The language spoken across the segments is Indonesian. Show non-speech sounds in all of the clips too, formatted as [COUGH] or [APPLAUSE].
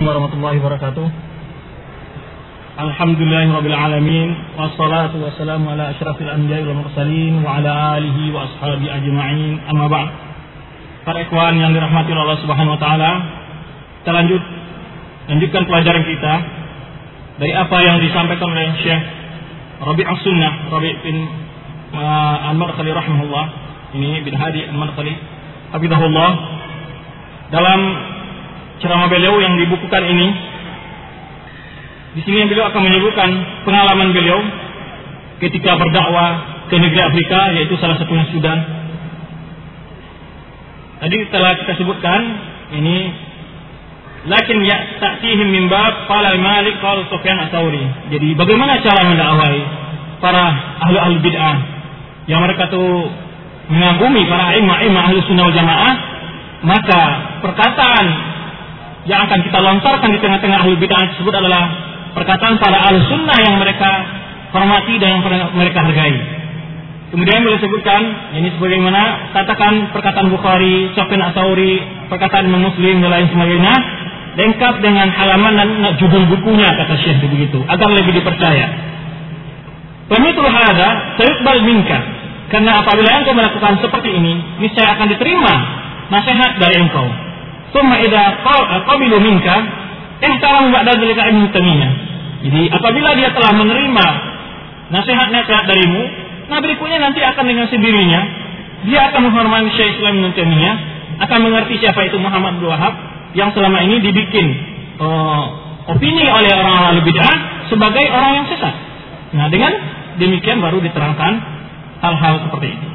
warahmatullahi wabarakatuh. Alhamdulillahirabbil alamin wassalatu wassalamu ala asyrafil anbiya'i wal mursalin wa ala alihi wa ashabi ajma'in. Amma ba'd. Para ikhwan yang dirahmati Allah Subhanahu wa taala, kita lanjut lanjutkan pelajaran kita dari apa yang disampaikan oleh Syekh Rabi' As-Sunnah, Rabi' bin uh, Al-Marqali rahimahullah. Ini bin Hadi Al-Marqali hafizahullah dalam ceramah beliau yang dibukukan ini di sini beliau akan menyebutkan pengalaman beliau ketika berdakwah ke negeri Afrika yaitu salah satunya Sudan. Tadi telah kita sebutkan ini lakin ya ta'tihim min bab qala Malik qala Sufyan Ats-Tsauri. Jadi bagaimana cara mendakwai para ahli-ahli bid'ah yang mereka tuh mengagumi para imam-imam ahli sunnah jamaah maka perkataan yang akan kita lontarkan di tengah-tengah ahli bid'ah tersebut adalah perkataan para ahli sunnah yang mereka hormati dan yang mereka hargai. Kemudian boleh sebutkan ini sebagaimana katakan perkataan Bukhari, Sofyan Asauri, perkataan Muslim dan lain sebagainya lengkap dengan halaman dan judul bukunya kata Syekh begitu agar lebih dipercaya. Pemitul hada sayuqbal minka karena apabila engkau melakukan seperti ini niscaya akan diterima nasihat dari engkau Summa idza qabilu minka ihtaram ba'da dzalika ilmu tamiyah. Jadi apabila dia telah menerima nasihat-nasihat darimu, nah berikutnya nanti akan dengan sendirinya dia akan menghormati Syekh Islam Ibnu Taimiyah, akan mengerti siapa itu Muhammad bin Wahab yang selama ini dibikin uh, opini oleh orang orang bid'ah sebagai orang yang sesat. Nah, dengan demikian baru diterangkan hal-hal seperti itu.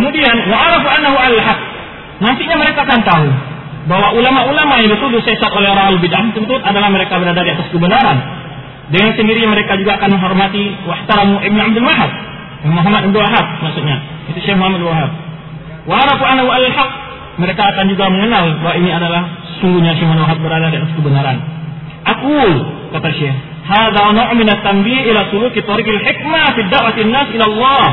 Kemudian wa'arafu annahu al-haq Nantinya mereka akan tahu bahwa ulama-ulama yang dituduh sesat oleh orang al-bid'ah tentu adalah mereka berada di atas kebenaran. Dengan sendiri mereka juga akan menghormati wahtaramu Ibn Abdul Wahab. Muhammad Abdul Wahab maksudnya. Itu Syekh Muhammad Wahab. Wa arafu annahu al-haq. Mereka akan juga mengenal bahwa ini adalah sungguhnya Syekh Muhammad Wahab berada di atas kebenaran. Aqul kata Syekh, hadza naw'un min at-tanbih ila suluki tariqil hikmah fi da'wati nas ila Allah.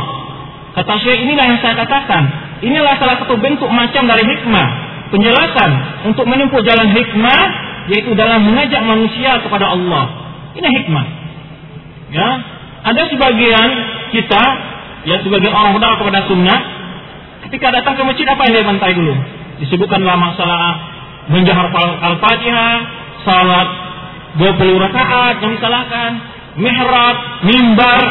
Kata Syekh inilah yang saya katakan Inilah salah satu bentuk macam dari hikmah. Penjelasan untuk menempuh jalan hikmah yaitu dalam mengajak manusia kepada Allah. Ini hikmah. Ya, ada sebagian kita ya sebagian orang berdakwah kepada sunnah ketika datang ke masjid apa yang dia bantai dulu? Disebutkanlah masalah menjahar al-fatihah, salat 20 rakaat yang disalahkan, mihrab, mimbar,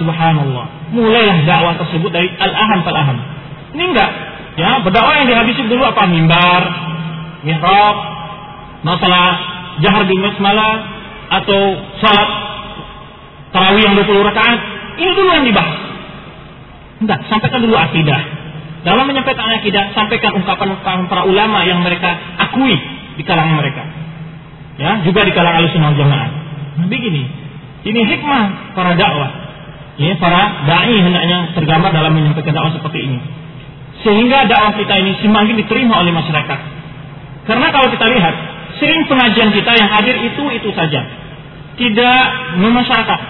subhanallah. Mulailah dakwah tersebut dari al-aham fal-aham. Ini enggak. Ya, berdakwah yang dihabisi dulu apa? Mimbar, mihrab, masalah jahar di malam atau salat tarawih yang 20 rakaat. Ini dulu yang dibahas. Enggak, sampaikan dulu akidah. Dalam menyampaikan akidah, sampaikan ungkapan-ungkapan para ulama yang mereka akui di kalangan mereka. Ya, juga di kalangan Ahlussunnah Jamaah. Nah, begini. Ini hikmah para dakwah. Ya, para dai hendaknya tergambar dalam menyampaikan dakwah seperti ini sehingga dakwah kita ini semakin diterima oleh masyarakat. Karena kalau kita lihat, sering pengajian kita yang hadir itu itu saja, tidak memasyarakat.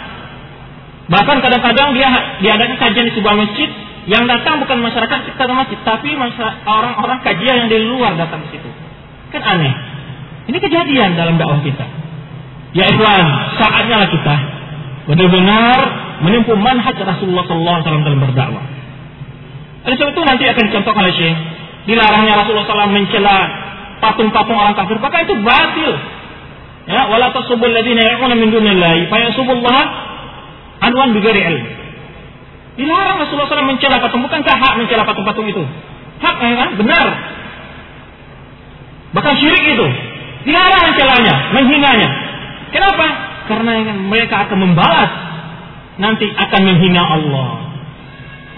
Bahkan kadang-kadang dia diadakan kajian di sebuah masjid, yang datang bukan masyarakat kita masjid, tapi orang-orang kajian yang dari luar datang ke situ. Kan aneh. Ini kejadian dalam dakwah kita. Ya ikhwan, saatnya lah kita benar-benar menempuh manhaj Rasulullah SAW dalam berdakwah. Oleh sebab itu nanti akan dicontohkan oleh Syekh. Dilarangnya Rasulullah SAW mencela patung-patung orang kafir. Maka itu batil. Ya, wala tasubul ladina ya'una min dunillahi fa yasubullah anwan bighairi ilm. Dilarang Rasulullah SAW mencela patung. Bukankah hak mencela patung-patung itu? Hak ya kan? Benar. Bahkan syirik itu. Dilarang mencelanya, menghinanya. Kenapa? Karena mereka akan membalas. Nanti akan menghina Allah.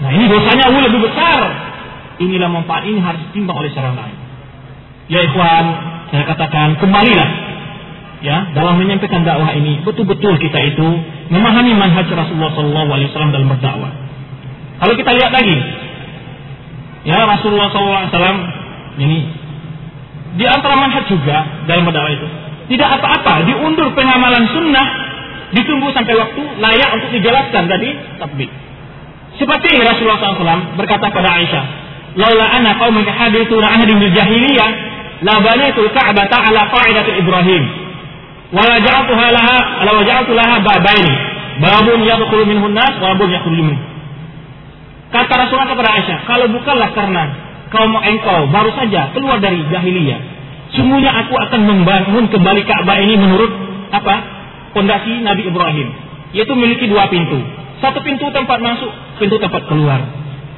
Nah ini dosanya lebih besar. Inilah manfaat ini harus ditimbang oleh seorang lain. Ya ikhwan, saya katakan kembalilah ya dalam menyampaikan dakwah ini betul-betul kita itu memahami manhaj Rasulullah SAW dalam berdakwah. Kalau kita lihat lagi, ya Rasulullah SAW ini di antara manhaj juga dalam berdakwah itu tidak apa-apa diundur pengamalan sunnah ditunggu sampai waktu layak untuk dijelaskan tadi tatbik. Seperti Rasulullah SAW berkata pada Aisyah, "Laula ana qaumuka hadithuna ahdin bil jahiliyah la banitul ka'bata ala qa'idatil Ibrahim. Wa la ja'altuha laha la waja'altu laha babaini. Babun yadkhulu minhu an-nas wa babun yakhruju minhu. Kata Rasulullah kepada Aisyah, kalau bukanlah karena kaum engkau baru saja keluar dari jahiliyah, sungguhnya aku akan membangun kembali Ka'bah ini menurut apa? Pondasi Nabi Ibrahim, yaitu memiliki dua pintu. Satu pintu tempat masuk, pintu tempat keluar.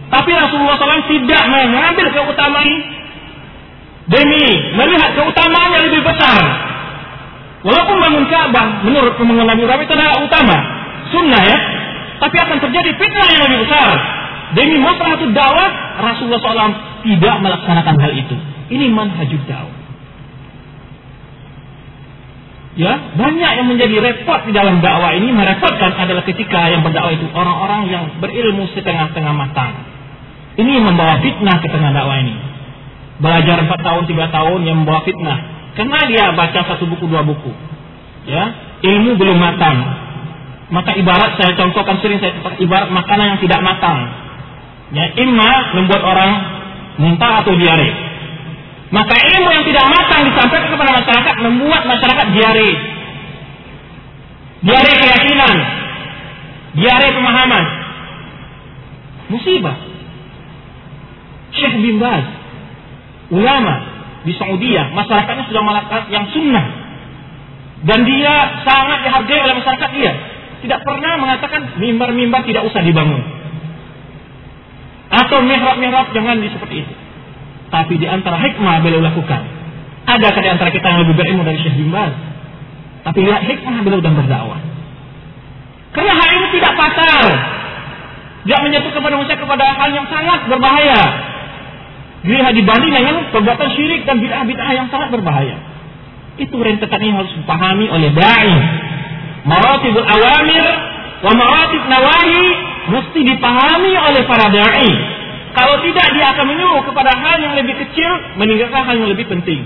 Tapi Rasulullah SAW tidak mengambil keutamaan demi melihat keutamaan yang lebih besar. Walaupun bangun Ka'bah menurut Nabi Ibrahim itu adalah utama, sunnah ya. Tapi akan terjadi fitnah yang lebih besar. Demi maslahat dakwah, Rasulullah SAW tidak melaksanakan hal itu. Ini manhajud dakwah. Ya, banyak yang menjadi repot di dalam dakwah ini merepotkan adalah ketika yang berdakwah itu orang-orang yang berilmu setengah-tengah matang. Ini membawa fitnah ke tengah dakwah ini. Belajar 4 tahun, 3 tahun yang membawa fitnah. Karena dia baca satu buku, dua buku. Ya, ilmu belum matang. Maka ibarat saya contohkan sering saya ibarat makanan yang tidak matang. Ya, imma membuat orang muntah atau diare. Maka ilmu yang tidak matang disampaikan kepada masyarakat membuat masyarakat diare. Diare keyakinan. Diare pemahaman. Musibah. Syekh bin Baz, ulama di Saudi, masyarakatnya sudah melakukan yang sunnah. Dan dia sangat dihargai oleh masyarakat dia. Tidak pernah mengatakan mimbar-mimbar tidak usah dibangun. Atau mihrab-mihrab jangan di seperti itu. Tapi di antara hikmah beliau lakukan. Ada di antara kita yang lebih berilmu dari Syekh bin. Tapi lihat hikmah beliau dan berdakwah. Karena hal ini tidak fatal. Dia menyentuh kepada manusia kepada hal yang sangat berbahaya. Lihat dibanding dengan perbuatan syirik dan bid'ah-bid'ah yang sangat berbahaya. Itu rentetan yang harus dipahami oleh da'i. Maratibul awamir wa maratib nawahi mesti dipahami oleh para da'i. Kalau tidak dia akan menyuruh kepada hal yang lebih kecil meninggalkan hal yang lebih penting.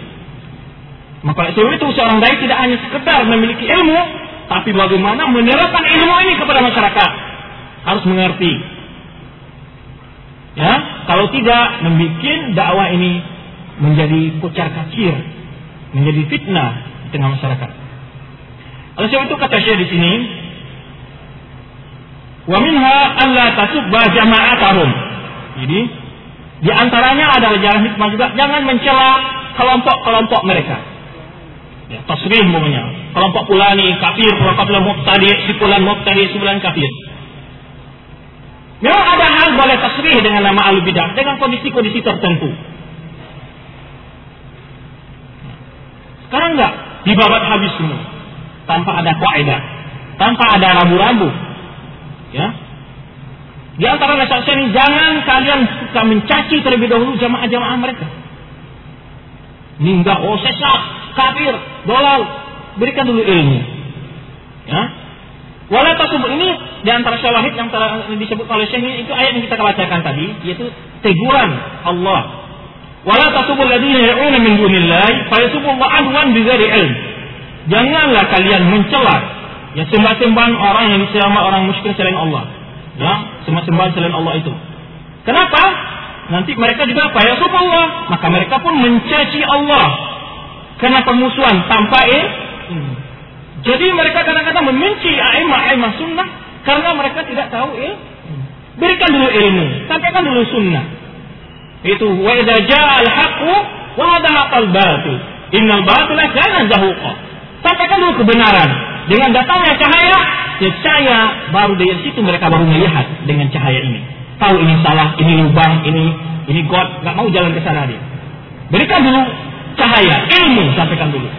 Maka sebab itu seorang dai tidak hanya sekedar memiliki ilmu, tapi bagaimana menerapkan ilmu ini kepada masyarakat. Harus mengerti. Ya, kalau tidak membuat dakwah ini menjadi kocar kacir, menjadi fitnah di tengah masyarakat. Oleh sebab itu kata Syekh di sini, wa minha alla tasubba jama'atahum jadi di antaranya adalah jalan hikmah juga jangan mencela kelompok-kelompok mereka. Ya, tasrih umumnya. Kelompok pulani kafir, kelompok pulan muqtadi, si pulan muqtadi, si pulan kafir. Memang ada hal boleh tasrih dengan nama al bidah dengan kondisi-kondisi tertentu. Sekarang enggak dibabat habis semua tanpa ada kaidah, tanpa ada rambu-rambu. Ya, di antara nasihat ini jangan kalian suka mencaci terlebih dahulu jamaah-jamaah mereka. Ini enggak, oh sesat, kafir, dolal. Berikan dulu ilmu. Ya. Wala ini di antara syawahid yang telah disebut oleh Syekh ini itu ayat yang kita bacakan tadi yaitu teguran Allah. Wala tasubul ladina ya'una min dunillahi fa yasubullah adwan bighairi ilm. Janganlah kalian mencela ya sembah-sembahan orang yang disembah orang musyrik selain Allah ya sembah-sembahan selain Allah itu. Kenapa? Nanti mereka juga apa ya Allah. Maka mereka pun mencaci Allah karena permusuhan tanpa eh. Jadi mereka kadang-kadang membenci aimah-aimah sunnah karena mereka tidak tahu eh. Berikan dulu ilmu, sampaikan dulu sunnah. Itu wa idza jaa al-haqqu wa batil. Innal batila kana zahuqa. Sampaikan dulu kebenaran. Dengan datangnya cahaya, cahaya baru dari situ mereka baru melihat dengan cahaya ini. Tahu ini salah, ini lubang, ini ini god, nggak mau jalan ke sana dia. Berikan dulu cahaya, ilmu sampaikan dulu.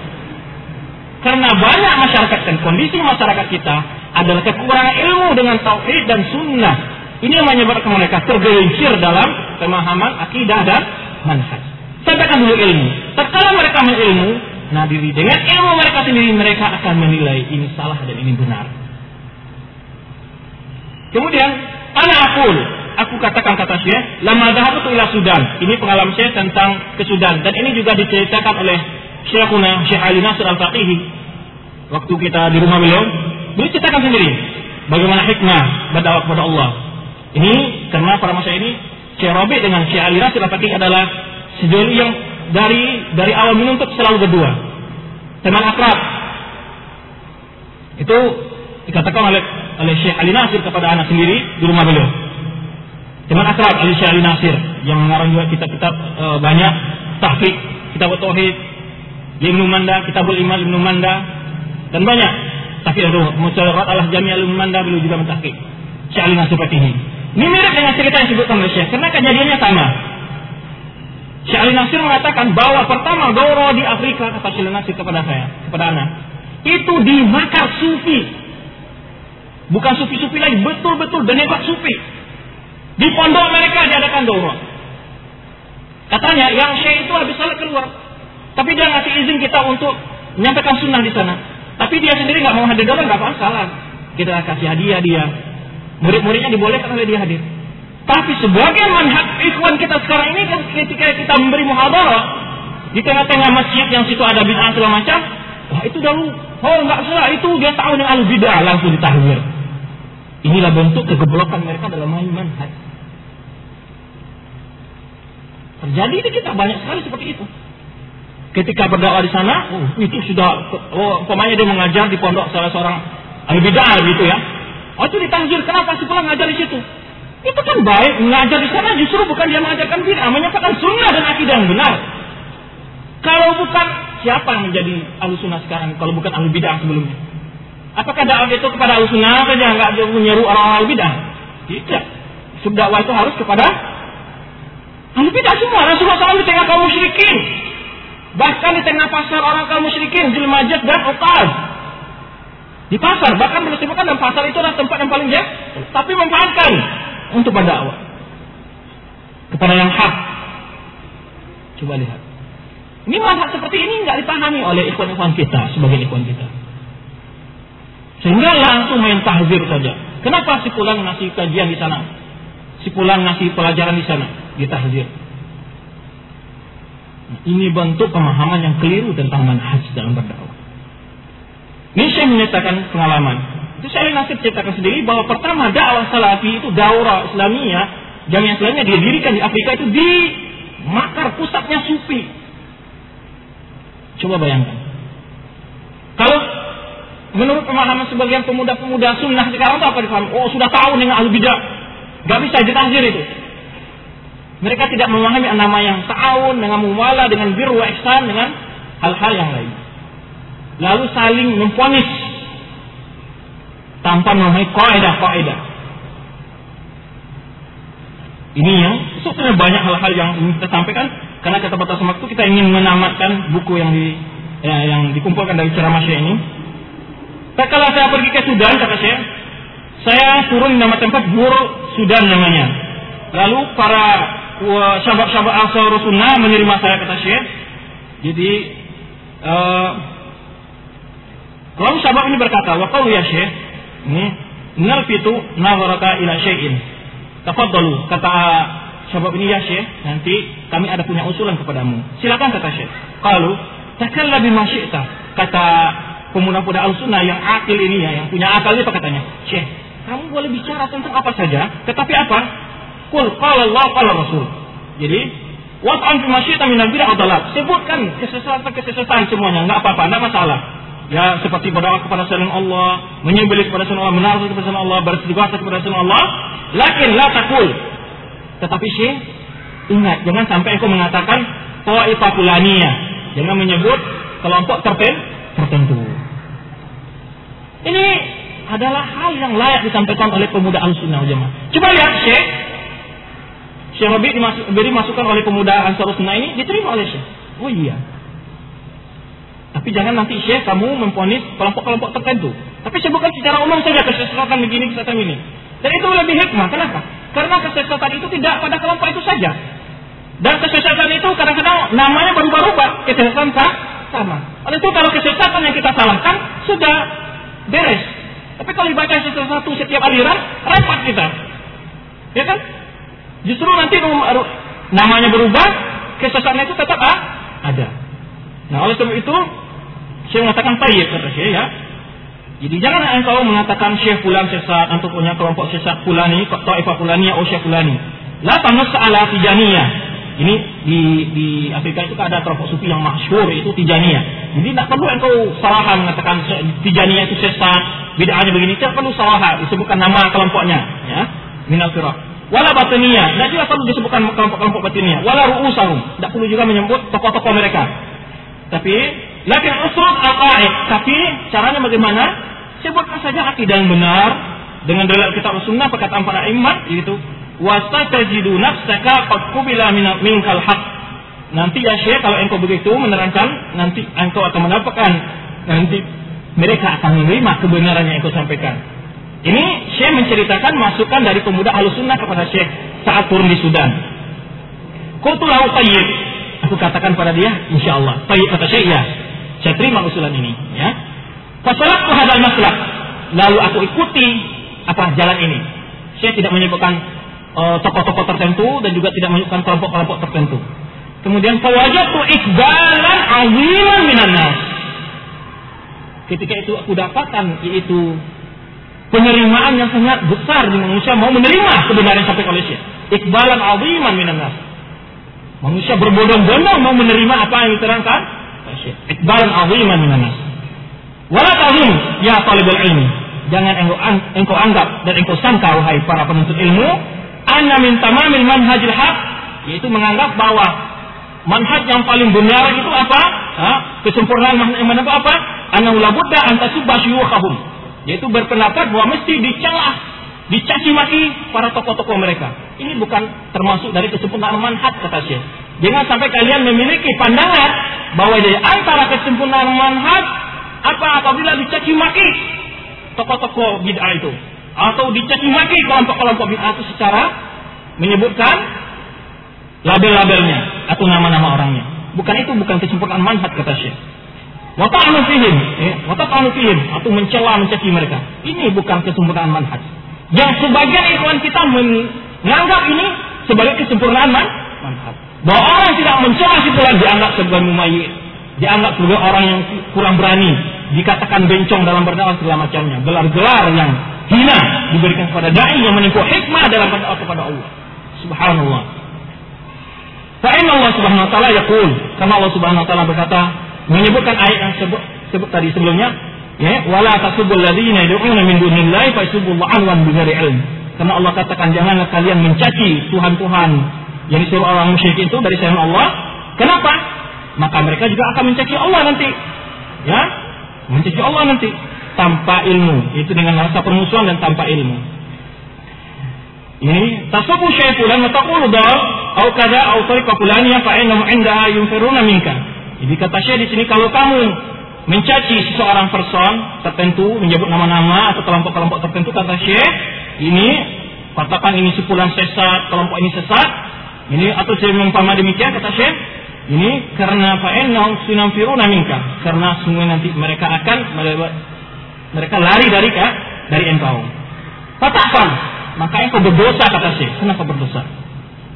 Karena banyak masyarakat dan kondisi masyarakat kita adalah kekurangan ilmu dengan tauhid dan sunnah. Ini yang menyebabkan mereka tergelincir dalam pemahaman akidah dan manhaj. Sampaikan dulu ilmu. Tatkala mereka mengilmu, nah diri dengan ilmu mereka sendiri mereka akan menilai ini salah dan ini benar. Kemudian, ana akul, aku katakan kata Syekh, lama itu ila Sudan. Ini pengalaman saya tentang ke Sudan dan ini juga diceritakan oleh Syekhuna Syekh Ali Nasir Al-Faqihi waktu kita di rumah beliau. Beliau ceritakan sendiri bagaimana hikmah berdakwah kepada Allah. Ini karena pada masa ini Syekh Rabi dengan Syekh Ali Nasir Al-Faqihi adalah sejoli yang dari dari awal menuntut selalu berdua. Teman akrab. Itu dikatakan oleh oleh Syekh Ali Nasir kepada anak sendiri di rumah beliau. Teman akrab Ali Syekh Ali Nasir yang mengarang juga kitab-kitab e, banyak tahqiq, kitab tauhid, Ibnu Manda, Kitabul Iman Ibnu Manda dan banyak. Tapi aduh, Musyawarat Allah Jami'al Ibnu Manda beliau juga mentahqiq. Syekh Ali Nasir ini. Ini mirip dengan cerita yang disebutkan oleh Syekh karena kejadiannya sama. Syekh Ali Nasir mengatakan bahwa pertama Gauro di Afrika kata Syekh Ali Nasir kepada saya, kepada anak, itu dimakar sufi. Bukan sufi-sufi lagi, betul-betul denebak sufi. Di pondok mereka diadakan Gauro. Katanya yang Syekh itu habis salat keluar. Tapi dia ngasih izin kita untuk menyampaikan sunnah di sana. Tapi dia sendiri nggak mau hadir dalam nggak masalah. Kita kasih hadiah dia. Murid-muridnya dibolehkan oleh dia hadir. Tapi sebagai manhaj ikhwan kita sekarang ini ketika kita memberi muhadarah di tengah-tengah masjid yang situ ada bid'ah segala macam, wah itu dahulu, oh nggak salah itu dia tahu dengan al bid'ah langsung ditahwir. Inilah bentuk kegoblokan mereka dalam manhaj. Terjadi di kita banyak sekali seperti itu. Ketika berdakwah di sana, oh, itu sudah, oh, umpamanya dia mengajar di pondok salah seorang al bid'ah gitu ya. Oh itu ditahwir, kenapa sih pulang ngajar di situ? Itu kan baik, mengajar di sana justru bukan dia mengajarkan bid'ah, menyatakan sunnah dan akidah yang benar. Kalau bukan siapa yang menjadi ahlu sunnah sekarang kalau bukan ahlu bid'ah sebelumnya? Apakah dakwah itu kepada ahlu sunnah saja nggak ada menyeru orang ahlu bid'ah? Tidak. Dakwah itu harus kepada ahlu bid'ah semua. Rasulullah SAW di tengah kaum musyrikin. Bahkan di tengah pasar orang kaum musyrikin, Jilmajat dan Uqaz. Di pasar, bahkan disebutkan dan pasar itu adalah tempat yang paling jauh. Tapi memanfaatkan untuk berdakwah kepada yang hak. Coba lihat. Ini manhaj seperti ini nggak dipahami oleh ikhwan-ikhwan kita sebagai ikhwan kita. Sehingga langsung main tahzir saja. Kenapa si pulang ngasih kajian di sana? Si pulang ngasih pelajaran di sana, di tahzir. Nah, ini bentuk pemahaman yang keliru tentang manhaj dalam berdakwah. Ini saya menyatakan pengalaman. Itu saya Nasir ceritakan sendiri bahwa pertama dakwah salafi itu daurah Islamiyah, jamiah Islamiyah didirikan di Afrika itu di makar pusatnya sufi. Coba bayangkan. Kalau menurut pemahaman sebagian pemuda-pemuda sunnah sekarang itu apa dipahami? Oh sudah tahu dengan ahli bidah. Gak bisa ditahzir itu. Mereka tidak memahami nama yang ta'awun, dengan muwala, dengan biru ihsan, dengan hal-hal yang lain. Lalu saling memponis tanpa memahami kaidah-kaidah. Ini yang sebetulnya banyak hal-hal yang ingin kita sampaikan karena kata batas waktu kita ingin menamatkan buku yang di ya, yang dikumpulkan dari ceramah saya ini. Tak kala saya pergi ke Sudan kata saya, saya turun di nama tempat Bur Sudan namanya. Lalu para sahabat-sahabat asal Rasulullah menerima saya kata saya. Jadi uh, lalu sahabat ini berkata, "Wa ya Syekh, nalfitu nazaraka ila syai'in. Tafaddalu kata sahabat ini ya Syekh, nanti kami ada punya usulan kepadamu. Silakan kata Syekh. Kalau takalla bima syi'ta. Kata pemuda-pemuda al-sunnah yang akil ini ya, yang punya akal itu katanya. Syekh, kamu boleh bicara tentang apa saja, tetapi apa? Kul qala Allah qala Rasul. Jadi Was'an fi syi'ta min al-bid'ah Sebutkan kesesatan-kesesatan semuanya, enggak apa-apa, enggak masalah ya seperti berdoa kepada selain Allah, menyembelih kepada selain Allah, menaruh kepada selain Allah, beristighfar kepada selain Allah, lakin la takul. Tetapi syekh ingat jangan sampai aku mengatakan taifah fulaniyah. Jangan menyebut kelompok tertentu. Ini adalah hal yang layak disampaikan oleh pemuda Al-Sunnah Jemaah. Coba lihat Syekh Syekh Rabi dimasukkan oleh pemuda Ansar Sunnah ini diterima oleh Syekh. Oh iya, tapi jangan nanti Syekh kamu memponis kelompok-kelompok tertentu. Tapi sebutkan secara umum saja kesesatan begini, kesesatan ini. Dan itu lebih hikmah. Kenapa? Karena kesesatan itu tidak pada kelompok itu saja. Dan kesesatan itu kadang-kadang namanya berubah-ubah. Kesesatan sama. Oleh itu kalau kesesatan yang kita salahkan sudah beres. Tapi kalau dibaca sesuatu setiap aliran, repot kita. Ya kan? Justru nanti namanya berubah, kesesatan itu tetap ah, ada. Nah oleh sebab itu saya mengatakan tayyib kata saya ya. Jadi jangan engkau mengatakan syekh fulan sesat atau punya kelompok sesat fulani, taifah fulani, oh syekh fulani. La tanus ala tijaniyah. Ini di di Afrika itu ada kelompok sufi yang masyhur itu Tijaniyah. Jadi tidak perlu engkau salah mengatakan Tijaniyah itu sesat, bid'ahnya begini. Tidak perlu salah disebutkan nama kelompoknya, ya. Minal firaq. Wala batiniyah, tidak juga perlu disebutkan kelompok-kelompok batiniyah. Wala ru'usahum, tidak perlu juga menyebut tokoh-tokoh mereka. Tapi, lakin usul aqaid. Tapi caranya bagaimana? Sebutkan saja akidah yang benar dengan dalil kitab sunnah perkataan para imam itu wastatajidu nafsaka qad qubila minkal haq. Nanti ya Syekh kalau engkau begitu menerangkan nanti engkau akan mendapatkan nanti mereka akan menerima kebenaran yang engkau sampaikan. Ini Syekh menceritakan masukan dari pemuda Ahlussunnah kepada Syekh saat turun di Sudan. Qultu lahu tayyib. Aku katakan pada dia, insya Allah. Tayyib kata Syekh ya. Saya terima usulan ini, ya. Fasalatu hadal maslak. Lalu aku ikuti apa jalan ini. Syekh tidak menyebutkan Eh, tokoh-tokoh tertentu dan juga tidak menyebutkan kelompok-kelompok tertentu. Kemudian fawajatu ikbalan aziman minan nas. Ketika itu aku dapatkan yaitu penerimaan yang sangat besar di manusia mau menerima kebenaran sampai oleh Syekh. Ikbalan aziman minan nas. Manusia berbondong-bondong mau menerima apa yang diterangkan Ikbalan aziman minan nas. Wala ta'zim ya talibul ilmi. Jangan engkau, engkau anggap dan engkau sangka wahai para penuntut ilmu anna min tamamil manhajil haq yaitu menganggap bahwa manhaj yang paling benar itu apa? Ha? Kesempurnaan manhaj yang mana apa? Annahu la budda an tasubba syuyukhahum. Yaitu berpendapat bahwa mesti dicela, dicaci maki para tokoh-tokoh mereka. Ini bukan termasuk dari kesempurnaan manhaj kata Syekh. Jangan sampai kalian memiliki pandangan bahwa dari antara kesempurnaan manhaj apa apabila dicaci maki tokoh-tokoh bid'ah itu atau dicaci maki kelompok-kelompok bid'ah itu secara menyebutkan label-labelnya atau nama-nama orangnya. Bukan itu bukan kesempurnaan manhaj kata Syekh. Wa ta'anu fihim, eh, wa fihim atau mencela mencaci mereka. Ini bukan kesempurnaan manhaj. Yang sebagian ikhwan kita menganggap ini sebagai kesempurnaan man manhaj. Bahwa orang tidak mencela si fulan dianggap sebagai mumayyi, dianggap sebagai orang yang kurang berani, dikatakan bencong dalam berdakwah segala macamnya, gelar-gelar yang hina diberikan kepada dai yang menempuh hikmah dalam berdoa kepada Allah. Subhanallah. Fa'in Allah subhanahu wa ta'ala yaqul. Karena Allah subhanahu wa ta'ala berkata, menyebutkan ayat yang sebut, sebut tadi sebelumnya, ya, wala tasubul ladzina yad'una min dunillahi fa yasubullahu anwan bighairi ilm. Karena Allah katakan janganlah kalian mencaci Tuhan-Tuhan yang disuruh orang musyrik itu dari selain Allah. Kenapa? Maka mereka juga akan mencaci Allah nanti. Ya, mencaci Allah nanti tanpa ilmu, itu dengan rasa permusuhan dan tanpa ilmu. Ini tasubu syaifulan wa taqulu dal au kada au tariqa fulaniyah fa innahum indaha yunfiruna minka. Jadi kata Syekh di sini kalau kamu mencaci seseorang person tertentu, menyebut nama-nama atau kelompok-kelompok tertentu kata Syekh, ini katakan ini sepulan sesat, kelompok ini sesat, ini atau saya mengumpama demikian kata Syekh, ini karena fa'ennahum sinamfiruna minka, karena semua nanti mereka akan mereka lari dari kak dari engkau. Fatafan, maka engkau berdosa kata Syekh. Kenapa berdosa?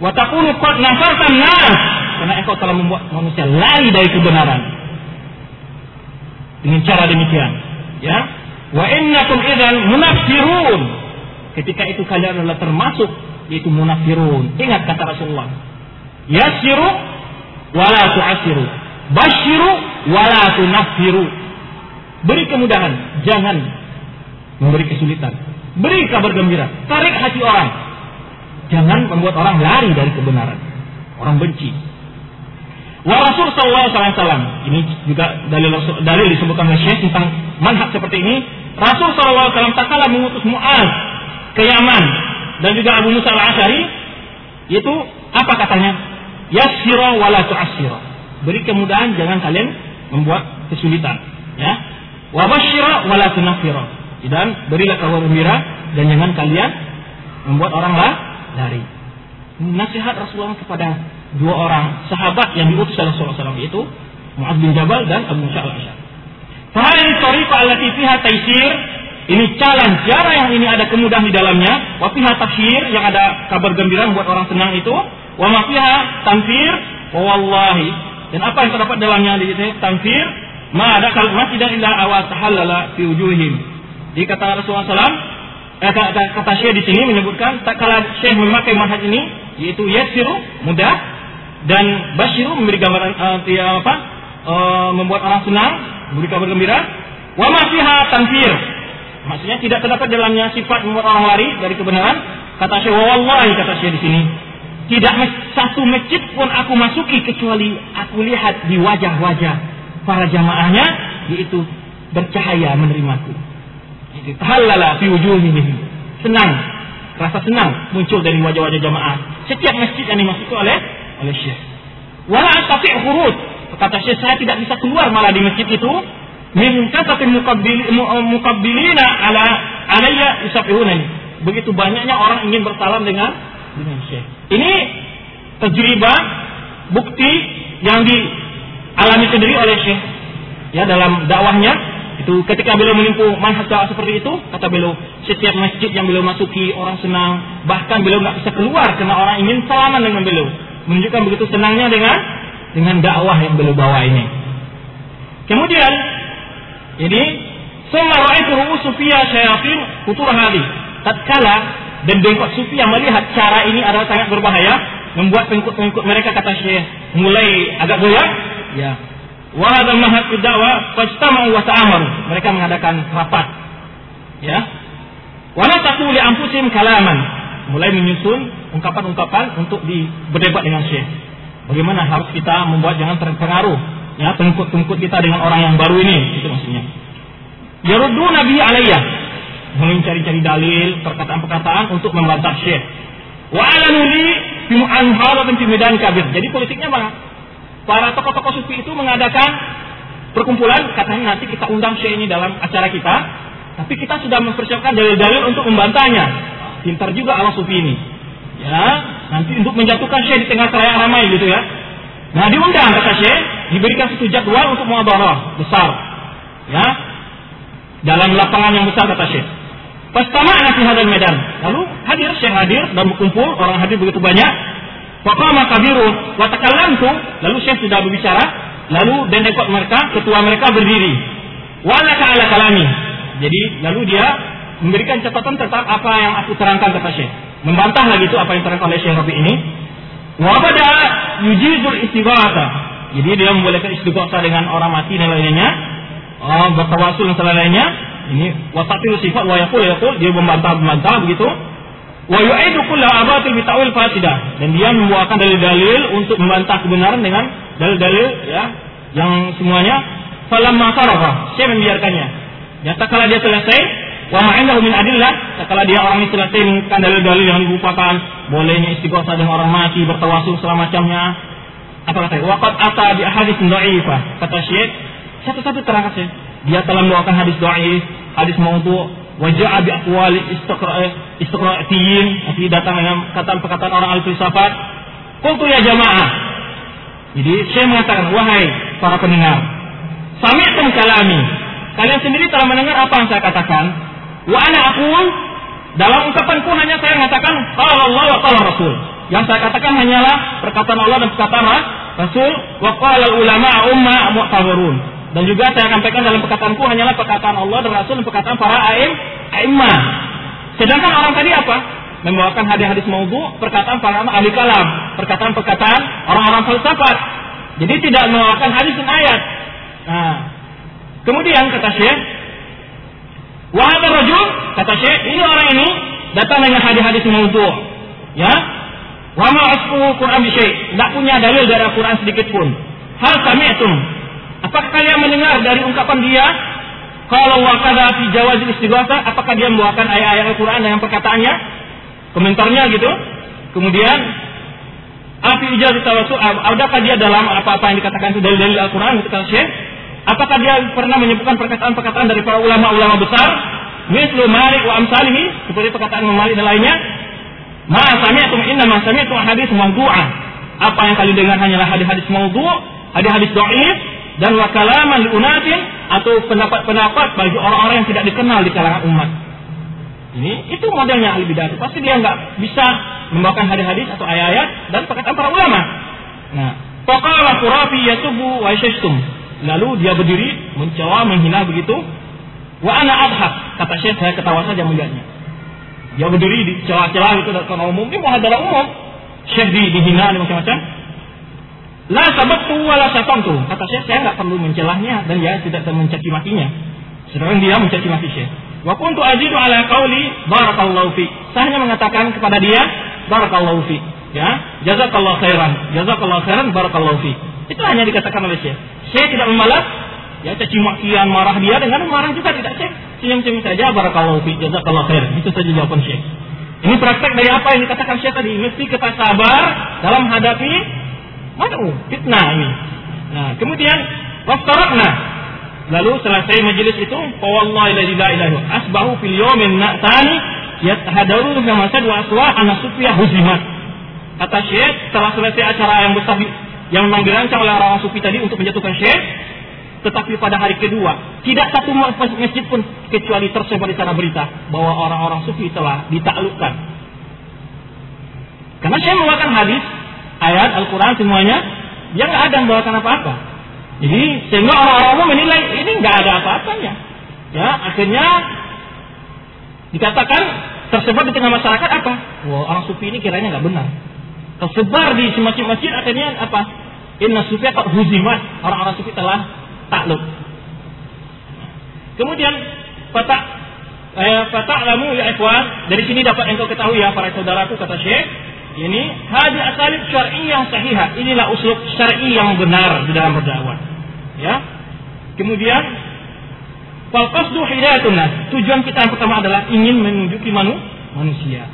Watakunu qad nafartan nas, karena engkau telah membuat manusia lari dari kebenaran. Dengan cara demikian, ya. Wa innakum idzan munafirun. Ketika itu kalian adalah termasuk yaitu munafirun. Ingat kata Rasulullah. Yasiru wala tu'asiru. Basyiru wala tunafiru Beri kemudahan, jangan memberi kesulitan. Beri kabar gembira, tarik hati orang. Jangan membuat orang lari dari kebenaran. Orang benci. Wa Rasul sallallahu alaihi wasallam ini juga dalil dalil disebutkan oleh Syekh tentang manhaj seperti ini. Rasul sallallahu alaihi wasallam tak kalah mengutus Muaz ke Yaman dan juga Abu Musa al-Asy'ari yaitu apa katanya? Yassira wala tu'assira. Beri kemudahan jangan kalian membuat kesulitan, ya. Wabashira wala tunafira. Dan berilah kabar gembira dan jangan kalian membuat orang lah dari. Nasihat Rasulullah kepada dua orang sahabat yang diutus oleh Rasulullah SAW yaitu Mu'ad bin Jabal dan Abu Musa al-Asy'ari. Fahai tariqa allati fiha taisir ini jalan cara yang ini ada kemudahan di dalamnya. Wa fiha tafsir yang ada kabar gembira membuat orang senang itu. Wa ma fiha tanfir wa wallahi. Dan apa yang terdapat dalamnya di sini tanfir ma dakal masjidan illa awas halala fi wujuhim. Di kata Rasulullah SAW, eh, kata, kata Syekh di sini menyebutkan tak kala Syekh memakai manhaj ini yaitu yasiru mudah dan basyiru memberi gambaran uh, ya apa? Uh, membuat orang senang, memberi kabar gembira. Wa ma fiha tanfir. Maksudnya tidak terdapat dalamnya sifat orang dari kebenaran. Kata Syekh, wallahi kata Syekh di sini, tidak satu masjid pun aku masuki kecuali aku lihat di wajah-wajah para jamaahnya yaitu bercahaya menerimaku. Jadi tahallala fi wujuhihim. Senang, rasa senang muncul dari wajah-wajah jamaah. Setiap masjid yang dimasuki oleh oleh Syekh. Wala khurud. Kata Syekh, saya tidak bisa keluar malah di masjid itu min kasatin muqabbilina ala alayya yusafihunani. Begitu banyaknya orang ingin bersalam dengan dengan Syekh. Ini tajribah bukti yang dialami sendiri oleh Syekh ya dalam dakwahnya itu ketika beliau menempuh manhaj seperti itu kata beliau setiap masjid yang beliau masuki orang senang bahkan beliau nggak bisa keluar karena orang ingin salaman dengan beliau menunjukkan begitu senangnya dengan dengan dakwah yang beliau bawa ini kemudian jadi semua itu Sufia syayatin. Futur hadi tatkala dan bengkok sufi melihat cara ini adalah sangat berbahaya membuat pengikut-pengikut mereka kata Syekh mulai agak goyah ya wa hadha mahad dakwah fajtama'u wa ta'amaru. Mereka mengadakan rapat. Ya. Wa taqulu li anfusihim kalaman. Mulai menyusun ungkapan-ungkapan untuk di berdebat dengan Syekh. Bagaimana harus kita membuat jangan terpengaruh ya pengikut-pengikut kita dengan orang yang baru ini itu maksudnya yaruddu nabi alayya mencari-cari dalil, perkataan-perkataan untuk membantah Syekh. Wa alanuli fi mu'anharatin fi medan kabir. Jadi politiknya apa? Para tokoh-tokoh sufi itu mengadakan perkumpulan, katanya nanti kita undang Syekh ini dalam acara kita, tapi kita sudah mempersiapkan dalil-dalil untuk membantahnya. Pintar juga Allah sufi ini. Ya, nanti untuk menjatuhkan Syekh di tengah seraya ramai gitu ya. Nah, diundang kata Syekh, diberikan satu jadwal untuk muabarah besar. Ya, dalam lapangan yang besar kata Syekh. Fastama'na fi hadzal medan. Lalu hadir Syekh hadir dan berkumpul, orang hadir begitu banyak. Faqama kabirun wa takallamtu, lalu Syekh sudah berbicara, lalu dan dekot mereka, ketua mereka berdiri. Wa ala kalami. Jadi lalu dia memberikan catatan tentang apa yang aku terangkan kata Syekh. Membantah lagi itu apa yang terangkan oleh Syekh Rabi ini. Wa bada yujizul istighatha. Jadi dia membolehkan istighatha dengan orang mati dan lainnya. Oh, bertawasul dan lainnya ini wasatil sifat wa yaqul yaqul dia membantah-membantah begitu. Wa yu'idu kullu abatil bi dan dia membawakan dalil-dalil untuk membantah kebenaran dengan dalil-dalil ya yang semuanya falamma sarafa saya membiarkannya. Ya dia selesai wa ma'indahu min adillah kala dia orang selesai mengumpulkan dalil-dalil yang merupakan bolehnya istighosah dengan orang mati bertawasul selama macamnya apa kata waqad ata bi ahadits dhaifah kata Syekh satu-satu terangkat Syekh dia telah membawakan hadis dhaif, hadis maudhu, wajah abi aqwali istiqra'atiyin, masih datang dengan perkataan-perkataan orang al-filsafat. Qultu ya jamaah. Jadi saya mengatakan, wahai para pendengar, sami'tum kalami. Kalian sendiri telah mendengar apa yang saya katakan. Wa ana aqul dalam ucapanku hanya saya mengatakan qala Allah wa qala Rasul. Yang saya katakan hanyalah perkataan Allah dan perkataan Rasul wa qala ulama umma mu'tabarun. Dan juga saya sampaikan dalam perkataanku hanyalah perkataan Allah dan Rasul dan perkataan para aim, aimah. Sedangkan orang tadi apa? Membawakan hadis-hadis maudhu, perkataan para ahli kalam, perkataan-perkataan orang-orang falsafat. Jadi tidak membawakan hadis dan ayat. Nah, kemudian kata Syekh, Wahai rajul, kata Syekh, ini orang ini datang dengan hadis-hadis maudhu. Ya, Wa ma Quran bi Tidak punya dalil dari Al-Quran sedikit pun. Hal kami itu Apakah kalian mendengar dari ungkapan dia? Kalau wakada fi jawaz istighatsah, apakah dia membawakan ayat-ayat Al-Qur'an dengan perkataannya? Komentarnya gitu. Kemudian api ijazah tawassul, adakah dia dalam apa-apa yang dikatakan itu dari dalil Al-Qur'an gitu Syekh? Apakah dia pernah menyebutkan perkataan-perkataan dari para ulama-ulama besar? Mislu Malik wa amsalihi, seperti perkataan Malik dan lainnya. Ma sami'tum inna ma sami'tum hadis mawdu'ah. Apa yang kalian dengar hanyalah hadis-hadis maudhu', hadis-hadis dhaif, dan wakalaman unatin atau pendapat-pendapat bagi orang-orang yang tidak dikenal di kalangan umat. Ini itu modelnya ahli bidah. Pasti dia nggak bisa membawakan hadis-hadis atau ayat-ayat dan perkataan para ulama. Nah, Faqala Qurafi yasubu wa yashtum. Lalu dia berdiri mencawa menghina begitu. Wa ana adhak. Kata Syekh saya ketawa saja melihatnya. Dia berdiri di celah-celah itu depan umum. Ini muhadalah umum. Syekh di, dihina macam-macam. La sabaktu wala satamtu. Kata Syekh, saya nggak perlu mencelahnya dan dia tidak mencaci makinya. Sedangkan dia mencaci maki Syekh. Wa kuntu azidu ala qauli barakallahu fi. Saya hanya mengatakan kepada dia barakallahu fi. Ya, jazakallahu khairan. Jazakallahu khairan barakallahu fi. Itu hanya dikatakan oleh Syekh. Syekh tidak membalas ya caci makian marah dia dengan marah juga tidak Syekh. Senyum-senyum saja barakallahu fi. Jazakallahu khairan. Itu saja jawaban Syekh. Ini praktek dari apa yang dikatakan Syekh tadi. Mesti kita sabar dalam hadapi madu fitnah ini. Nah, kemudian waftarakna. Lalu selesai majelis itu, fawallahi la ilaha illallah. Asbahu fil yawmin na'tani yathadaru fi masad wa aswa ana sufiyah huzimat. Kata Syekh setelah selesai acara yang besar yang memang dirancang oleh orang-orang sufi tadi untuk menjatuhkan Syekh, tetapi pada hari kedua tidak satu masjid pun kecuali tersebar di sana berita bahwa orang-orang sufi telah ditaklukkan. Karena saya membawakan hadis ayat Al-Quran semuanya, dia nggak ada membawakan apa-apa. Jadi sehingga orang-orang menilai ini nggak ada apa-apanya. Ya, akhirnya dikatakan tersebar di tengah masyarakat apa? Wah, orang sufi ini kiranya nggak benar. Tersebar di semacam masjid akhirnya apa? Inna sufi kok huzimat. Orang-orang sufi telah takluk. Kemudian fatak eh, fatak lamu ya ikhwan dari sini dapat engkau ketahui ya para saudaraku kata Syekh ini hadi asalib syar'i yang sahihah. Inilah usul syar'i yang benar di dalam berdakwah. Ya. Kemudian fal qasdu hidayatun Tujuan kita yang pertama adalah ingin menunjuki manu, manusia.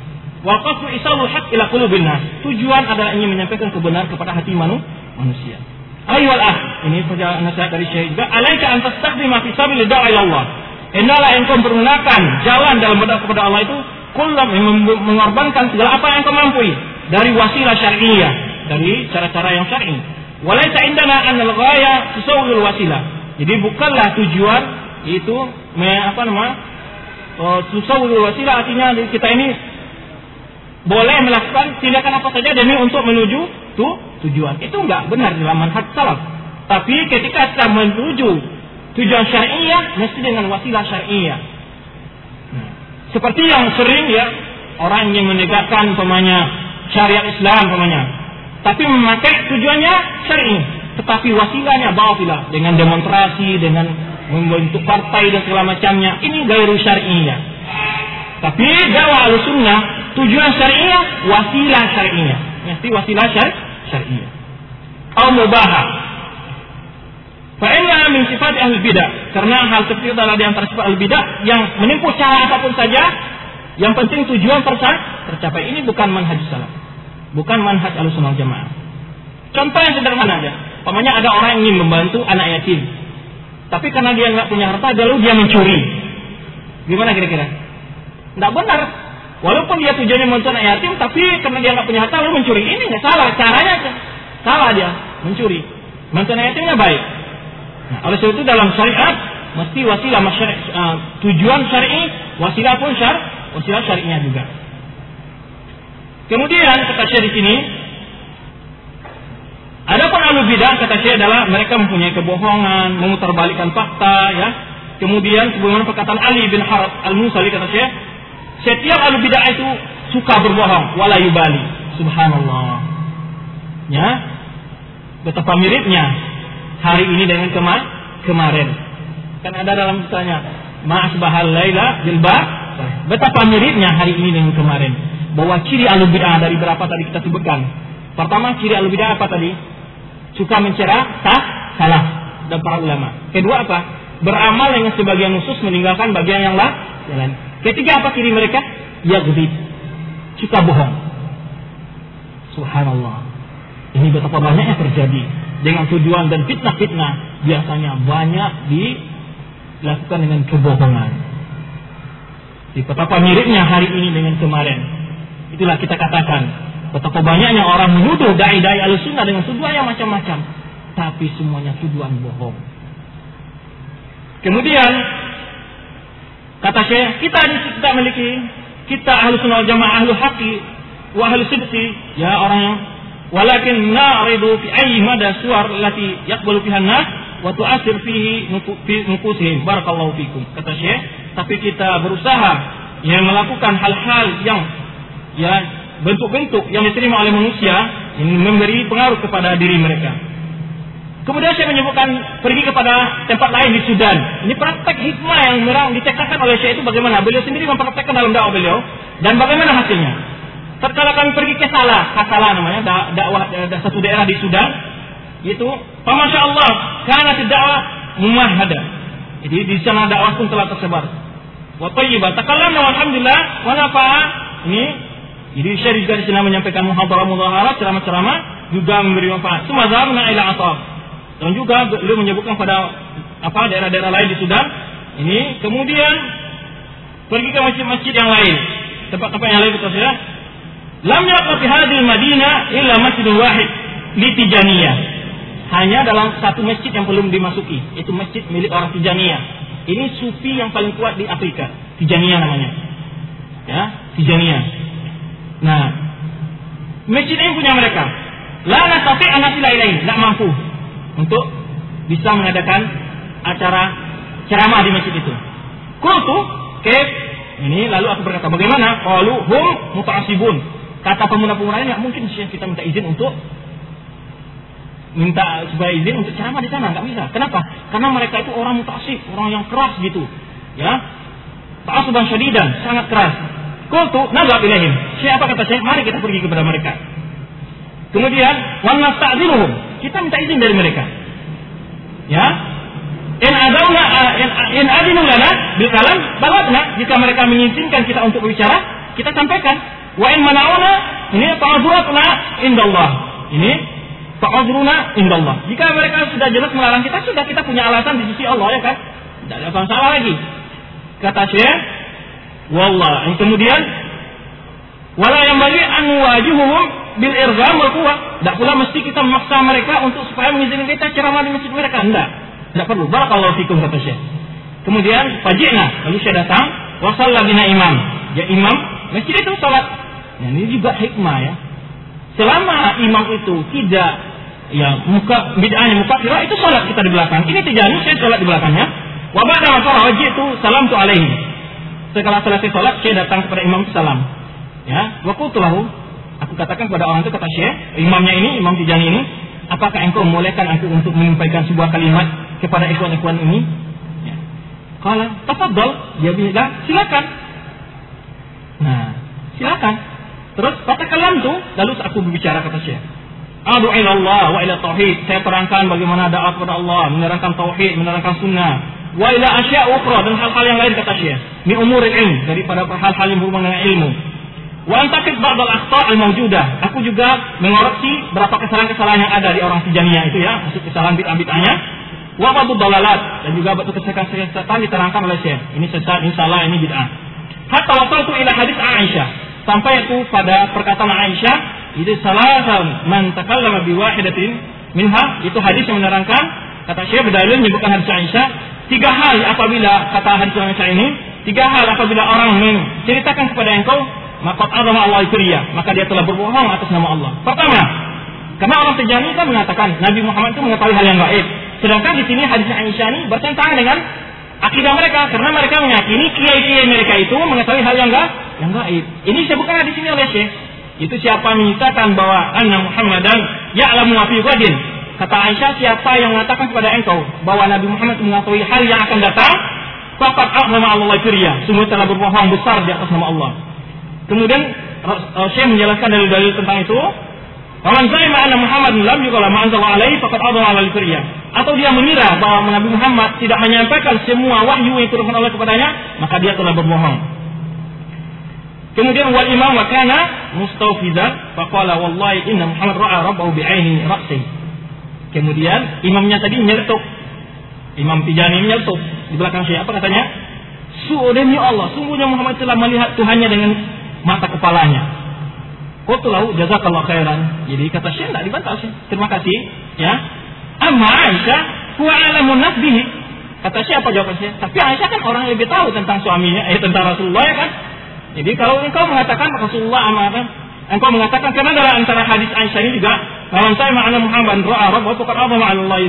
Wal qasdu isalu haq ila qulubin. Tujuan adalah ingin menyampaikan kebenaran kepada hati manu, manusia. Ayyuhal ah, ini perjalanan nasihat dari Syekh juga. Alaika an tastaqdima fi sabil da'a Allah. Hendaklah engkau menggunakan jalan dalam berdakwah kepada Allah itu kullam mengorbankan segala apa yang engkau mampu dari wasilah syariah, dari cara-cara yang syar'i. Walaisa indana anal ghaya tusawwil wasilah. Jadi bukanlah tujuan itu me, apa nama? Oh, tusawwil wasilah artinya kita ini boleh melakukan tindakan apa saja demi untuk menuju tu, tujuan. Itu enggak benar dalam manhaj salaf. Tapi ketika kita menuju tujuan syariah mesti dengan wasilah syariah. Nah, seperti yang sering ya orang yang menegakkan pemanya syariat Islam namanya. Tapi memakai tujuannya syar'i, tetapi wasilahnya batilah dengan demonstrasi, dengan membentuk partai dan segala macamnya. Ini gairu syar'iyah. Tapi dakwah al-sunnah tujuan syariah wasilah syariah. Mesti wasilah syar syariah. Atau mubahah. Fa'inna min sifat ahli bidah. Karena hal seperti itu adalah di antara sifat ahli bidah yang menempuh cara apa pun saja. Yang penting tujuan tercapai. Ini bukan manhaj salaf. Bukan manhaj alusunah jamaah. Contoh yang sederhana aja. Pokoknya ada orang yang ingin membantu anak yatim. Tapi karena dia nggak punya harta, lalu dia mencuri. Gimana kira-kira? Nggak benar. Walaupun dia tujuannya anak yatim, tapi karena dia nggak punya harta lalu mencuri. Ini nggak salah. Caranya salah dia mencuri. Anak yatimnya baik. Nah, oleh sebab itu dalam syariat mesti wasilah masyarakat uh, tujuan syar'i, wasilah pun syar, wasilah syar'inya juga. Kemudian kata Syekh di sini, Adapun ahlu bidah kata Syekh adalah mereka mempunyai kebohongan, memutarbalikkan fakta, ya. Kemudian sebagaimana perkataan Ali bin Harab al-Musali kata Syekh, setiap ahlu bidah itu suka berbohong, wala yubali. Subhanallah. Ya. Betapa miripnya hari ini dengan kema kemarin. Kan ada dalam misalnya, ma'asbahal laila jilba. Betapa miripnya hari ini dengan kemarin bahwa ciri ahlu bid'ah dari berapa tadi kita sebutkan. Pertama ciri ahlu bid'ah apa tadi? Suka mencela sah, salah dan para ulama. Kedua apa? Beramal dengan sebagian khusus meninggalkan bagian yang lain. Ketiga apa ciri mereka? Ya gudit. Suka bohong. Subhanallah. Ini betapa banyaknya terjadi dengan tujuan dan fitnah-fitnah biasanya banyak dilakukan dengan kebohongan. Di betapa miripnya hari ini dengan kemarin. Itulah kita katakan betapa banyaknya orang menuduh dai-dai al-sunnah dengan tuduhan yang macam-macam. Tapi semuanya tuduhan bohong. Kemudian kata saya kita di kita memiliki kita ahlu sunnah jamaah ahlu haki wa ahlu sidqi ya orang yang walakin na'ridu fi ayyi mada suar lati yaqbalu fiha nas wa tu'asir fihi nufusihim. Barakallahu fikum kata Syekh. Tapi kita berusaha yang melakukan hal-hal yang ya bentuk-bentuk yang diterima oleh manusia ini memberi pengaruh kepada diri mereka. Kemudian saya menyebutkan pergi kepada tempat lain di Sudan. Ini praktek hikmah yang merang ditekatkan oleh Syekh itu bagaimana? Beliau sendiri mempraktekkan dalam dakwah beliau dan bagaimana hasilnya? Tatkala kami pergi ke Salah, Kasala namanya, dakwah satu daerah di Sudan, itu, Masya Allah, karena dakwah mumahada. Jadi di sana dakwah pun telah tersebar. Wa tayyiba. Takallamna alhamdulillah wa. Ini jadi Syekh juga di sana menyampaikan muhadarah mudaharah ceramah-ceramah juga memberi manfaat. Zaman ila atab. Dan juga beliau menyebutkan pada apa daerah-daerah lain di Sudan. Ini kemudian pergi ke masjid-masjid yang lain, tempat-tempat yang lain betul ya. Lam yaqta fi hadhihi Madinah illa masjid wahid di Tijaniyah. Hanya dalam satu masjid yang belum dimasuki, itu masjid milik orang Tijaniyah. Ini sufi yang paling kuat di Afrika, Tijaniyah namanya. Ya, Tijaniyah. Nah, masjid ini punya mereka. La nastati an nasila ilaih, tidak mampu untuk bisa mengadakan acara ceramah di masjid itu. Kultu, kef, ini lalu aku berkata, bagaimana? Qalu hum muta'asibun. Kata pemuda-pemuda ini, mungkin sih kita minta izin untuk minta supaya izin untuk ceramah di sana, nggak bisa. Kenapa? Karena mereka itu orang mutasib, orang yang keras gitu, ya. Ta'asuban syadidan, sangat keras. Kultu, nazar ilaihim. Siapa kata saya? Mari kita pergi kepada mereka. Kemudian, wan nasta'zinuhum kita minta izin dari mereka. Ya. In adauna in, in adinu lana bil kalam balatna jika mereka mengizinkan kita untuk berbicara, kita sampaikan. Wa in manauna ini fa'adhuratna indallah. Ini fa'adhruna indallah. Jika mereka sudah jelas melarang kita, sudah kita punya alasan di sisi Allah ya kan? Tidak ada masalah lagi. Kata Syekh, wallah. Kemudian wala yang bagi an wajuhum bil irgham wal quwwah. Tidak pula mesti kita memaksa mereka untuk supaya mengizinkan kita ceramah di masjid mereka. Tidak. Tidak perlu. Barakallahu fikum kata Syekh. Kemudian fajina, lalu saya datang, wasalla bina imam. Ya imam, masjid itu salat. Nah, ini juga hikmah ya. Selama imam itu tidak ya muka bid'ahnya muka kira itu salat kita di belakang. Ini terjadi saya salat di belakangnya. Wa ba'da ma itu salam tu alaihi. Setelah selesai salat saya datang kepada imam salam. Ya, wa qultu Aku katakan kepada orang itu kata Syekh, imamnya ini, Imam Tijani ini, apakah engkau membolehkan aku untuk menyampaikan sebuah kalimat kepada ikhwan-ikhwan ini? Ya. Kalau tafadhol, dia bilang silakan. Nah, silakan. Terus kata kalam tuh, lalu aku berbicara kata Syekh. Adu Allah wa ila tauhid. Saya terangkan bagaimana dakwah kepada Allah, menerangkan tauhid, menerangkan sunnah. Wa ila asya ukhra dan hal-hal yang lain kata Syekh. Min umur ilm daripada hal-hal yang berhubungan dengan ilmu. Wa antakid ba'dal akhta' al-mawjudah. Aku juga mengoreksi berapa kesalahan-kesalahan yang ada di orang Tijaniyah itu ya, maksud kesalahan bid'ah-bid'ahnya. Wa ba'dul dalalat dan juga batu kesesatan diterangkan oleh Syekh. Ini sesat, ini salah, ini bid'ah. Hatta wasaltu ila hadis Aisyah. Sampai aku pada perkataan Aisyah, itu salah man takallama biwahidatin minha, itu hadis yang menerangkan kata Syekh berdalil menyebutkan hadis Aisyah, tiga hal apabila kata hadis Aisyah ini, tiga hal apabila orang menceritakan kepada engkau maka Allah ikriya, maka dia telah berbohong atas nama Allah. Pertama, karena orang Tijani kan mengatakan Nabi Muhammad itu mengetahui hal yang gaib. Sedangkan di sini hadis Aisyah ini bertentangan dengan akidah mereka karena mereka meyakini kiai-kiai mereka itu mengetahui hal yang gaib. Yang gaib. Ini disebutkan di sini oleh Syekh. Itu siapa menyatakan bahwa anna Muhammadan ya'lamu ma fi ghadin. Kata Aisyah, siapa yang mengatakan kepada engkau bahwa Nabi Muhammad mengetahui hal yang akan datang, faqad a'lama Allah kiriya. Semua telah berbohong besar di atas nama Allah. Kemudian Syekh menjelaskan dalil-dalil tentang itu. Waman za'ima anna Muhammad lam yuqala ma anzala alaihi faqad adha 'ala al Atau dia mengira bahwa Nabi Muhammad tidak menyampaikan semua wahyu yang diturunkan Allah kepadanya, maka dia telah berbohong. Kemudian wal imam wa kana mustawfidan faqala wallahi inna Muhammad ra'a rabbahu bi'aini ra'si. Kemudian imamnya tadi nyeletuk. Imam Tijani nyeletuk di belakang saya apa katanya? Sungguh demi Allah, sungguhnya Muhammad telah melihat Tuhannya dengan mata kepalanya. Qultu lahu jazakallahu khairan. Jadi kata Syekh tidak dibantah sih. Terima kasih ya. Amma Aisyah huwa alamun nas Kata siapa jawab Syekh? Tapi Aisyah kan orang yang lebih tahu tentang suaminya, eh tentang Rasulullah ya kan? Jadi kalau engkau mengatakan Rasulullah amarah, engkau mengatakan karena dalam antara hadis Aisyah ini juga, kalau saya ma'ana Muhammad ra'a rabbahu faqad azama 'ala Allah.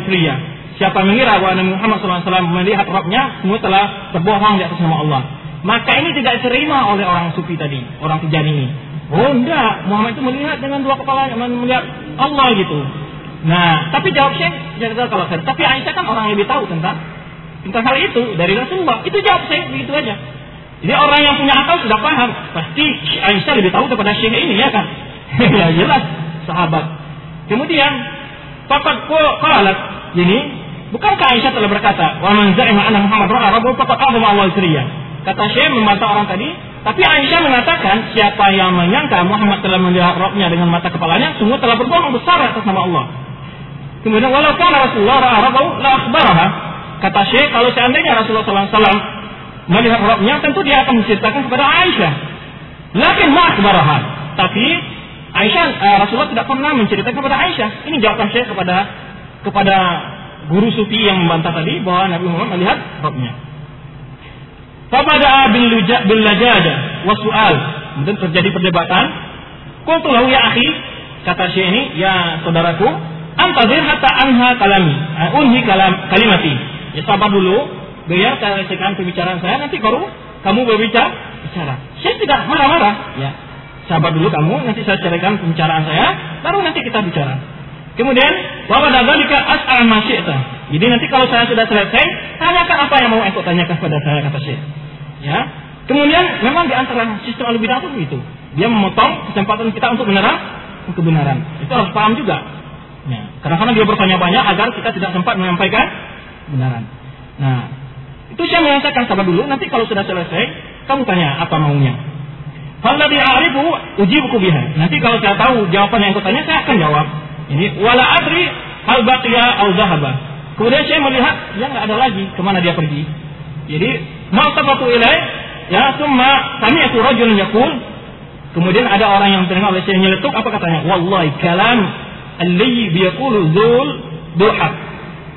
Siapa mengira bahwa Muhammad SAW melihat Rabbnya, semua telah berbohong di atas nama Allah. Maka ini tidak diterima oleh orang sufi tadi, orang tijani ini. Oh enggak, Muhammad itu melihat dengan dua kepala, melihat Allah gitu. Nah, tapi jawab Syekh, tidak kalau saya. Tapi Aisyah kan orang yang lebih tahu tentang tentang hal itu dari Rasulullah. Itu jawab Syekh begitu aja. Jadi orang yang punya akal sudah paham. Pasti Aisyah lebih tahu daripada Syekh ini ya kan? [LAUGHS] ya jelas sahabat. Kemudian Fakat qalat ini bukankah Aisyah telah berkata wa man anna Muhammad ra'a rabbuhu faqad Allah sirriya. Kata Syekh membantah orang tadi, tapi Aisyah mengatakan siapa yang menyangka Muhammad telah melihat rohnya dengan mata kepalanya, sungguh telah berbohong besar atas nama Allah. Kemudian walau kana Rasulullah ra'a rabbahu la akhbaraha. Kata Syekh kalau seandainya Rasulullah SAW melihat rohnya tentu dia akan menceritakan kepada Aisyah. Lakin ma akhbaraha. Tapi Aisyah uh, Rasulullah tidak pernah menceritakan kepada Aisyah. Ini jawaban saya kepada kepada guru sufi yang membantah tadi bahwa Nabi Muhammad melihat rohnya. Fapada bin luja bin lajada wasual. Kemudian terjadi perdebatan. Qultu lahu ya akhi, kata Syekh ini, ya saudaraku, antazir hatta anha kalami, uh, unhi kalam kalimati. Ya sabar dulu, biar saya selesaikan pembicaraan saya nanti baru kamu berbicara bicara. Saya tidak marah-marah, ya sabar dulu kamu, nanti saya ceritakan pembicaraan saya, baru nanti kita bicara. Kemudian, bahwa dzalika as'al masyi'ta. Jadi nanti kalau saya sudah selesai, tanyakan apa yang mau engkau tanyakan kepada saya kata Syekh. Ya. Kemudian memang di antara sistem al bidah itu. Dia memotong kesempatan kita untuk beneran kebenaran. Itu harus paham juga. Ya. Kadang-kadang dia bertanya banyak agar kita tidak sempat menyampaikan kebenaran. Nah, itu saya mengatakan sabar dulu. Nanti kalau sudah selesai, kamu tanya apa maunya. Falladhi a'rifu ujibuku biha. Nanti kalau saya tahu jawaban yang aku tanya, saya akan jawab. Ini wala adri hal baqiya au zahaba. Kemudian saya melihat dia nggak ada lagi, ke mana dia pergi. Jadi ma'tafatu ilai ya summa sami'tu rajulun yaqul Kemudian ada orang yang terdengar oleh saya nyeletuk apa katanya? Wallahi kalam alladhi biyaqulu zul duha.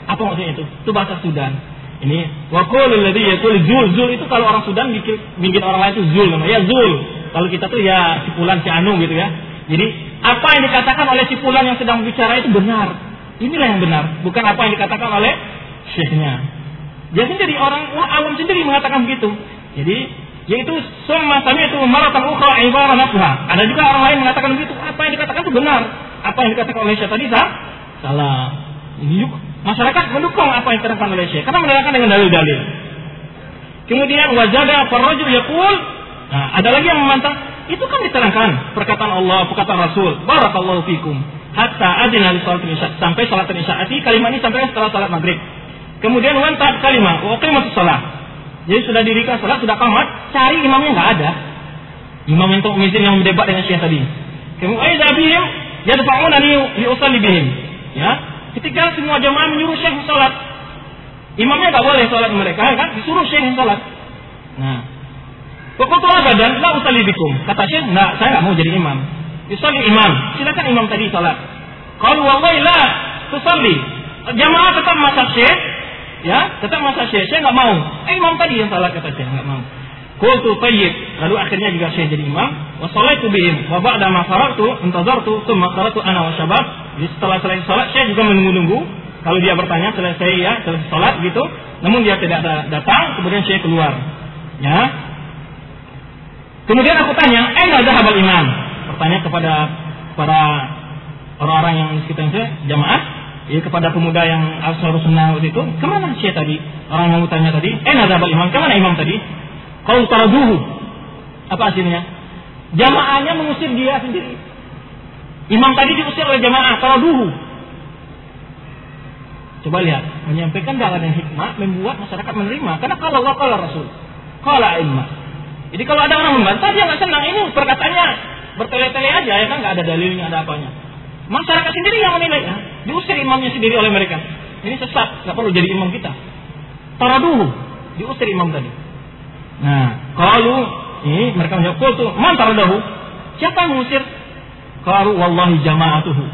Apa maksudnya itu? Itu bahasa Sudan. Ini waqul alladhi yaqulu zul zul itu kalau orang Sudan bikin, bikin orang lain itu zul namanya. Ya zul. Kalau kita tuh ya si Fulan si Anu gitu ya. Jadi apa yang dikatakan oleh si Fulan yang sedang bicara itu benar. Inilah yang benar, bukan apa yang dikatakan oleh syekhnya. Dia sendiri orang awam sendiri mengatakan begitu. Jadi yaitu semua sami itu maratan ukhra ibarah nafha. Ada juga orang lain mengatakan begitu. Apa yang dikatakan itu benar. Apa yang dikatakan oleh syekh tadi sah? salah. Ini masyarakat mendukung apa yang dikatakan oleh syekh karena menerangkan dengan dalil-dalil. Kemudian wajada farrajul yaqul Nah, ada lagi yang membantah, itu kan diterangkan perkataan Allah, perkataan Rasul. Barakallahu fikum. Hatta adina li salat isya sampai salat isya. Arti kalimat ini sampai setelah salat maghrib. Kemudian wantat kalimat wa qimatus salat. Jadi sudah dirikan salat, sudah kamat, cari imamnya nggak ada. Imam yang mizin yang berdebat dengan Syekh tadi. Kemudian ada bihim yadfa'una li usalli bihim. Ya. Ketika semua jemaah menyuruh Syekh salat, imamnya nggak boleh salat mereka kan, disuruh Syekh salat. Nah, Fakultu abadan la usali bikum. Kata Syekh, enggak, saya enggak mau jadi imam. Yusalli imam. Silakan imam tadi salat. Kalau wallahi la tusalli. Jamaah tetap masa Syekh, ya, tetap masa Syekh. Saya enggak mau. Eh, imam tadi yang salat kata Syekh, enggak mau. Qultu tayyib. Lalu akhirnya juga saya jadi imam. Wa salaitu bihim. Wa ba'da ma faragtu intazartu thumma qaratu ana wa syabab. Jadi setelah selesai salat saya juga menunggu-nunggu. Kalau dia bertanya selesai ya, selesai salat gitu. Namun dia tidak datang, kemudian saya keluar. Ya, Kemudian aku tanya, "Aina zahabal imam?" Bertanya kepada para orang-orang yang sekitar saya, jamaah, ya kepada pemuda yang asal sunnah waktu itu, ke mana sih tadi? Orang yang bertanya tadi, "Aina zahabal imam?" Ke mana imam tadi? Kau taraduhu. Apa hasilnya? Jamaahnya mengusir dia sendiri. Imam tadi diusir oleh jamaah, taraduhu. Coba lihat, menyampaikan dalam yang hikmah membuat masyarakat menerima. Karena kalau Allah kalau Rasul, kalau ilmu. Jadi kalau ada orang membantah dia nggak senang ini perkataannya bertele-tele aja ya kan nggak ada dalilnya ada apanya. Masyarakat sendiri yang menilai ya. Diusir imamnya sendiri oleh mereka. Ini sesat, nggak perlu jadi imam kita. dulu diusir imam tadi. Nah, kalau ini mereka menjawab tuh, man dahulu Siapa yang mengusir? Kalau wallahi jamaatuhu.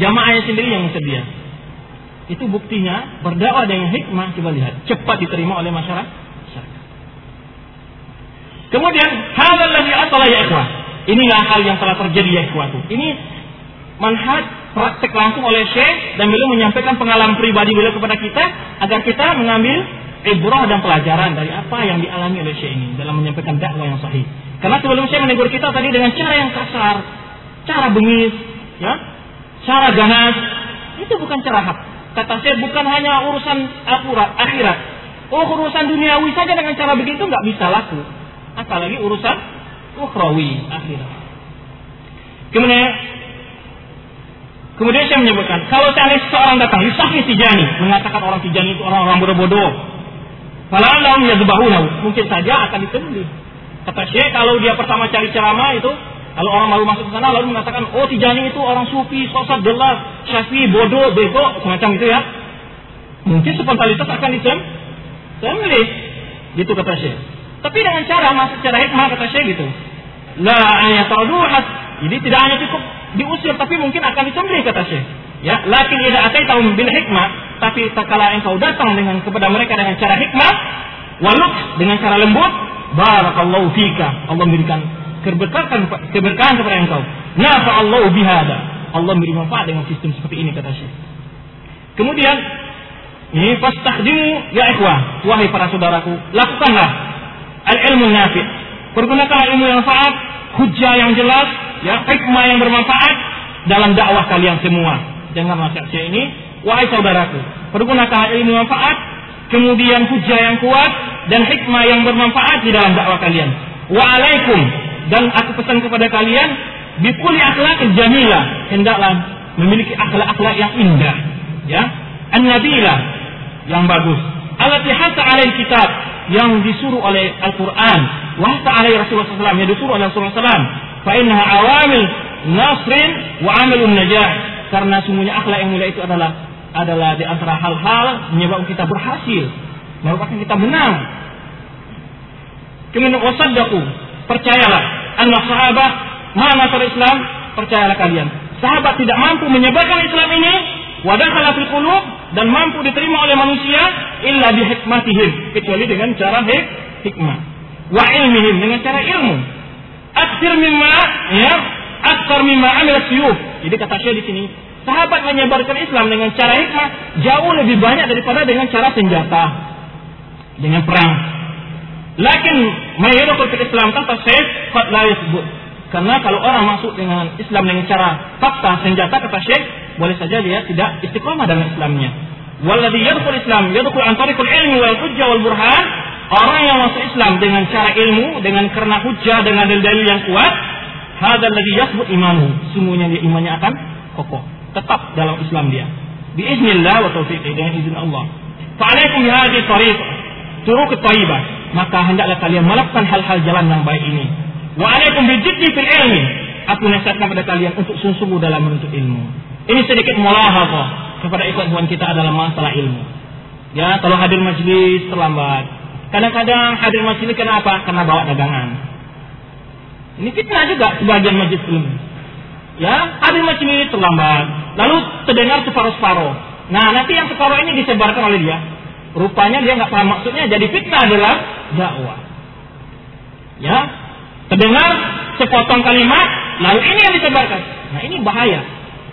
Jamaahnya sendiri yang mengusir dia. Itu buktinya berdakwah dengan hikmah coba lihat cepat diterima oleh masyarakat Kemudian hal asala ya ikhwah. Inilah hal yang telah terjadi ya ikhwah. Ini manhaj praktek langsung oleh Syekh dan beliau menyampaikan pengalaman pribadi beliau kepada kita agar kita mengambil ibrah dan pelajaran dari apa yang dialami oleh Syekh ini dalam menyampaikan dakwah yang sahih. Karena sebelum saya menegur kita tadi dengan cara yang kasar, cara bengis, ya, cara ganas, itu bukan cara hak. Kata saya bukan hanya urusan akurat akhirat. Oh urusan duniawi saja dengan cara begitu nggak bisa laku. Apalagi urusan ukhrawi akhirat. Kemudian Kemudian saya menyebutkan, kalau seandainya seseorang datang, Yusafi Tijani, mengatakan orang Tijani itu orang-orang bodoh-bodoh. Allah yazbahunahu, mungkin saja akan disembelih. Kata Syekh kalau dia pertama cari ceramah itu kalau orang baru masuk ke sana lalu mengatakan oh Tijani itu orang sufi, sosok jelas, syafi, bodoh, bego, semacam itu ya. Mungkin spontanitas akan disem, sembelih. Gitu kata Syekh. Tapi dengan cara masuk secara hikmah kata Syekh gitu. La ayataduhat. Jadi tidak hanya cukup diusir tapi mungkin akan disembelih kata Syekh. Ya, lakin idza ataitahum bil hikmah, tapi tak kala engkau datang dengan kepada mereka dengan cara hikmah, waluk dengan cara lembut, Barakallahu fika. Allah memberikan keberkahan keberkahan kepada engkau. Nafa Allah bihada. Allah memberi manfaat dengan sistem seperti ini kata Syekh. Kemudian ini fastakhdimu ya ikhwah, wahai para saudaraku, lakukanlah al-ilmu nafi'. Pergunakanlah ilmu yang manfaat, hujah yang jelas, ya, hikmah yang bermanfaat dalam dakwah kalian semua. Jangan nasihat saya ini, wahai saudaraku, pergunakanlah ilmu manfaat, kemudian hujah yang kuat, dan hikmah yang bermanfaat di dalam dakwah kalian. Wa alaikum dan aku pesan kepada kalian bikuli akhlak jamilah hendaklah memiliki akhlak-akhlak yang indah ya. An-nabila yang bagus. Alati hatta alaih kitab yang disuruh oleh Al-Quran. Wa alaih Rasulullah SAW yang disuruh oleh Rasulullah SAW fa innaha awamil nasrin wa amalun najah karena sungguhnya akhlak yang mulia itu adalah adalah di antara hal-hal menyebabkan kita berhasil merupakan kita menang. Kemudian wasaddaku, percayalah, anna sahabat mana Islam, percayalah kalian. Sahabat tidak mampu menyebarkan Islam ini, wadakhala fil dan mampu diterima oleh manusia illa bi hikmatihim, kecuali dengan cara hik hikmah. Wa ilmihim dengan cara ilmu. Aksir mimma ya, aksar mimma amil suyuf. Jadi kata saya di sini, sahabat menyebarkan Islam dengan cara hikmah jauh lebih banyak daripada dengan cara senjata dengan perang. Lakin mayadukul fil Islam tanpa sayf qad la yasbut. Karena kalau orang masuk dengan Islam dengan cara fakta senjata kata Syekh, boleh saja dia tidak istiqomah dalam Islamnya. Walladhi yadkhul Islam yadkhul an ilmi wal hujjah wal burhan. Orang yang masuk Islam dengan cara ilmu, dengan karena hujjah, dengan dalil-dalil yang kuat, hadzal ladzi yasbut imanu. Semuanya dia imannya akan kokoh, tetap dalam Islam dia. Biiznillah wa taufiqih dengan izin Allah. Fa'alaikum bihadhihi tariqah turun ke Taibah, maka hendaklah kalian melakukan hal-hal jalan yang baik ini. Wa alaikum bijiddi fil ilmi. Aku nasihatkan kepada kalian untuk sungguh-sungguh dalam menuntut ilmu. Ini sedikit mulahazah kepada ikhwan kita adalah masalah ilmu. Ya, kalau hadir majlis terlambat. Kadang-kadang hadir majlis kenapa? Karena bawa dagangan. Ini fitnah juga sebagian majlis ilmu. Ya, hadir majlis terlambat. Lalu terdengar separuh-separuh. Nah, nanti yang separuh ini disebarkan oleh dia. Rupanya dia nggak paham maksudnya jadi fitnah dalam dakwah. Ya, terdengar sepotong kalimat, lalu ini yang disebarkan. Nah ini bahaya.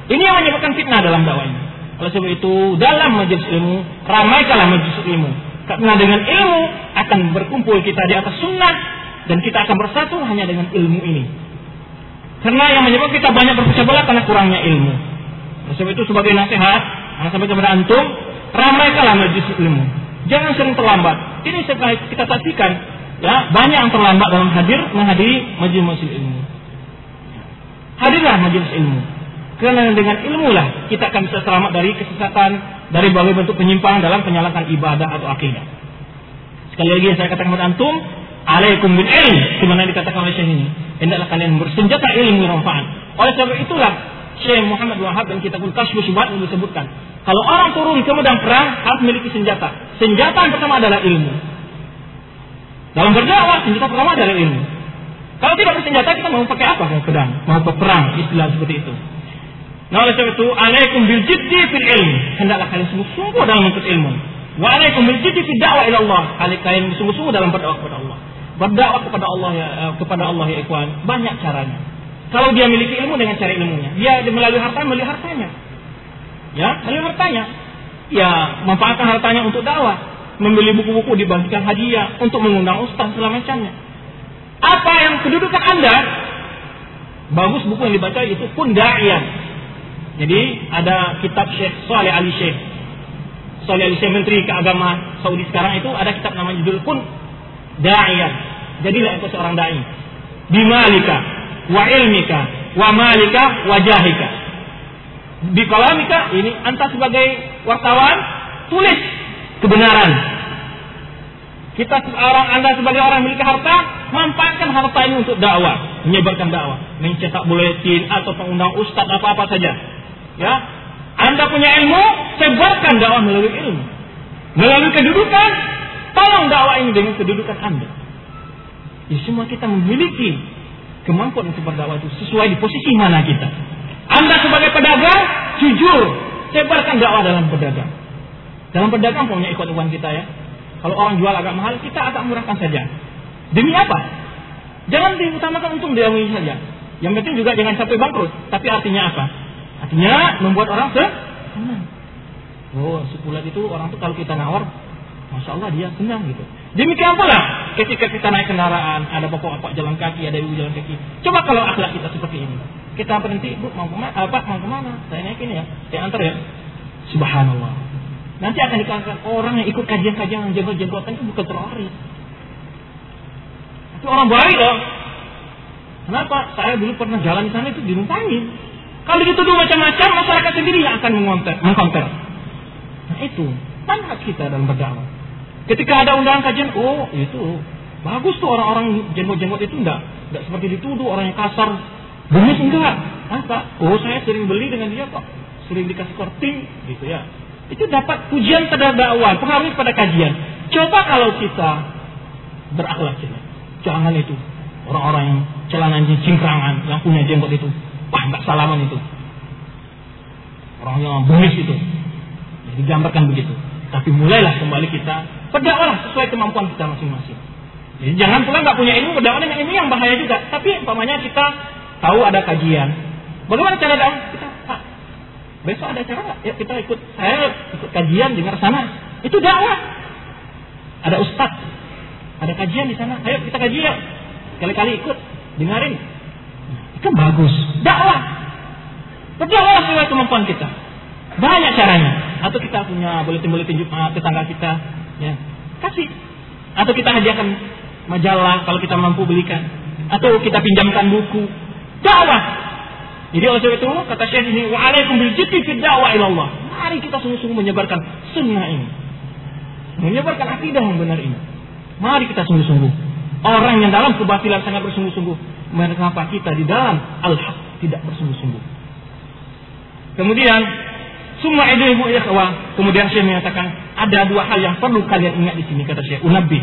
Ini yang menyebabkan fitnah dalam dakwah ini. Oleh sebab itu dalam majelis ilmu ramaikanlah majelis ilmu. Karena dengan ilmu akan berkumpul kita di atas sunnah dan kita akan bersatu hanya dengan ilmu ini. Karena yang menyebabkan kita banyak berpecah belah karena kurangnya ilmu. Sebab itu sebagai nasihat, sampai kepada antum, ramaikanlah majlis ilmu. Jangan sering terlambat. Ini kita saksikan, ya banyak yang terlambat dalam hadir menghadiri majlis ilmu. Hadirlah majlis ilmu. Karena dengan ilmu lah kita akan bisa selamat dari kesesatan, dari berbagai bentuk penyimpangan dalam penyalahan ibadah atau akidah. Sekali lagi saya katakan kepada antum, alaikum bil ilm, Sebenarnya dikatakan oleh Syekh ini. Hendaklah kalian bersenjata ilmu yang manfaat. Oleh sebab itulah Syekh Muhammad Wahab dan kitabul Kashfu Syubhat disebutkan kalau orang turun ke medan perang harus memiliki senjata. Senjata yang pertama adalah ilmu. Dalam berdakwah senjata pertama adalah ilmu. Kalau tidak bersenjata kita mau pakai apa? Mau pedang, mau berperang, istilah seperti itu. Nah oleh sebab itu, alaikum bil jiddi fil ilmi. Hendaklah kalian sungguh-sungguh dalam menuntut ilmu. Wa alaikum bil jiddi fil dakwah ila Allah. Kalian sungguh-sungguh dalam berdakwah kepada Allah. Berdakwah kepada Allah ya eh, kepada Allah ya ikhwan, banyak caranya. Kalau dia memiliki ilmu dengan cara ilmunya, dia melalui harta melalui hartanya. Ya, hanya hartanya. Ya, manfaatkan hartanya untuk dakwah. Membeli buku-buku dibagikan hadiah untuk mengundang ustaz segala macamnya. Apa yang kedudukan Anda? Bagus buku yang dibaca itu pun da'iyan. Jadi ada kitab Syekh Saleh Ali Syekh. Saleh Ali Syekh Menteri Keagama Saudi sekarang itu ada kitab namanya judul pun da'iyan. Jadilah itu seorang dai. Bimalika wa ilmika wa malika wa jahika. Di kalamika ini anta sebagai wartawan tulis kebenaran. Kita orang Anda sebagai orang memiliki harta, manfaatkan harta ini untuk dakwah, menyebarkan dakwah, mencetak buletin atau pengundang ustadz apa-apa saja. Ya, Anda punya ilmu, sebarkan dakwah melalui ilmu. Melalui kedudukan, tolong dakwah ini dengan kedudukan Anda. Ya, semua kita memiliki kemampuan untuk berdakwah itu sesuai di posisi mana kita. Anda sebagai pedagang, jujur, sebarkan dakwah dalam pedagang. Dalam pedagang punya ikut uang kita ya. Kalau orang jual agak mahal, kita agak murahkan saja. Demi apa? Jangan diutamakan untung diambil saja. Yang penting juga jangan sampai bangkrut. Tapi artinya apa? Artinya membuat orang senang. Oh, sepulat itu orang tuh kalau kita nawar, masya Allah dia senang gitu. Demikian pula ketika kita naik kendaraan, ada bapak-bapak jalan kaki, ada ibu jalan kaki. Coba kalau akhlak kita seperti ini. Kita berhenti, bu mau ke mana? Apa mau ke mana? Saya naikin ya, saya antar ya. Subhanallah. Nanti akan dikatakan orang yang ikut kajian-kajian yang jenggot-jenggotan itu bukan teroris. Itu orang baik loh. Kenapa? Saya dulu pernah jalan di sana itu dinumpangin. Kalau dituduh macam-macam, masyarakat sendiri yang akan mengkonter. Nah itu, manhaj kita dalam berdakwah. Ketika ada undangan kajian, oh itu bagus tuh orang-orang jenggot-jenggot itu enggak, enggak seperti dituduh orang yang kasar. Benar enggak? Apa? Oh saya sering beli dengan dia kok, sering dikasih korting, gitu ya itu dapat pujian pada dakwah, pengaruh pada kajian. Coba kalau kita berakhlak. Jangan itu. Orang-orang yang celananya cingkrangan, yang punya jenggot itu. Wah, nggak salaman itu. Orang yang bengis itu. Jadi gambarkan begitu. Tapi mulailah kembali kita berdakwah sesuai kemampuan kita masing-masing. Jadi jangan pula nggak punya ilmu berdakwah dengan ini yang bahaya juga. Tapi umpamanya kita tahu ada kajian. Bagaimana cara dakwah? Kita Besok ada acara nggak? Ya kita ikut. Saya ikut kajian dengar sana. Itu dakwah. Ada ustad, ada kajian di sana. Ayo kita kaji ya. Kali-kali ikut, dengarin. Itu bagus. Dakwah. Berdakwah sesuai kemampuan kita. Banyak caranya. Atau kita punya buletin-buletin Jumat tetangga kita, ya kasih. Atau kita hadiahkan majalah kalau kita mampu belikan. Atau kita pinjamkan buku. Dakwah jadi oleh sebab itu kata Syekh ini wa alaikum bil jiddi fi da'wa ila Allah. Mari kita sungguh-sungguh menyebarkan sunnah ini. Menyebarkan akidah yang benar ini. Mari kita sungguh-sungguh. Orang yang dalam kebatilan sangat bersungguh-sungguh. Mengapa kita di dalam al-haq tidak bersungguh-sungguh. Kemudian semua ibu ikhwah. Kemudian Syekh menyatakan ada dua hal yang perlu kalian ingat di sini kata Syekh. Unabbi.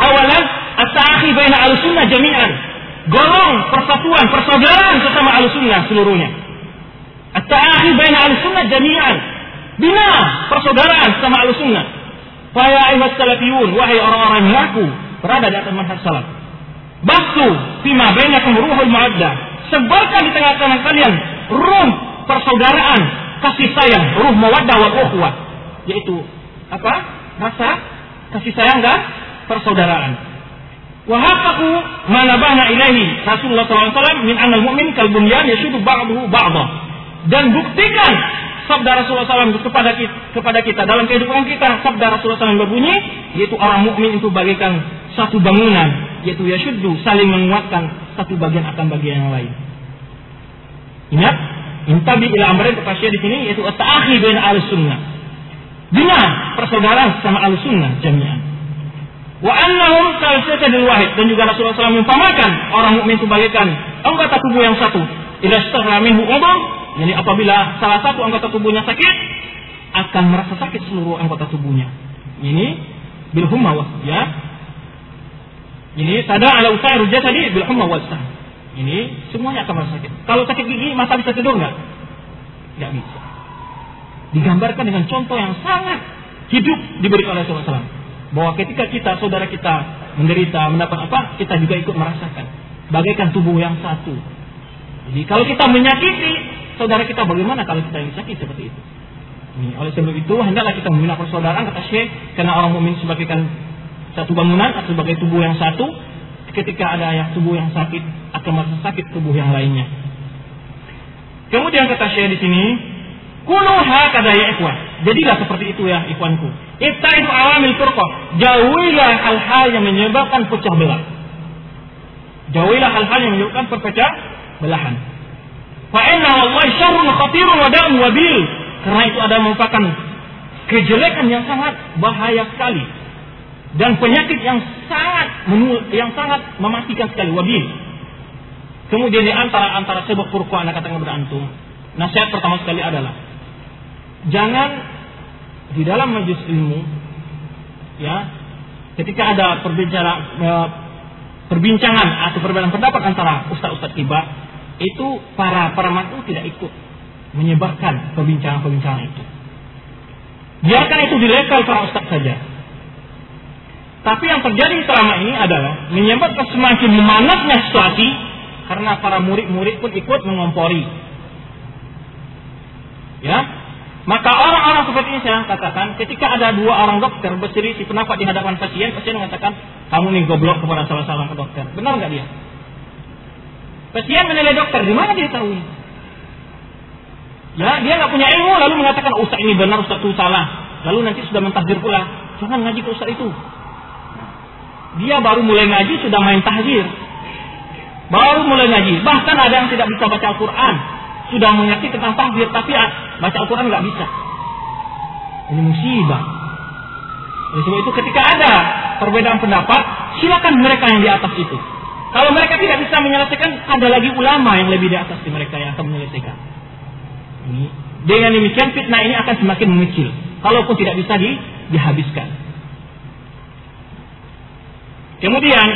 Awalan as-sa'akhi baina al-sunnah jami'an golong persatuan persaudaraan sesama al-sunnah seluruhnya. At-ta'akhi baina al-sunnah jami'an. Bina persaudaraan sesama al-sunnah. Faya ayuhat salafiyun, wahai orang-orang yang mengaku berada di atas manhaj salaf. Bastu fima bainakum ruhul ma'adda. Sebarkan di tengah-tengah kalian ruh persaudaraan, kasih sayang, ruh mawaddah wal ukhwah. Yaitu apa? Rasa kasih sayang dan persaudaraan. Wahaqqaqu ma nabahna ilaihi Rasulullah SAW min anal mu'min kal bunyan yasudu ba'dahu ba'dah. Dan buktikan sabda Rasulullah SAW kepada kita, kepada kita dalam kehidupan kita sabda Rasulullah SAW berbunyi yaitu orang mukmin itu bagaikan satu bangunan yaitu yasuddu saling menguatkan satu bagian akan bagian yang lain. Ingat, intabi ila amrin kepastian di sini yaitu at-ta'akhi bain al-sunnah. Bina persaudaraan sama al-sunnah jami'an. Wa annahum kal jasadil wahid dan juga Rasulullah SAW mengumpamakan orang mukmin itu bagaikan anggota tubuh yang satu. Idza istaghala minhu jadi apabila salah satu anggota tubuhnya sakit, akan merasa sakit seluruh anggota tubuhnya. Ini bil humma ya. Ini tada ala usair jasadi bil humma Ini semuanya akan merasa sakit. Kalau sakit gigi masa bisa tidur nggak? Nggak bisa. Digambarkan dengan contoh yang sangat hidup diberikan oleh Rasulullah SAW bahwa ketika kita saudara kita menderita mendapat apa kita juga ikut merasakan bagaikan tubuh yang satu jadi kalau kita menyakiti saudara kita bagaimana kalau kita yang sakit seperti itu ini oleh sebab itu hendaklah kita membina persaudaraan kata Syekh karena orang mukmin sebagaikan satu bangunan sebagai tubuh yang satu ketika ada yang tubuh yang sakit akan merasa sakit tubuh yang lainnya. Kemudian kata Syekh di sini, kunuha kata ya ikhwan. Jadilah seperti itu ya ikhwanku. Ibta'id awamil furqah. Jauhilah hal-hal yang menyebabkan pecah belah. Jauhilah hal-hal yang menyebabkan perpecah belahan. Fa inna wallahi syarrun khatirun wa da'un wabil. Karena itu ada merupakan kejelekan yang sangat bahaya sekali dan penyakit yang sangat yang sangat mematikan sekali wabil. Kemudian di antara antara sebab purku anak kata kepada antum, nasihat pertama sekali adalah jangan di dalam majlis ilmu ya ketika ada perbicara e, perbincangan atau perbedaan pendapat antara ustaz-ustaz tiba itu para para makmum tidak ikut menyebarkan perbincangan-perbincangan itu. Biarkan itu di level para ustaz saja. Tapi yang terjadi selama ini adalah menyebabkan semakin memanasnya situasi karena para murid-murid pun ikut mengompori. Ya, maka orang-orang seperti ini saya katakan, ketika ada dua orang dokter berselisih pendapat di hadapan pasien, pasien mengatakan, kamu nih goblok kepada salah seorang dokter. Benar nggak dia? Pasien menilai dokter, di mana dia tahu? Ya, dia nggak punya ilmu, lalu mengatakan ustaz ini benar, ustaz itu salah. Lalu nanti sudah mentahdir pula, jangan ngaji ke ustaz itu. Dia baru mulai ngaji sudah main tahdir. Baru mulai ngaji. Bahkan ada yang tidak bisa baca Al-Quran. Sudah mengerti tentang tahdir, tapi baca Al-Quran nggak bisa. Ini musibah. Oleh sebab itu ketika ada perbedaan pendapat, silakan mereka yang di atas itu. Kalau mereka tidak bisa menyelesaikan, ada lagi ulama yang lebih di atas di mereka yang akan menyelesaikan. Ini. Dengan demikian fitnah ini akan semakin mengecil. Kalaupun tidak bisa di, dihabiskan. Kemudian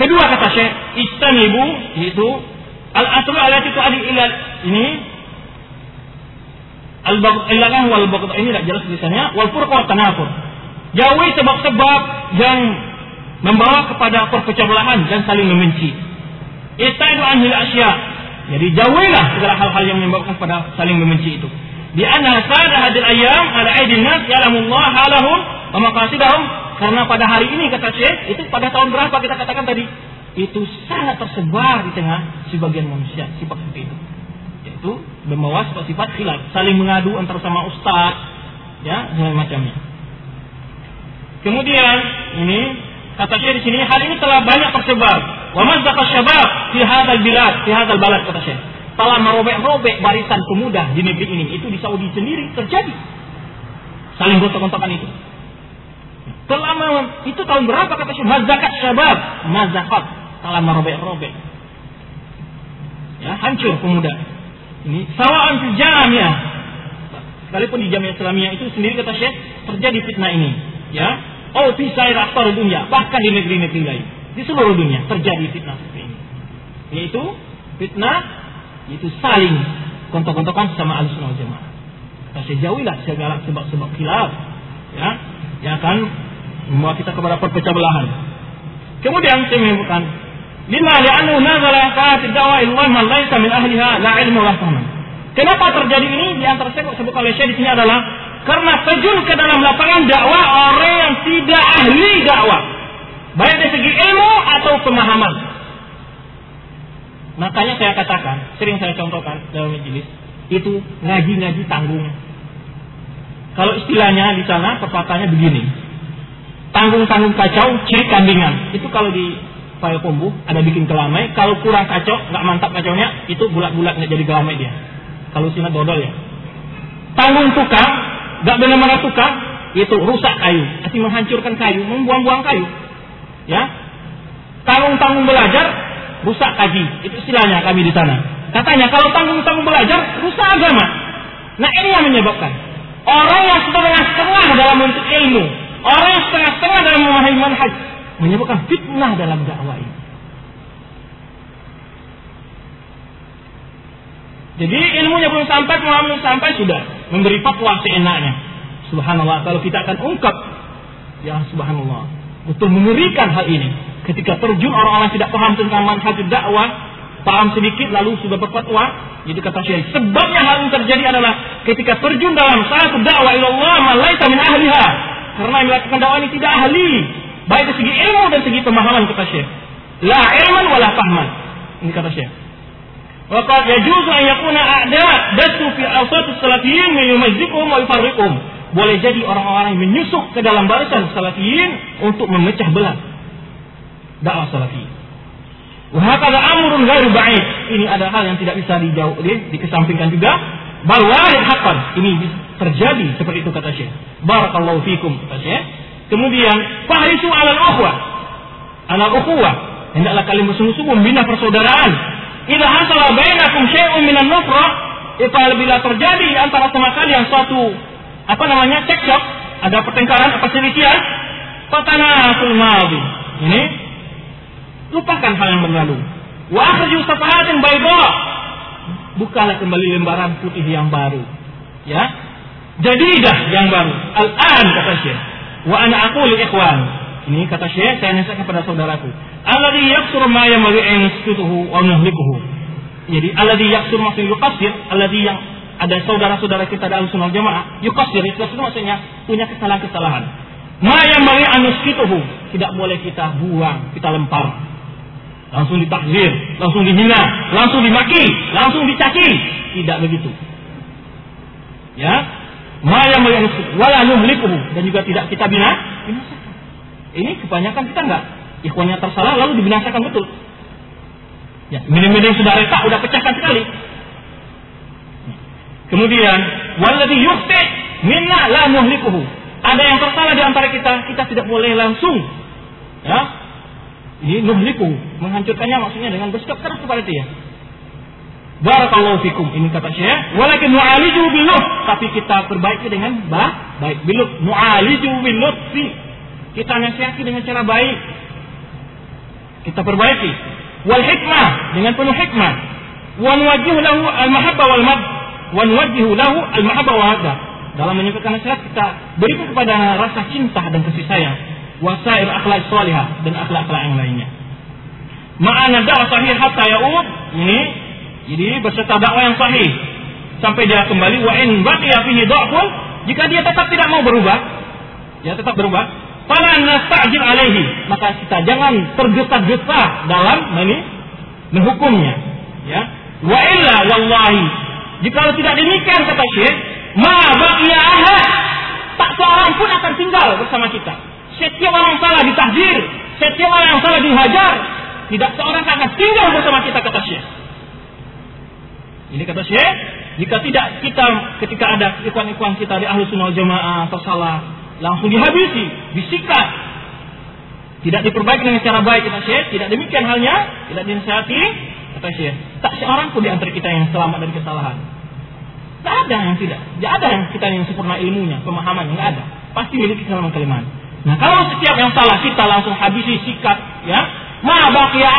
kedua kata Syekh istanibu yaitu al-aslu alati tu'adi ila ini al-illah wal baghdha ini tidak jelas tulisannya wal furqa tanafur. Jauhi sebab-sebab yang membawa kepada perpecah belahan dan saling membenci. Istaidu anhil asya. Jadi jauhilah segala hal-hal yang menyebabkan pada saling membenci itu. Di anna sada hadil ayam ala aidin nas ya'lamullah halahum wa maqasidahum karena pada hari ini kata Syekh itu pada tahun berapa kita katakan tadi? Itu sangat tersebar di tengah sebagian manusia sifat seperti itu. Yaitu membawa sifat-sifat khilaf saling mengadu antara sama ustaz ya macamnya. Kemudian ini kata Syekh di sini hal ini telah banyak tersebar. Wa mazdaqa syabab fi hadzal bilad fi hadzal balad kata Syekh. Telah merobek-robek barisan pemuda di negeri ini itu di Saudi sendiri terjadi. Saling gontok-gontokan itu Selama itu tahun berapa kata Syekh? Mazakat syabab. Mazakat. Telah merobek-robek. Ya, hancur pemuda. Ini sawaan fil ya. Sekalipun di jamiah Islamiyah itu sendiri kata Syekh terjadi fitnah ini. Ya. Oh, fi sair dunia, bahkan di negeri-negeri lain. Di seluruh dunia terjadi fitnah seperti ini. Yaitu fitnah itu saling kontok-kontokan sama al-sunnah jamaah. Kita jauhilah segala sebab-sebab khilaf ya yang akan membawa kita kepada perpecah belahan. Kemudian saya menyebutkan lima li'annu nazala fa'at da'wa ilmu man laisa min ahliha la ilmu la Kenapa terjadi ini di antara saya sebut oleh saya di sini adalah karena terjun ke dalam lapangan dakwah orang yang tidak ahli dakwah. Baik dari segi ilmu atau pemahaman. Makanya saya katakan, sering saya contohkan dalam majelis, itu ngaji-ngaji tanggung. Kalau istilahnya di sana pepatahnya begini, tanggung-tanggung kacau ciri kambingan. Itu kalau di Payakumbuh ada bikin kelamai kalau kurang kacau nggak mantap kacaunya itu bulat-bulat nggak jadi kelamai dia. Kalau sini dodol ya. Tanggung tukang nggak benar-benar tukang itu rusak kayu. Arti menghancurkan kayu membuang-buang kayu. Ya. Tanggung-tanggung belajar rusak kaji. Itu istilahnya kami di sana. Katanya kalau tanggung-tanggung belajar rusak agama. Nah ini yang menyebabkan. Orang yang setengah-setengah dalam untuk ilmu Orang setengah-setengah dalam memahami manhaj menyebabkan fitnah dalam dakwah ini. Jadi ilmunya belum sampai, pemahaman belum sampai sudah memberi fatwa seenaknya. Subhanallah kalau kita akan ungkap ya subhanallah untuk mengerikan hal ini ketika terjun orang-orang tidak paham tentang manhaj dakwah paham sedikit lalu sudah berfatwa jadi kata Syekh sebabnya hal ini terjadi adalah ketika terjun dalam satu dakwah ilallah malaita min ahliha karena yang melakukan dakwah ini tidak ahli. Baik dari segi ilmu dan segi pemahaman kata Syekh. La ilman wala fahman. Ini kata Syekh. Waqad yajuzu an yakuna a'da dasu fi awsat as-salafiyin min yumazziquhum wa yufarriquhum. Boleh jadi orang-orang yang menyusup ke dalam barisan salafiyin untuk memecah belah dakwah salafi. Wahakala amrun ghairu ba'id. Ini ada hal yang tidak bisa dijauh, di, dikesampingkan juga. Bal warid haqqan. Ini terjadi seperti itu kata Syekh. Barakallahu fikum kata Syekh. Kemudian fahrisu alal ukhwah. Alal ukhwah. Hendaklah kalian bersungguh-sungguh membina persaudaraan. Idza hasala bainakum syai'un minan nufra, apabila terjadi antara sama kalian suatu apa namanya cekcok, ada pertengkaran, perselisihan, fatanasul madhi. Ini lupakan hal yang berlalu. Wa akhriju safahatin bayda. Bukalah kembali lembaran putih yang baru. Ya. Jadidah yang baru. Al-an kata Syekh. Wa ana aqulu ikhwan. Ini kata Syekh saya nasihatkan kepada saudaraku. Alladhi yaksur ma yamri an yaskutuhu wa nuhlikuhu. Jadi alladhi yaksur maksudnya yuqassir, alladhi yang ada saudara-saudara kita dalam sunnah jamaah, yuqassir itu maksudnya punya kesalahan-kesalahan. Ma yamri an yaskutuhu. Tidak boleh kita buang, kita lempar langsung ditakzir, langsung dihina, langsung dimaki, langsung dicaci. Tidak begitu. Ya, Maya wala nuhlikuhu dan juga tidak kita bina, binasakan. Ini kebanyakan kita enggak. Ikhwannya tersalah lalu dibinasakan betul. Ya, minim-minim sudah retak, sudah pecahkan sekali. Kemudian, walladhi yukhti minna la nuhlikuhu. Ada yang tersalah di antara kita, kita tidak boleh langsung ya, ini nuhliku, menghancurkannya maksudnya dengan bersikap keras kepada dia. Barakallahu fikum. Ini kata Syekh. Walakin nu'aliju bilut. Tapi kita perbaiki dengan bah, baik. Bilut. Nu'aliju bilut. Kita nasihati dengan cara baik. Kita perbaiki. Wal hikmah. Dengan penuh hikmah. Wa nuwajihu lahu al-mahabba wal mad. Wa nuwajihu lahu al-mahabba wal hadda. Dalam menyampaikan nasihat kita berikan kepada rasa cinta dan kasih sayang wasair akhlak salihah dan akhlak-akhlak yang lainnya. Ma'ana dakwah sahih hatta ya'ud ini jadi beserta dakwah yang sahih sampai dia kembali wa in baqiya fihi dha'fun jika dia tetap tidak mau berubah ya tetap berubah fala nasta'jil alaihi maka kita jangan tergesa-gesa dalam ini menghukumnya ya wa illa wallahi jika tidak demikian kata Syekh ma baqiya tak seorang pun akan tinggal bersama kita setiap orang salah ditahdir, setiap orang salah dihajar. Tidak seorang akan tinggal bersama kita kata Syekh. Ini kata Syekh, jika tidak kita ketika ada ikhwan-ikhwan kita di ahlu sunnah jamaah atau salah, langsung dihabisi, disikat. Tidak diperbaiki dengan cara baik kata Syekh, tidak demikian halnya, tidak dinasihati, kata Syekh. Tak seorang pun di antara kita yang selamat dari kesalahan. Tidak ada yang tidak. Tidak ada yang kita yang sempurna ilmunya, pemahamannya, tidak ada. Pasti memiliki kesalahan kalimat. Nah kalau setiap yang salah kita langsung habisi sikat, ya, ma baqiya.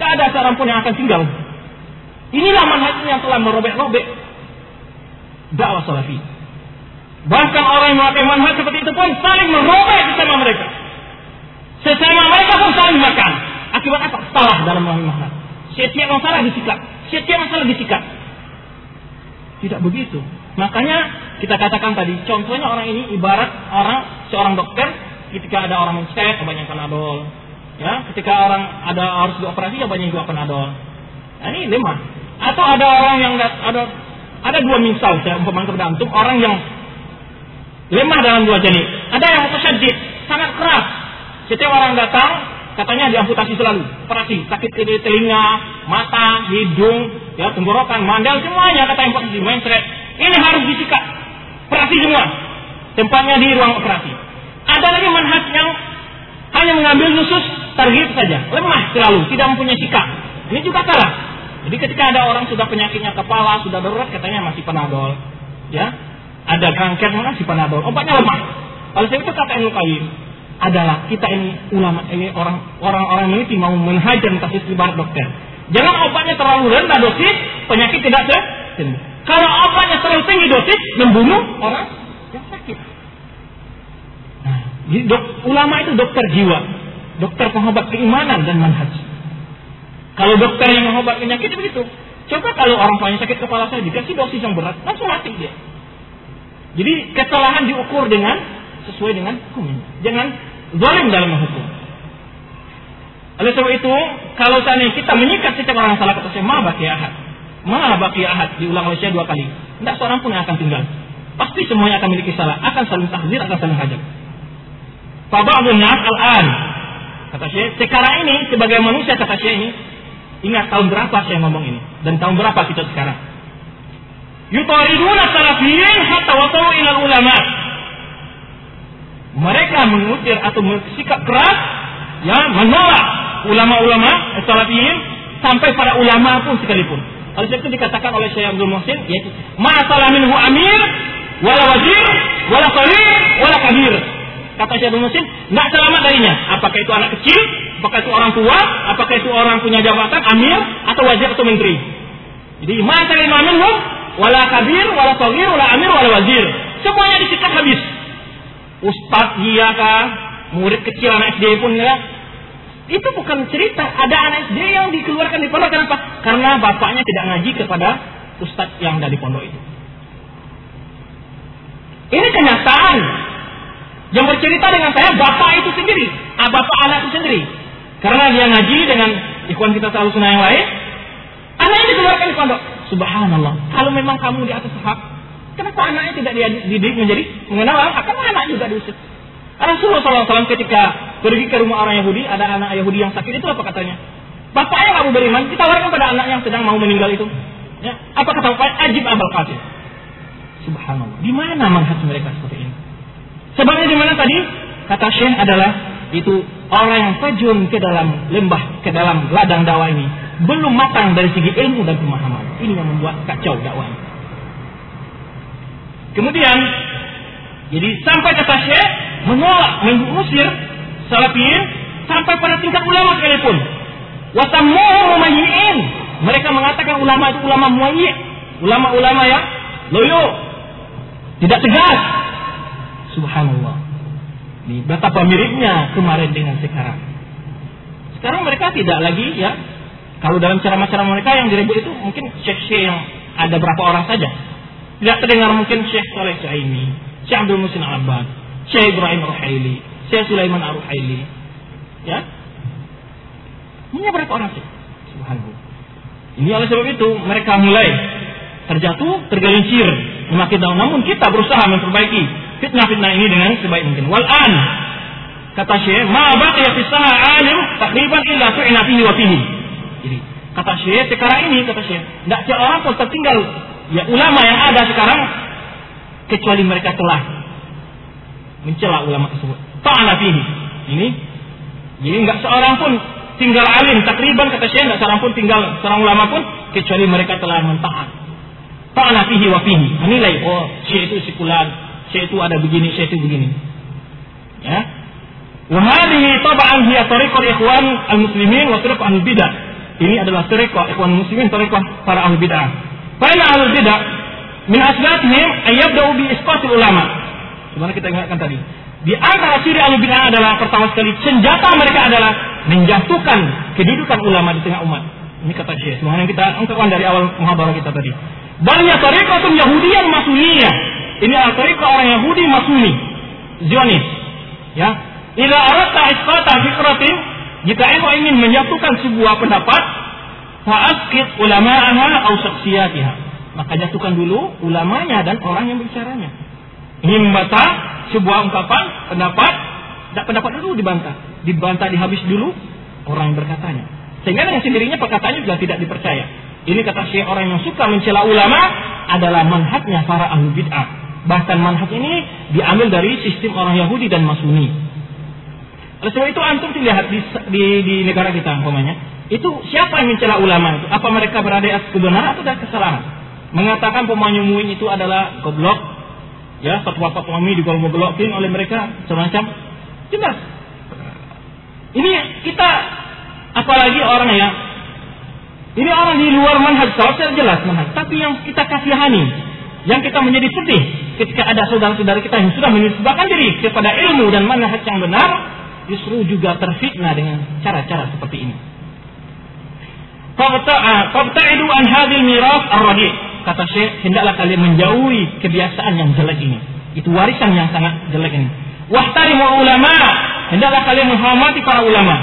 Tidak ada seorang pun yang akan tinggal. Inilah manhaj yang telah merobek-robek dakwah salafi. Bahkan orang yang memakai manhaj seperti itu pun saling merobek bersama mereka. Sesama mereka pun saling makan. Akibat apa? Salah dalam memahami manhaj. Setiap yang salah disikat. Setiap yang salah disikat. Tidak begitu. Makanya kita katakan tadi, contohnya orang ini ibarat orang seorang dokter ketika ada orang mencet banyak panadol. Ya, ketika orang ada harus dioperasi ya banyak juga panadol. Nah, ini lemah. Atau ada orang yang ada ada dua misal saya umpamakan kepada antum orang yang lemah dalam dua jenis. Ada yang mutasyadid, sangat keras. Setiap orang datang katanya diamputasi selalu, operasi, sakit di telinga, mata, hidung, ya tenggorokan, mandal semuanya kata yang posisi, mencret ini harus disikat. Operasi semua. Tempatnya di ruang operasi. Ada lagi manhaj yang hanya mengambil khusus target saja. Lemah selalu, tidak mempunyai sikap. Ini juga salah. Jadi ketika ada orang sudah penyakitnya kepala, sudah darurat katanya masih penadol. Ya, ada kanker masih penadol. Obatnya lemah. Kalau saya itu kata Ibnu Qayyim adalah kita ini ulama ini orang orang orang ini mau menhajar tasis ibarat dokter. Jangan obatnya terlalu rendah dosis, penyakit tidak sembuh. Kalau obatnya terlalu tinggi dosis, membunuh orang yang sakit. Nah, dok, ulama itu dokter jiwa, dokter pengobat keimanan dan manhaj. Kalau dokter yang mengobat penyakit begitu. Coba kalau orang tuanya sakit kepala saya dikasih dosis yang berat, langsung mati dia. Jadi kesalahan diukur dengan sesuai dengan hukumnya. Jangan zalim dalam menghukum. Oleh sebab itu, kalau seandainya kita menyikat setiap orang salah kata saya, ma baki ahad. Ma baki ahad diulang oleh saya dua kali. Tidak seorang pun yang akan tinggal. Pasti semuanya akan memiliki salah, akan saling tahzir, akan saling hajar. Nas al-an. Kata saya, sekarang ini sebagai manusia kata saya ini, ingat tahun berapa saya ngomong ini dan tahun berapa kita sekarang. Yutariduna salafiyin hatta wasau ila ulama. Mereka mengusir atau bersikap keras ya menolak ulama-ulama salafiyin sampai para ulama pun sekalipun. Oleh itu dikatakan oleh Syekh Abdul Muhsin yaitu ma'asala minhu amir wala wazir wala qalil wala kabir. Kata Syekh Abdul Muhsin, tidak selamat darinya. Apakah itu anak kecil, apakah itu orang tua, apakah itu orang punya jabatan, amir, atau wazir atau menteri. Jadi, ma'asala minhu wala kabir, wala sagir, wala amir, wala wazir. Semuanya disikat habis. Ustadz iya kah? Murid kecil anak SD pun ya. Itu bukan cerita. Ada anak SD yang dikeluarkan di pondok. Kenapa? Karena bapaknya tidak ngaji kepada ustadz yang dari pondok itu. Ini kenyataan. Yang bercerita dengan saya bapak itu sendiri. Ah, bapak anak itu sendiri. Karena dia ngaji dengan ikhwan kita selalu sunnah yang lain. Anaknya dikeluarkan di pondok. Subhanallah. Kalau memang kamu di atas hak, kenapa anaknya tidak dididik menjadi mengenal hak? Karena anak juga diusir. SAW ketika pergi ke rumah orang Yahudi, ada anak Yahudi yang sakit itu apa katanya? Bapaknya mau beriman, kita tawarkan pada anak yang sedang mau meninggal itu. Ya, apa kata bapaknya? Ajib abal kafir. Subhanallah. Di mana manhaj mereka seperti ini? Sebabnya di mana tadi? Kata Syekh adalah itu orang yang terjun ke dalam lembah, ke dalam ladang dakwah ini belum matang dari segi ilmu dan pemahaman. Ini yang membuat kacau dakwah. Kemudian, jadi sampai kata Syekh menolak, mengusir salafiyin sampai pada tingkat ulama sekalipun. Wasammuhu mumayyi'in. Mereka mengatakan ulama itu ulama mumayyi'. Ulama-ulama ya loyo. Tidak tegas. Subhanallah. Ini betapa miripnya kemarin dengan sekarang. Sekarang mereka tidak lagi ya kalau dalam ceramah-ceramah mereka yang direbut itu mungkin syekh-syekh yang ada berapa orang saja. Tidak terdengar mungkin Syekh Saleh Suhaimi, Syekh Abdul Musin Al-Abbad, Syekh Ibrahim Ruhaili, Syekh Sulaiman Ar-Ruhaili. Ya. Ini berapa orang sih? Subhanallah. Ini oleh sebab itu mereka mulai terjatuh, tergelincir, semakin tahun. Namun kita berusaha memperbaiki fitnah-fitnah ini dengan sebaik mungkin. Wal'an kata Syekh, ma baqiya fi alim takriban illa tu'ina fihi wa fihi. Jadi kata Syekh sekarang ini kata Syekh, tidak seorang pun tertinggal ya ulama yang ada sekarang kecuali mereka telah mencela ulama tersebut. Ta'ala fihi. Ini jadi nggak seorang pun tinggal alim takriban kata Syekh nggak seorang pun tinggal seorang ulama pun kecuali mereka telah mentaat. Ta'ala fihi wa fihi. Menilai oh Syekh itu sekular, Syekh itu ada begini, Syekh itu begini. Ya. Wahadihi taba'an hiya tariqul ikhwan al-muslimin wa tariq al-bidah ini adalah tariqah ikhwan muslimin tariqah para ahli bid'ah. Para ahli bid'ah min aslatihim ayyabda'u bi isqatil ulama. Sebenarnya kita ingatkan tadi. Di antara ciri ahli bid'ah adalah pertama sekali senjata mereka adalah menjatuhkan kedudukan ulama di tengah umat. Ini kata Syekh. Sebenarnya kita ungkapkan dari awal muhabarah kita tadi. Banyak tariqatun Yahudiyan Masuniyah. Ini adalah tariqah orang Yahudi Masuni. Zionis. Ya. Ila aratta isqata fikratin jika engkau ingin menyatukan sebuah pendapat, fa'askit ulama'aha au saksiyatiha. Maka jatuhkan dulu ulamanya dan orang yang bicaranya. Ini membantah sebuah ungkapan, pendapat, tidak pendapat dulu dibantah. Dibantah dihabis dulu orang yang berkatanya. Sehingga dengan sendirinya perkataannya juga tidak dipercaya. Ini kata Syekh orang yang suka mencela ulama adalah manhajnya para ahli bid'ah. Bahkan manhaj ini diambil dari sistem orang Yahudi dan Masuni. Oleh sebab itu antum lihat di, di, di negara kita umpamanya, itu siapa yang mencela ulama itu? Apa mereka berada di atas kebenaran atau di kesalahan? Mengatakan pemain muin itu adalah goblok, ya fatwa-fatwa kami digolong-golokin oleh mereka semacam jelas. Ini kita apalagi orang ya ini orang di luar manhaj saya jelas manhaj, tapi yang kita kasihani, yang kita menjadi sedih ketika ada saudara-saudara kita yang sudah menisbahkan diri kepada ilmu dan manhaj yang benar, justru juga terfitnah dengan cara-cara seperti ini. Fabta'idu an hadil miras ar-radi. Kata Syekh, hendaklah kalian menjauhi kebiasaan yang jelek ini. Itu warisan yang sangat jelek ini. Wahtarimu ulama. Hendaklah kalian menghormati para ulama.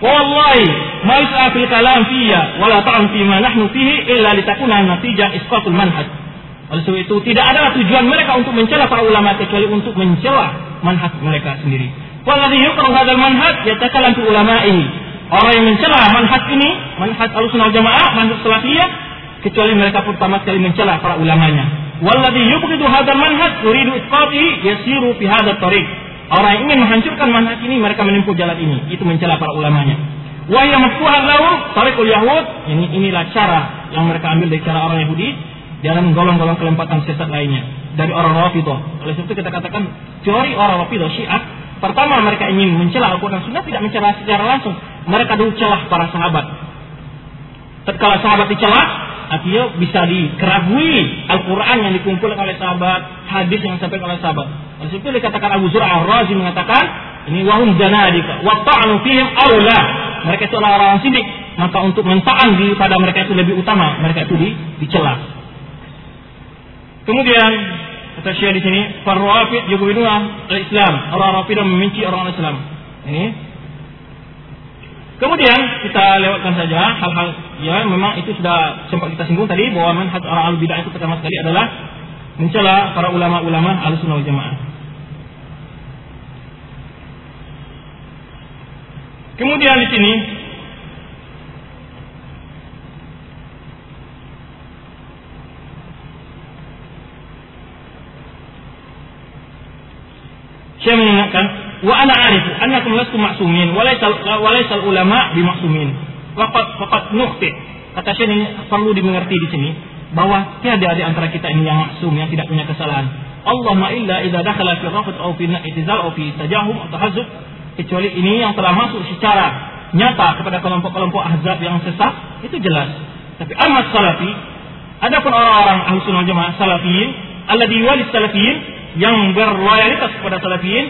Wallahi ma yus'a fil kalam fiyya wala ta'am fi ma nahnu fihi illa litakuna natijah isqatul manhaj. Oleh sebab itu tidak ada tujuan mereka untuk mencela para ulama kecuali untuk mencela manhaj mereka sendiri. Walladhi yuqra hadzal manhaj yatakalam fi ulama'ihi. Orang yang mencela manhaj ini, manhaj Ahlussunnah Jamaah, manhaj Salafiyah, kecuali mereka pertama sekali mencela para ulamanya. Walladhi yubghidu hadzal manhaj yuridu isqatihi yasiru fi hadzal tariq. Orang yang ingin menghancurkan manhaj ini mereka menempuh jalan ini, itu mencela para ulamanya. Wa ya maftuhan lahu tariqul yahud. Ini inilah cara yang mereka ambil dari cara orang Yahudi dalam golong-golong kelempatan sesat lainnya dari orang Rafidah. Oleh sebab itu kita katakan teori orang Rafidah Syiah pertama mereka ingin mencela Al-Quran Sunnah tidak mencela secara langsung. Mereka dulu celah para sahabat. Tatkala sahabat dicela, artinya bisa dikeragui Al-Quran yang dikumpulkan oleh sahabat, hadis yang disampaikan oleh sahabat. Oleh sebab itu dikatakan Abu Zur'ah Ar-Razi mengatakan, ini wahum janadika, wa ta'anu fihim awla. Mereka itu orang-orang sidik, maka untuk mentaan di pada mereka itu lebih utama, mereka itu di, dicela. Kemudian kata Syekh di sini, Farwafid yubghiduna al-Islam. Orang Rafidah membenci orang Islam. Ini. Kemudian kita lewatkan saja hal-hal ya memang itu sudah sempat kita singgung tadi bahwa manhaj orang al-bidah itu pertama sekali adalah mencela para ulama-ulama al-sunnah jamaah. Kemudian di sini Saya mengingatkan, wa ana arifu annakum lastum ma'sumin wa laysa ulama bimaksumin. Waqad faqad nukhti. Kata Syekh ini perlu dimengerti di sini bahwa tiada di antara kita ini yang maksum yang tidak punya kesalahan. Allah ma illa idza dakhala fi rafat aw fi i'tizal aw fi tajahum atau tahazzub kecuali ini yang telah masuk secara nyata kepada kelompok-kelompok ahzab yang sesat itu jelas. Tapi amat salafi adapun orang-orang ahli sunnah jamaah salafiyin alladhi walis salafiyin yang berloyalitas kepada salafiyin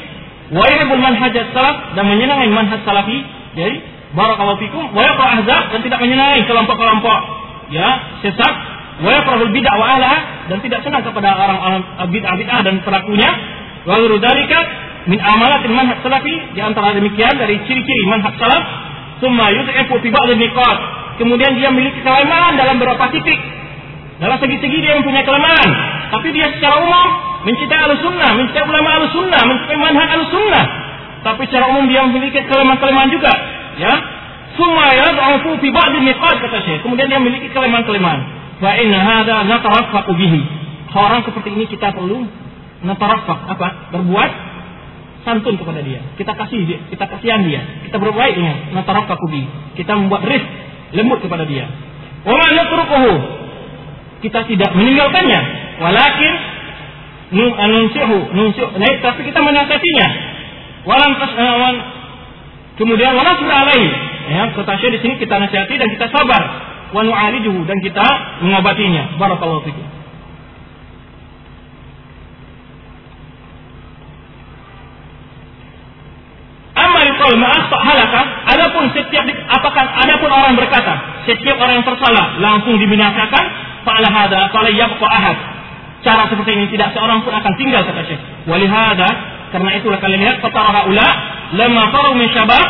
wa yuhibbul manhaj salaf dan menyenangi manhaj salafi jadi barakallahu fikum wa ahzab dan tidak menyenangi kelompok-kelompok ya sesat wa yaqrahul bid'ah wa ahliha dan tidak senang kepada orang-orang bid'ah bid'ah dan pelakunya wa dzalika min amalatil manhaj salafi di antara demikian dari ciri-ciri manhaj salaf summa yud'ifu fi ba'd niqat kemudian dia memiliki kelemahan dalam beberapa titik dalam segi-segi dia mempunyai kelemahan tapi dia secara umum mencintai alus sunnah, mencintai ulama alus sunnah, mencintai manhaj alus sunnah. Tapi secara umum dia memiliki kelemahan-kelemahan juga. Ya, ya yad'afu fi ba'd niqat kata Syekh. Kemudian dia memiliki kelemahan-kelemahan. Fa inna hadza nataraffaqu bihi. Orang seperti ini kita perlu nataraffaq apa? Berbuat santun kepada dia. Kita kasih dia, kita kasihan dia. Kita berbaik dengan nataraffaqu bihi. Kita membuat rif lembut kepada dia. Wa ma natrukuhu. Kita tidak meninggalkannya. Walakin nunsihu nunsihu naik tapi kita menasihatinya walam tasnawan kemudian walam alaihi ya kata di sini kita nasihati dan kita sabar wa nu'alijuhu dan kita mengobatinya barakallahu fikum Yuqal ma'asta halaka adapun setiap apakah adapun orang berkata setiap orang yang tersalah langsung dibinasakan fa'ala hada fala yabqa ahad cara seperti ini tidak seorang pun akan tinggal kata Syekh. Walihada karena itulah kalian lihat fatara haula lama faru min syabab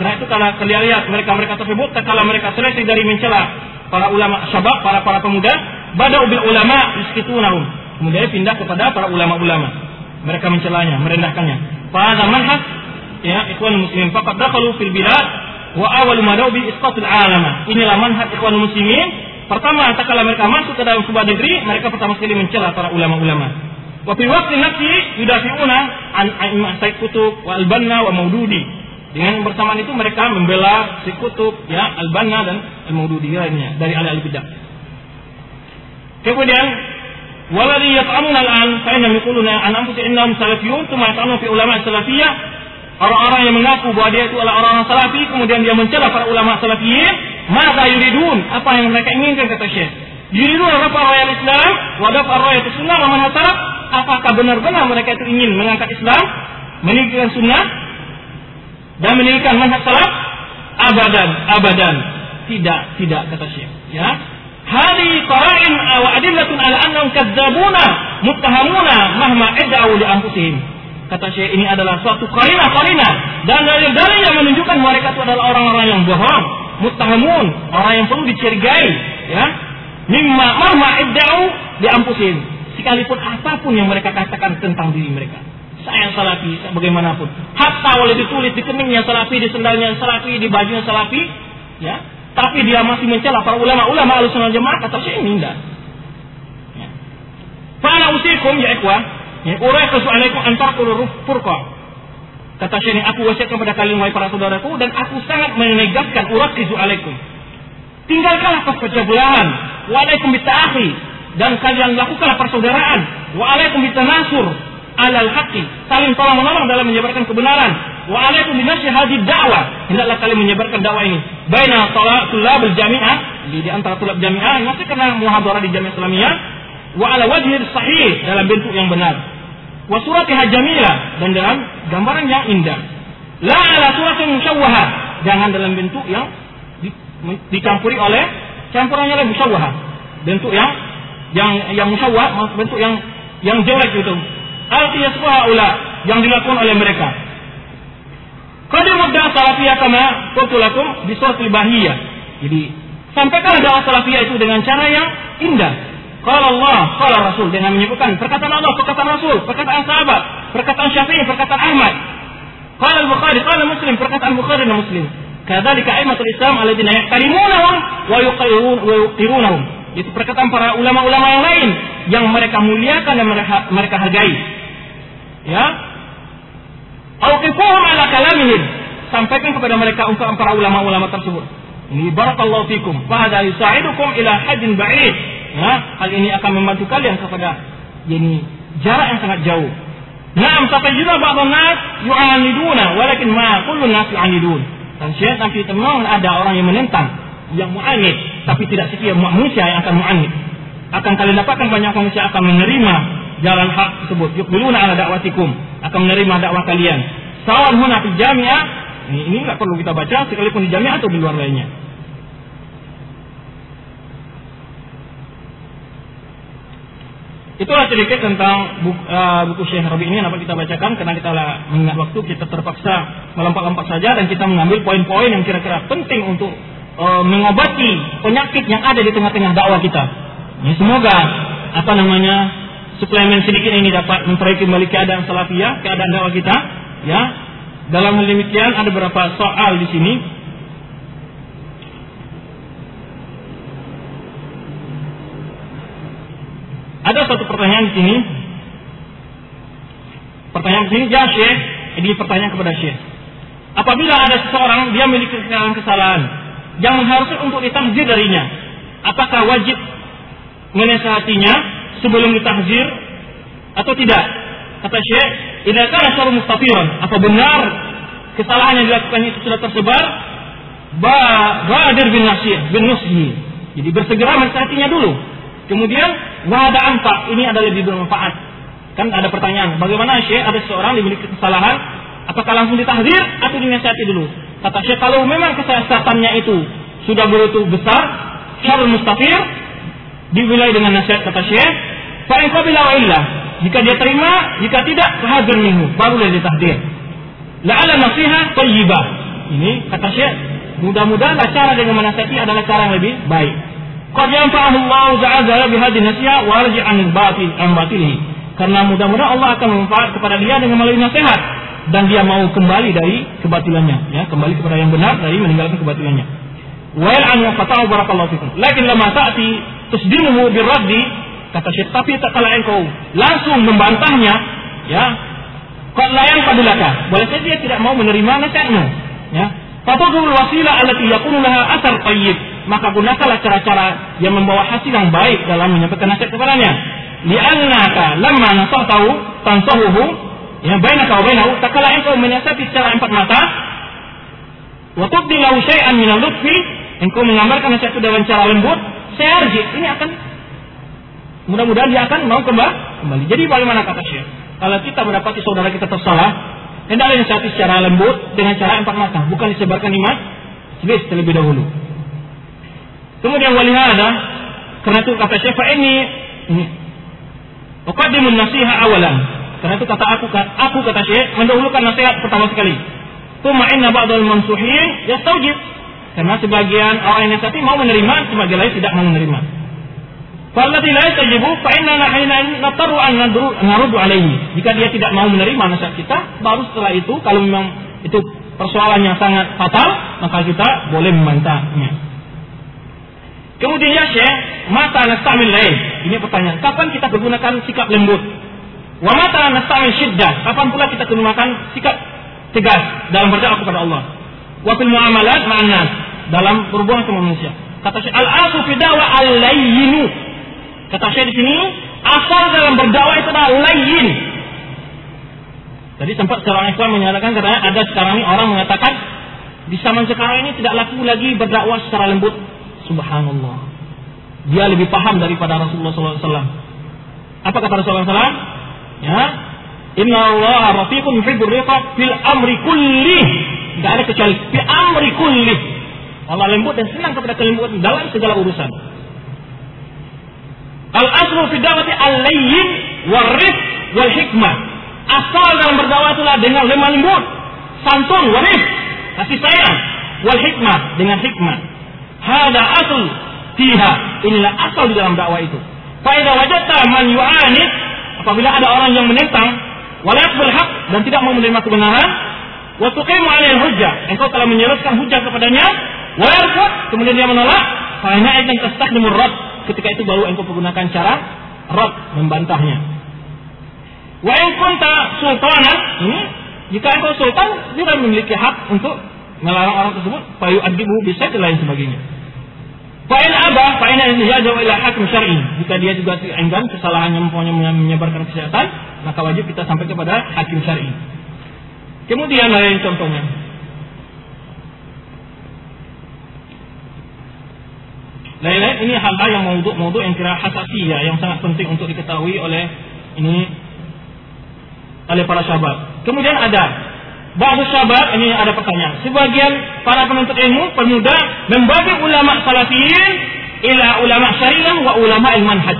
karena itu kalau kalian lihat mereka-mereka tersebut kalau mereka selesai dari mencela para ulama syabab, para para pemuda, bada ubil ulama yuskitunahum. Kemudian pindah kepada para ulama-ulama. Mereka mencelanya, merendahkannya. Pada manhaj ya ikhwan muslimin faqad dakhalu fil bilad wa awal ma bi isqatul alama. Inilah manhaj ikhwan muslimin Pertama, kalau mereka masuk ke dalam sebuah negeri, mereka pertama sekali mencela para ulama-ulama. Wa fi waqti nafsi yudafi'una an Said Kutub wa Al-Banna wa Maududi. Dengan bersamaan itu mereka membela Said Kutub, ya, Al-Banna dan Al-Maududi lainnya dari ahli al-bidah. Kemudian Waladhi yat'amuna al-an fa'inam yukuluna an anfusi innahum salafiyun Tuma yat'amuna fi ulama salafiyah Orang-orang yang mengaku bahwa dia itu adalah orang-orang salafi Kemudian dia mencela para ulama salafiyin Maka yuridun Apa yang mereka inginkan kata Syekh. Yuridun rafa raya Islam Wadaf raya sunnah wa manhaj Apakah benar-benar mereka itu ingin mengangkat Islam Meninggikan sunnah Dan meninggikan manhaj salaf? Abadan, abadan. Tidak, tidak kata Syekh. Ya. Hadi qara'in wa adillatun ala annahum kadzabuna muttahamuna mahma id'u li anfusihim. Kata Syekh ini adalah suatu karina karina dan dalil-dalil yang menunjukkan mereka itu adalah orang-orang yang bohong, muttahamun, orang yang perlu dicurigai, ya. Mimma mahma idda'u diampusin. Sekalipun apa pun yang mereka katakan tentang diri mereka. Saya salafi, saya bagaimanapun. Hatta boleh ditulis di keningnya salafi, di sendalnya salafi, di bajunya salafi, ya. Tapi dia masih mencela para ulama-ulama alusunan jemaah kata saya ini enggak. Ya. Usikum ya ikhwah, Ya, Uraiqasu alaikum antar furqa. Kata Syekh aku wasiat kepada kalian wahai para saudaraku dan aku sangat menegaskan uraqizu alaikum. Tinggalkanlah perpecah belahan. Wa alaikum bita'akhi dan kalian lakukanlah persaudaraan. Wa alaikum bitanasur alal haqqi. Saling tolong menolong dalam menyebarkan kebenaran. Wa alaikum binasyi hadhihi da'wah. Hendaklah kalian menyebarkan dakwah ini. Baina tulab jami'ah di, di antara tulab jami'ah masih kena muhadarah di jami'ah Islamiyah wa ala wajhi sahih dalam bentuk yang benar wa suratiha dan dalam gambaran yang indah. La ala suratin musyawwaha, jangan dalam bentuk yang di, dicampuri oleh campurannya oleh musyawwaha. Bentuk yang yang yang musyawwah bentuk yang yang jelek itu. Al-qiyasfuha ula yang dilakukan oleh mereka. Qad mudda salafiyah kama qultu lakum bi suratil bahiyah. Jadi sampaikan dakwah salafiyah itu dengan cara yang indah Qala Allah, qala Rasul dengan menyebutkan perkataan Allah, perkataan Rasul, perkataan sahabat, perkataan Syafi'i, perkataan Ahmad. Qala Al-Bukhari, qala Muslim, perkataan Bukhari dan Muslim. Kadzalika aimatul Islam alladzina yaqtarimunahum wa yuqirun wa yuqirunahum. Itu perkataan para ulama-ulama yang lain yang mereka muliakan dan mereka, mereka hargai. Ya. Auqifuhum ala kalamihim. Sampaikan kepada mereka ungkapan para ulama-ulama tersebut. Ini barakallahu fikum. Fa hadza yusaidukum ila hajin ba'id Ya, hal ini akan membantu kalian kepada ini jarak yang sangat jauh. Naam juga ba'dhan nas yu'aniduna walakin ma kullu nas yu'anidun. Dan nanti memang ada orang yang menentang, yang mu'anid, tapi tidak setiap manusia yang akan mu'anid. Akan kalian dapatkan banyak manusia akan menerima jalan hak tersebut. Yuqbiluna ala dakwatikum, akan menerima dakwah kalian. Sawan huna jami'ah, ini, ini perlu kita baca sekalipun di jami'ah atau di luar lainnya. Itulah sedikit tentang buku, uh, buku Syekh Rabi ini yang dapat kita bacakan karena kita mengingat waktu kita terpaksa melompat-lompat saja dan kita mengambil poin-poin yang kira-kira penting untuk uh, mengobati penyakit yang ada di tengah-tengah dakwah kita. Ya, semoga apa namanya suplemen sedikit ini dapat memperbaiki kembali keadaan salafiyah, keadaan dakwah kita. Ya, dalam hal demikian ada beberapa soal di sini Ada satu pertanyaan di sini. Pertanyaan di sini, ya Syekh, ini pertanyaan kepada Syekh. Apabila ada seseorang dia memiliki kesalahan-kesalahan yang harusnya untuk ditahzir darinya, apakah wajib menasihatinya sebelum ditahzir atau tidak? Kata Syekh, ini akan asal mustafiran. Apa benar kesalahan yang dilakukan itu sudah tersebar? Ba, badir bin nasih, bin nusyi. Jadi bersegera menasihatinya dulu. Kemudian wada ampak ini adalah lebih bermanfaat. Kan ada pertanyaan, bagaimana Syekh ada seorang dimiliki kesalahan, apakah langsung ditahdir atau dinasihati dulu? Kata Syekh kalau memang kesesatannya itu sudah begitu besar, syarul mustafir diwilayah dengan nasihat kata Syekh, fa in wa illa. Jika dia terima, jika tidak, fahadir minhu, barulah ditahdir. La'ala nasihat tayyibah. Ini kata Syekh, mudah-mudahan cara dengan menasihati adalah cara yang lebih baik. Qad yanfa'ahu Allah ta'ala bihadhihi nasiha wa arji an batil an batilihi. Karena mudah-mudahan Allah akan memanfaat kepada dia dengan melalui nasihat dan dia mau kembali dari kebatilannya, ya, kembali kepada yang benar dari meninggalkan kebatilannya. Wa an wa fatahu barakallahu fikum. Lakin lama ta'ti tusdimuhu birraddi kata Syekh tapi tak kala engkau langsung membantahnya, ya, Kau layan padulaka. Boleh saja dia tidak mau menerima nasihatmu. Ya. Fatadul wasilah allati yakunu laha asar tayyib. Maka gunakanlah cara-cara yang membawa hasil yang baik dalam menyampaikan nasihat kepadanya. Li'annaka lamma nasahtahu tansahuhu ya bainaka wa bainahu takala engkau menasihati secara empat mata. Wa tubdi lahu syai'an min al-lutfi engkau menggambarkan nasihat itu dengan cara lembut sayarji ini akan mudah-mudahan dia akan mau kembali kembali. Jadi bagaimana kata Syekh? Kalau kita mendapati saudara kita tersalah hendaklah nasihati secara lembut dengan cara empat mata bukan disebarkan di mas terlebih dahulu Kemudian ada karena itu kata Syekh ini ini Uqaddimun nasiha awalan. Karena itu kata aku, aku kata Syekh mendahulukan nasihat pertama sekali. Tuma inna ba'dal mansuhin yastaujib. Karena sebagian orang yang nasihati mau menerima, sebagian lain tidak mau menerima. Falladhi la yastajibu fa inna hina nataru an narudu alaihi. Jika dia tidak mau menerima nasihat kita, baru setelah itu kalau memang itu persoalan yang sangat fatal, maka kita boleh membantahnya. Kemudian ya Syekh, mata nastamil lain. Ini pertanyaan, kapan kita menggunakan sikap lembut? Wa mata nastamil syiddah. Kapan pula kita menggunakan sikap tegas dalam berdakwah kepada Allah? Wa fil muamalat ma'an dalam berhubungan sama manusia. Kata Syekh, al-asu fi da'wa al-layyinu. Kata Syekh di sini, asal dalam berdakwah itu adalah layyin. Tadi sempat seorang Islam menyatakan katanya ada sekarang ini orang mengatakan di zaman sekarang ini tidak laku lagi berdakwah secara lembut. Subhanallah. Dia lebih paham daripada Rasulullah SAW. Apa kata Rasulullah SAW? Ya, Inna Allah rafiqun fil amri kulli. Tidak ada kecuali fil amri kulli. Allah lembut dan senang kepada kelembutan dalam segala urusan. Al aslu fi dawati al-layyin wal rif wal hikmah. Asal dalam berdakwah itulah dengan lemah lembut, santun, waris, kasih sayang, wal hikmah dengan hikmah. Hada asal fiha. Inilah asal di dalam dakwah itu. Faida wajadta man yu'anid apabila ada orang yang menentang wala yaqbal haq dan tidak mau menerima kebenaran wa tuqimu alaihi hujjah engkau telah menyerahkan hujjah kepadanya wa kemudian dia menolak fa ina idzan tastakhdimu rad ketika itu baru engkau menggunakan cara rad membantahnya Wa in kunta sultanan, ini jika engkau sultan, dia memiliki hak untuk melarang orang tersebut, payu adibu bisa dan lain sebagainya. Fa'in abah, fa'in jauh ila hakim syar'i. Jika dia juga enggan kesalahannya mempunyai menyebarkan kesehatan, maka wajib kita sampai kepada hakim syar'i. Kemudian lain contohnya. Lain-lain ini hal-hal yang mau yang kira hasasiyah yang sangat penting untuk diketahui oleh ini oleh para sahabat. Kemudian ada Ba'du sahabat ini ada pertanyaan. Sebagian para penuntut ilmu pemuda membagi ulama salafiyin ila ulama syariah wa ulama manhaj.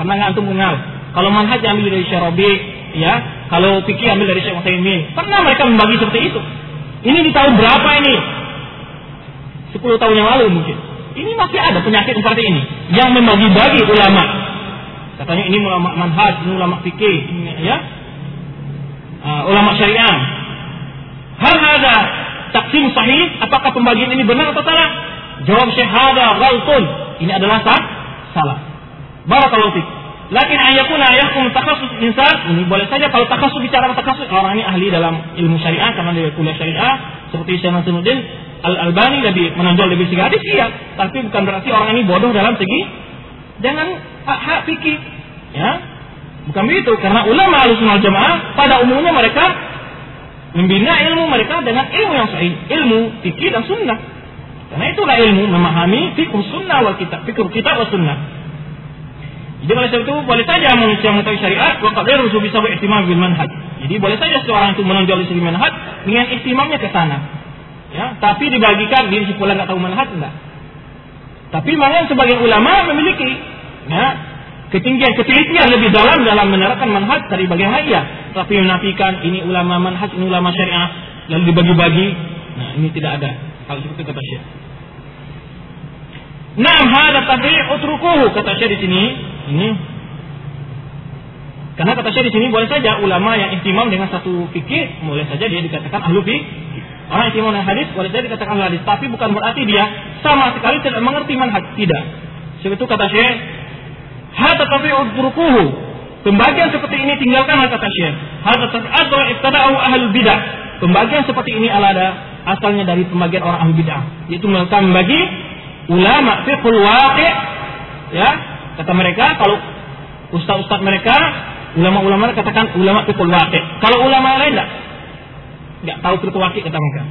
Pernah nggak antum mengenal? Kalau manhaj ambil dari Syarabi, ya. Kalau fikih ambil dari Syekh Utsaimin. Pernah mereka membagi seperti itu. Ini di tahun berapa ini? 10 tahun yang lalu mungkin. Ini masih ada penyakit seperti ini yang membagi-bagi ulama. Katanya ini ulama manhaj, ini ulama fikih, ya uh, ulama syariah. Hal ada taksim sahih? Apakah pembagian ini benar atau salah? Jawab syahada ghaltun. Ini adalah sah? salah. Barakallahu fiik. Lakin ayakuna ayakum takhasus insan ini boleh saja kalau takhasus bicara takhasus orang ini ahli dalam ilmu syariah karena dia kuliah syariah seperti Syekh Nasruddin Al Albani lebih menonjol lebih segi hadis iya tapi bukan berarti orang ini bodoh dalam segi dengan hak fikih ya Bukan begitu, karena ulama alusunal jamaah pada umumnya mereka membina ilmu mereka dengan ilmu yang sahih, ilmu fikih dan sunnah. Karena itulah ilmu memahami fikih sunnah wal kitab, fikih kitab wal sunnah. Jadi oleh sebab itu boleh saja manusia mengetahui syariat, wa qad bisa bi sabab bil manhaj. Jadi boleh saja seorang itu menonjol di segi manhaj dengan ihtimamnya ke sana. Ya, tapi dibagikan dia pula nggak tahu manhaj enggak. Tapi memang sebagian ulama memiliki ya, ketinggian ketelitian lebih dalam dalam menerapkan manhaj dari bagian hayya tapi menafikan ini ulama manhaj ini ulama syariah lalu dibagi-bagi nah ini tidak ada hal seperti kata Syekh Nah, hada tapi utrukuhu kata Syekh di sini. Ini karena kata Syekh di sini boleh saja ulama yang ihtimam dengan satu fikih boleh saja dia dikatakan ahlu fikih. Orang ihtimam dengan hadis boleh saja dikatakan hadis, tapi bukan berarti dia sama sekali tidak mengerti manhaj, tidak. Sebab itu kata Syekh Hata tapi utrukuhu. Pembagian seperti ini tinggalkan kata Syekh. Hata atau ibtada'u ahlul bidah. Pembagian seperti ini ada asalnya dari pembagian orang ahli bidah. Yaitu mereka membagi ulama fiqhul waqi' ya kata mereka kalau ustaz-ustaz mereka ulama-ulama katakan ulama fiqhul waqi' kalau ulama lain enggak enggak tahu fiqhul waqi' kata mereka.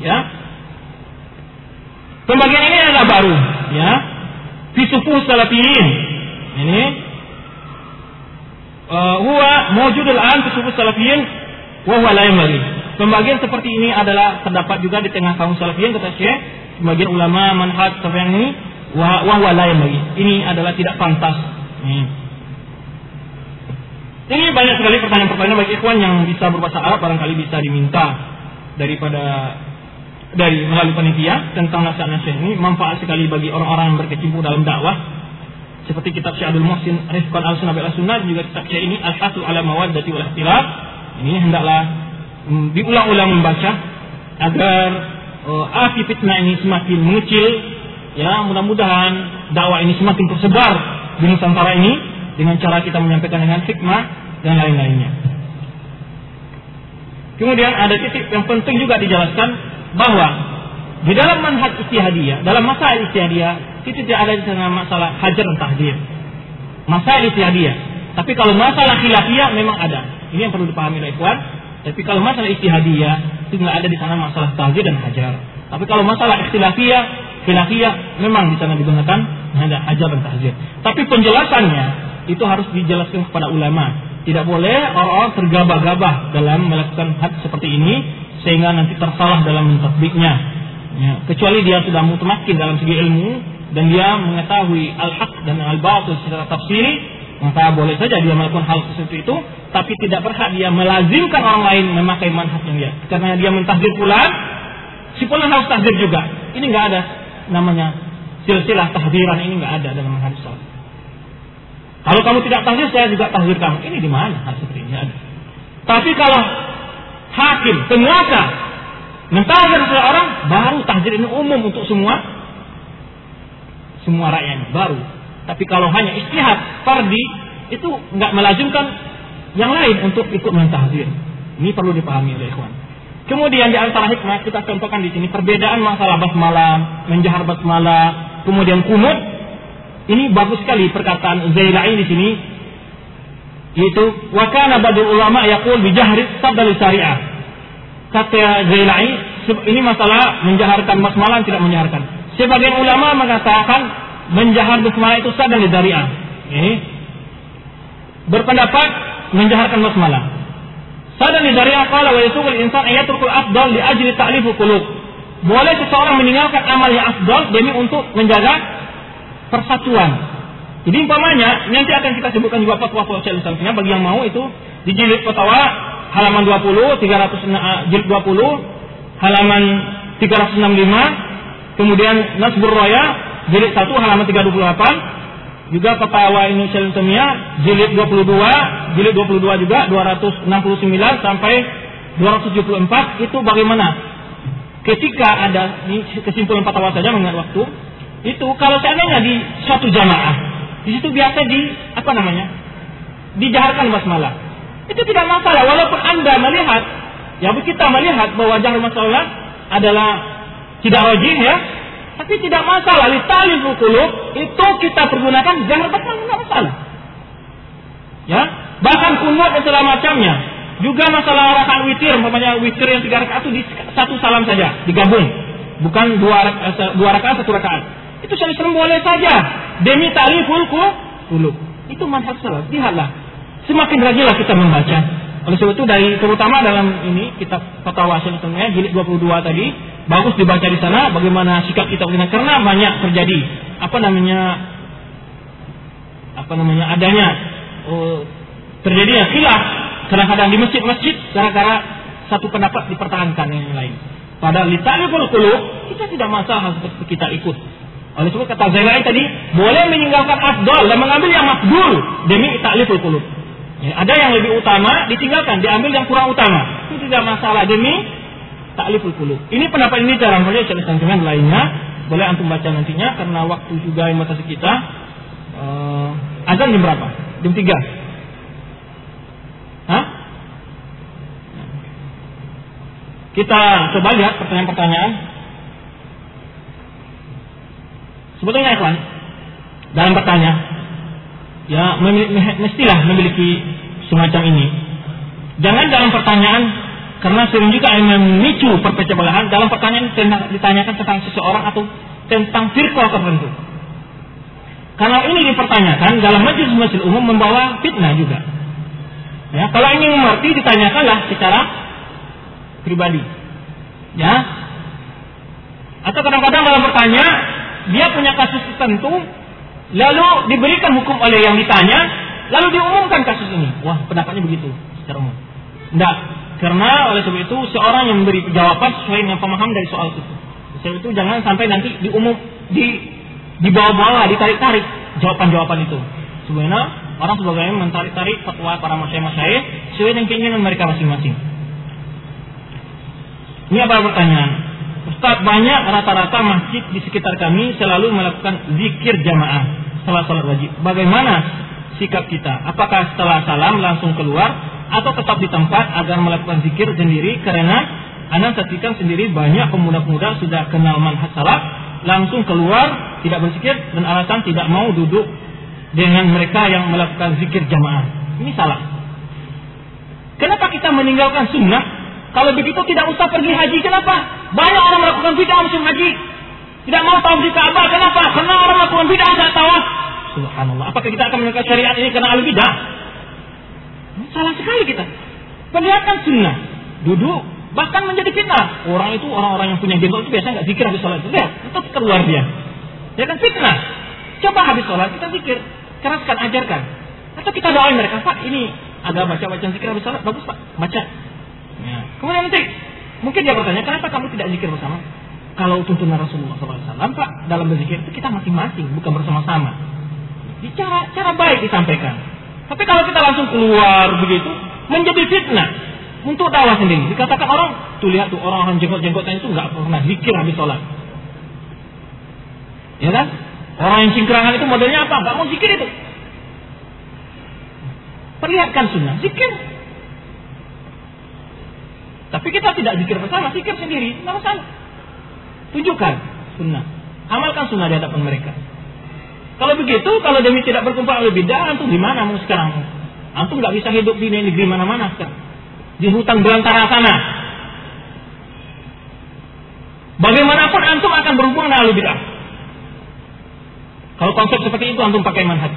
Ya. Pembagian ini adalah baru ya. Fi sufuh salafiyin. Ini. Uh, huwa mawjudul an fi sufuh salafiyin wa huwa la Pembagian seperti ini adalah terdapat juga di tengah kaum salafiyin kata Syekh, sebagian ulama manhaj yang ini wa huwa Ini adalah tidak pantas. Ini. Ini banyak sekali pertanyaan-pertanyaan bagi ikhwan yang bisa berbahasa Arab barangkali bisa diminta daripada dari melalui panitia tentang nasihat-nasihat ini. Manfaat sekali bagi orang-orang yang berkecimpung dalam dakwah. Seperti kitab Syekh Abdul Muhsin Rifqan al Sunnah al Sunnah juga kitab Syekh ini Al-Hasu ala Mawaddati wal Ikhtilaf. Ini hendaklah mm, diulang-ulang membaca agar uh, api fitnah ini semakin mengecil. Ya mudah-mudahan dakwah ini semakin tersebar di Nusantara ini dengan cara kita menyampaikan dengan hikmah dan lain-lainnya. Kemudian ada titik yang penting juga dijelaskan bahwa di dalam manhaj istihadiyah, dalam masalah istihadiyah, itu tidak ada di sana masalah hajar dan tahdir. Masalah istihadiyah. Tapi kalau masalah khilafiyah memang ada. Ini yang perlu dipahami oleh ikhwan. Tapi kalau masalah istihadiyah itu tidak ada di sana masalah tahdir dan hajar. Tapi kalau masalah ikhtilafiyah, khilafiyah memang di sana digunakan ada hajar dan. Tapi penjelasannya itu harus dijelaskan kepada ulama. Tidak boleh orang-orang tergabah-gabah dalam melakukan had seperti ini sehingga nanti tersalah dalam mentadbiknya. Ya, kecuali dia sudah mutmakin dalam segi ilmu dan dia mengetahui al-haq dan al-batil secara tafsiri, maka boleh saja dia melakukan hal seperti itu, tapi tidak berhak dia melazimkan orang lain memakai manhaj yang dia. Karena dia mentahdir pula, si pula harus tahdir juga. Ini nggak ada namanya silsilah tahdiran ini nggak ada dalam manhaj salaf. Kalau kamu tidak tahzir, saya juga tahzir kamu. Ini di mana hal ini ada. Tapi kalau hakim, penguasa, mentahzir seseorang, baru tahzir ini umum untuk semua semua rakyat baru. Tapi kalau hanya istihad, fardi, itu nggak melazimkan yang lain untuk ikut mentahzir. Ini perlu dipahami oleh ikhwan. Kemudian di antara hikmah kita contohkan di sini perbedaan masalah basmalah, menjahar basmalah, kemudian kunut ini bagus sekali perkataan Zailai di sini. Yaitu wakana badul ulama yaqul bi jahri sabdal syariah. Kata Zailai ini masalah menjaharkan basmalah tidak menjaharkan. Sebagian ulama mengatakan menjahar basmalah itu sah dari syariah. Ini berpendapat menjaharkan basmalah. Sadar di syariah qala wa yasugul insan ayatul afdal li ajli ta'lifu qulub. Boleh seseorang meninggalkan amal yang afdal demi untuk menjaga persatuan. Jadi umpamanya nanti akan kita sebutkan juga fatwa-fatwa Islam bagi yang mau itu di jilid fatwa halaman 20, 300 uh, jilid 20, halaman 365, kemudian Nasbur Raya jilid 1 halaman 328, juga fatwa ini Syekh Islamiyah jilid 22, jilid 22 juga 269 sampai 274 itu bagaimana? Ketika ada di kesimpulan fatwa saja mengingat waktu, itu kalau seandainya di suatu jamaah di situ biasa di apa namanya dijaharkan basmalah itu tidak masalah walaupun anda melihat ya kita melihat bahwa jahar masalah adalah tidak wajib ya tapi tidak masalah di tali kulub itu kita pergunakan jahar basmalah tidak masalah ya bahkan kunut dan segala macamnya juga masalah rakaat witir umpamanya witir yang tiga rakaat itu di satu salam saja digabung bukan dua eh, dua rakaat satu rakaat itu Syaikhul boleh saja demi ta'riful qulub. Itu manhaj salaf. Lihatlah. Semakin rajinlah kita membaca. Oleh sebab itu dari terutama dalam ini kitab fatwa Syaikhul jilid 22 tadi bagus dibaca di sana bagaimana sikap kita karena banyak terjadi apa namanya apa namanya adanya uh, terjadinya khilaf kadang-kadang di masjid-masjid gara-gara satu pendapat dipertahankan yang lain. Pada litanul qulub kita tidak masalah seperti kita ikut oleh sebab kata Zainal tadi, boleh meninggalkan afdol dan mengambil yang mafdul demi takliful qulub. Ya, ada yang lebih utama ditinggalkan, diambil yang kurang utama. Itu tidak masalah demi takliful qulub. Ini pendapat ini jarang boleh saya dengan lainnya. Boleh antum baca nantinya karena waktu juga yang kita. Uh, azan jam berapa? Jam 3. Hah? Kita coba lihat pertanyaan-pertanyaan Sebetulnya ikhwan dalam bertanya ya mestilah memiliki semacam ini. Jangan dalam pertanyaan karena sering juga yang memicu perpecah belahan dalam pertanyaan tentang ditanyakan tentang seseorang atau tentang firqah tertentu. Karena ini dipertanyakan dalam majelis-majelis umum membawa fitnah juga. Ya, kalau ingin mengerti ditanyakanlah secara pribadi. Ya. Atau kadang-kadang dalam bertanya dia punya kasus tertentu, lalu diberikan hukum oleh yang ditanya, lalu diumumkan kasus ini. Wah, pendapatnya begitu secara umum. Tidak, karena oleh sebab itu seorang yang memberi jawaban sesuai dengan pemaham dari soal itu. Sebab itu jangan sampai nanti diumum di dibawa-bawa, ditarik-tarik jawaban-jawaban itu. Sebenarnya orang sebagainya mentarik-tarik fatwa para masyayikh-masyayikh sesuai dengan keinginan mereka masing-masing. Ini apa pertanyaan? Ustaz banyak rata-rata masjid di sekitar kami selalu melakukan zikir jamaah setelah salat wajib. Bagaimana sikap kita? Apakah setelah salam langsung keluar atau tetap di tempat agar melakukan zikir sendiri karena anda saksikan sendiri banyak pemuda-pemuda sudah kenal manhaj salaf langsung keluar tidak berzikir dan alasan tidak mau duduk dengan mereka yang melakukan zikir jamaah. Ini salah. Kenapa kita meninggalkan sunnah kalau begitu tidak usah pergi haji. Kenapa? Banyak orang melakukan bid'ah musim haji. Tidak mau tahu di Ka'bah. Kenapa? Karena orang melakukan bid'ah saat tawaf. Subhanallah. Apakah kita akan meninggalkan syariat ini karena ahli bid'ah? Salah sekali kita. Perlihatkan sunnah. Duduk. Bahkan menjadi fitnah. Orang itu, orang-orang yang punya jenggot itu biasa nggak zikir habis sholat. Lihat, itu keluar dia. Ya kan fitnah. Coba habis sholat kita zikir. Keraskan, ajarkan. Atau kita doain mereka, Pak, ini agak baca-baca zikir habis sholat. Bagus, Pak. Baca. Ya. Kemudian nanti mungkin dia bertanya, kenapa kamu tidak zikir bersama? Kalau tuntunan Rasulullah SAW, Pak, dalam berzikir itu kita masing-masing, bukan bersama-sama. Cara cara baik disampaikan. Tapi kalau kita langsung keluar begitu, menjadi fitnah untuk dakwah sendiri. Dikatakan orang, tuh lihat tuh orang-orang jenggot-jenggotan itu nggak pernah zikir habis sholat. Ya kan? Orang yang cingkrangan itu modelnya apa? Nggak mau zikir itu. Perlihatkan sunnah, zikir tapi kita tidak zikir bersama, zikir sendiri, tidak masalah. Tunjukkan sunnah. Amalkan sunnah di hadapan mereka. Kalau begitu, kalau demi tidak berkumpul oleh bid'ah, antum di mana mau sekarang? Antum nggak bisa hidup di negeri mana-mana sekarang. Di hutan belantara sana. Bagaimanapun antum akan berhubungan dengan ahli bid'ah. Kalau konsep seperti itu antum pakai manhaj.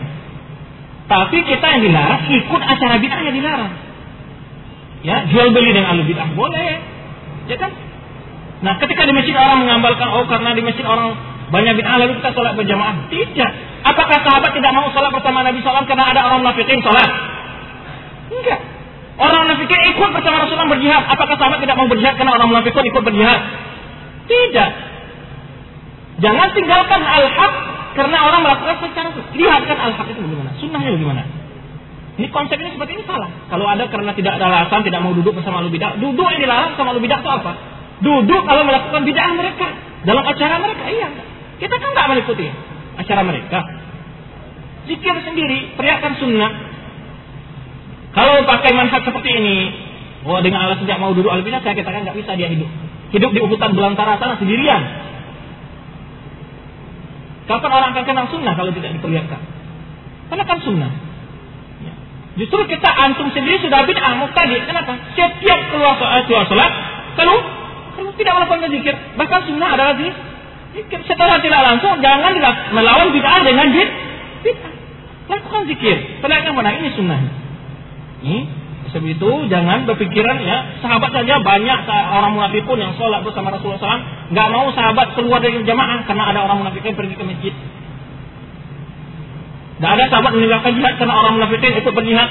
Tapi kita yang dilarang ikut acara bid'ah yang dilarang. Ya, jual beli dengan ahli bid'ah boleh. Ya kan? Nah, ketika di masjid orang mengambalkan oh karena di masjid orang banyak bid'ah lalu kita sholat berjamaah. Tidak. Apakah sahabat tidak mau sholat bersama Nabi SAW karena ada orang munafikin sholat? Enggak. Orang munafikin ikut bersama Rasulullah berjihad. Apakah sahabat tidak mau berjihad karena orang munafikin ikut berjihad? Tidak. Jangan tinggalkan al-haq karena orang melakukan secara lihatkan al-haq itu bagaimana, sunnahnya bagaimana. Ini konsep ini seperti ini salah. Kalau ada karena tidak ada alasan tidak mau duduk bersama lu bidah, duduk yang dilarang sama lu bidah itu apa? Duduk kalau melakukan bidah mereka dalam acara mereka, iya. Kita kan nggak mengikuti acara mereka. Zikir sendiri, teriakan sunnah. Kalau pakai manfaat seperti ini, oh dengan alasan tidak mau duduk al saya katakan nggak bisa dia hidup. Hidup di hutan belantara sana sendirian. Kapan orang akan kenal sunnah kalau tidak diperlihatkan? Karena kan sunnah. Justru kita antum sendiri sudah bid'ah mubtadi. Kenapa? Setiap keluar soal keluar salat, kalau kalau tidak melakukan zikir, bahkan sunnah adalah zikir. Setelah tidak langsung, jangan melawan bid'ah dengan bid. Lakukan zikir. yang mana ini sunnah. Ini sebab itu jangan berpikiran ya sahabat saja banyak orang munafik pun yang sholat bersama Rasulullah SAW nggak mau sahabat keluar dari jamaah karena ada orang munafik yang pergi ke masjid tidak ada sahabat meninggalkan jihad karena orang munafikin ikut berjihad.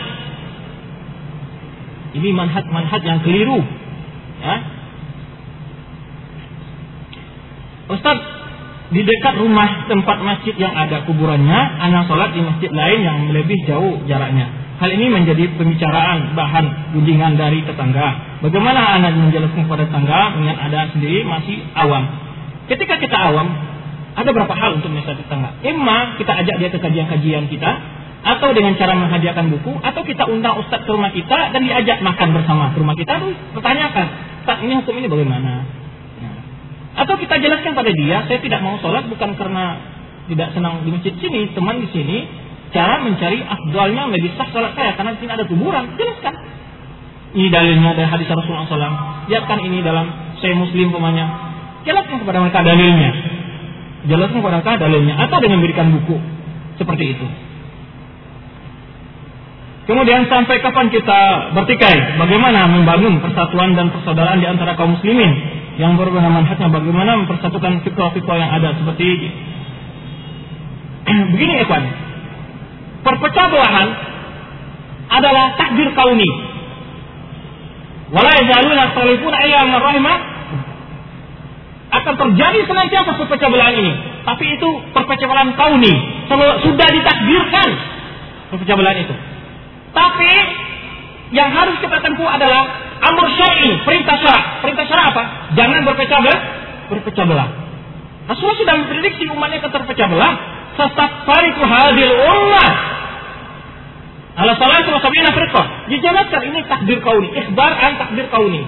Ini manhaj-manhaj yang keliru. Ya. Ustaz, di dekat rumah tempat masjid yang ada kuburannya, anak sholat di masjid lain yang lebih jauh jaraknya. Hal ini menjadi pembicaraan bahan gunjingan dari tetangga. Bagaimana anak menjelaskan kepada tetangga mengingat ada sendiri masih awam. Ketika kita awam, ada berapa hal untuk menasihati tetangga. Emma kita ajak dia ke kajian-kajian kita, atau dengan cara menghadiahkan buku, atau kita undang ustadz ke rumah kita dan diajak makan bersama ke rumah kita, terus pertanyakan, Ustaz ini hukum ini bagaimana? Atau kita jelaskan pada dia, saya tidak mau sholat bukan karena tidak senang di masjid sini, teman di sini, cara mencari afdalnya lebih sah sholat saya karena di sini ada kuburan, jelaskan. Ini dalilnya dari hadis Rasulullah SAW. Lihatkan ini dalam saya Muslim pemanya. Jelaskan kepada mereka dalilnya jelaskan kepada mereka dalilnya atau dengan memberikan buku seperti itu. Kemudian sampai kapan kita bertikai? Bagaimana membangun persatuan dan persaudaraan di antara kaum muslimin yang berbeda manhajnya? Bagaimana mempersatukan fikra-fikra yang ada seperti [CLEARS THROAT] begini Evan. Perpecah belahan adalah takdir kauni. Wala yazaluna yakhthalifuna illa rahimah akan terjadi senantiasa perpecah belahan ini. Tapi itu perpecah belahan kauni. Sudah ditakdirkan perpecah belahan itu. Tapi yang harus kita tempuh adalah amr syar'i, perintah syarak. Perintah syarak apa? Jangan berpecah belah, berpecah belah. Rasulullah sudah memprediksi umatnya akan terpecah belah. Sastafariku hadil ummah. Ala salatu wa sabina firqah. Dijelaskan ini takdir kauni, ikhbar an takdir kauni.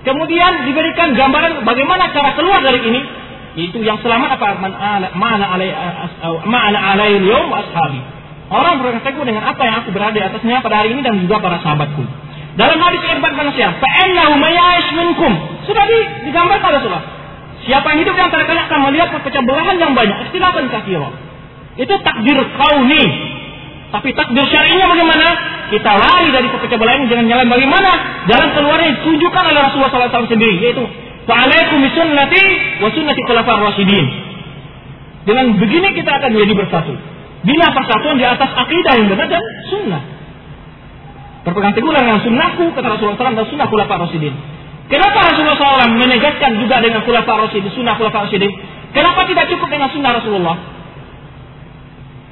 Kemudian diberikan gambaran bagaimana cara keluar dari ini. Itu yang selamat apa? Mana alai mana alai ashabi. Orang berkata dengan apa yang aku berada di atasnya pada hari ini dan juga para sahabatku. Dalam hadis irbat manusia, fa'innahu maya'ish minkum. Sudah digambarkan Rasulullah. Siapa yang hidup di antara kalian akan melihat perpecah belahan yang banyak. Ikhtilafan kathira. Itu takdir kauni. Tapi takdir syarinya bagaimana? Kita lari dari perpecah belahan jangan jalan bagaimana? Jalan keluarnya ditunjukkan oleh Rasulullah SAW sendiri. Yaitu, Fa'alaikum sunnati wa sunnati khulafar rasyidin. Dengan begini kita akan menjadi bersatu. Bila persatuan di atas akidah yang benar dan sunnah. Berpegang teguh dengan sunnahku, kata Rasulullah SAW, dan sunnah khulafah Rasidin. Kenapa Rasulullah SAW menegaskan juga dengan khulafah Rasidin, sunnah khulafah Rasidin? Kenapa tidak cukup dengan sunnah Rasulullah?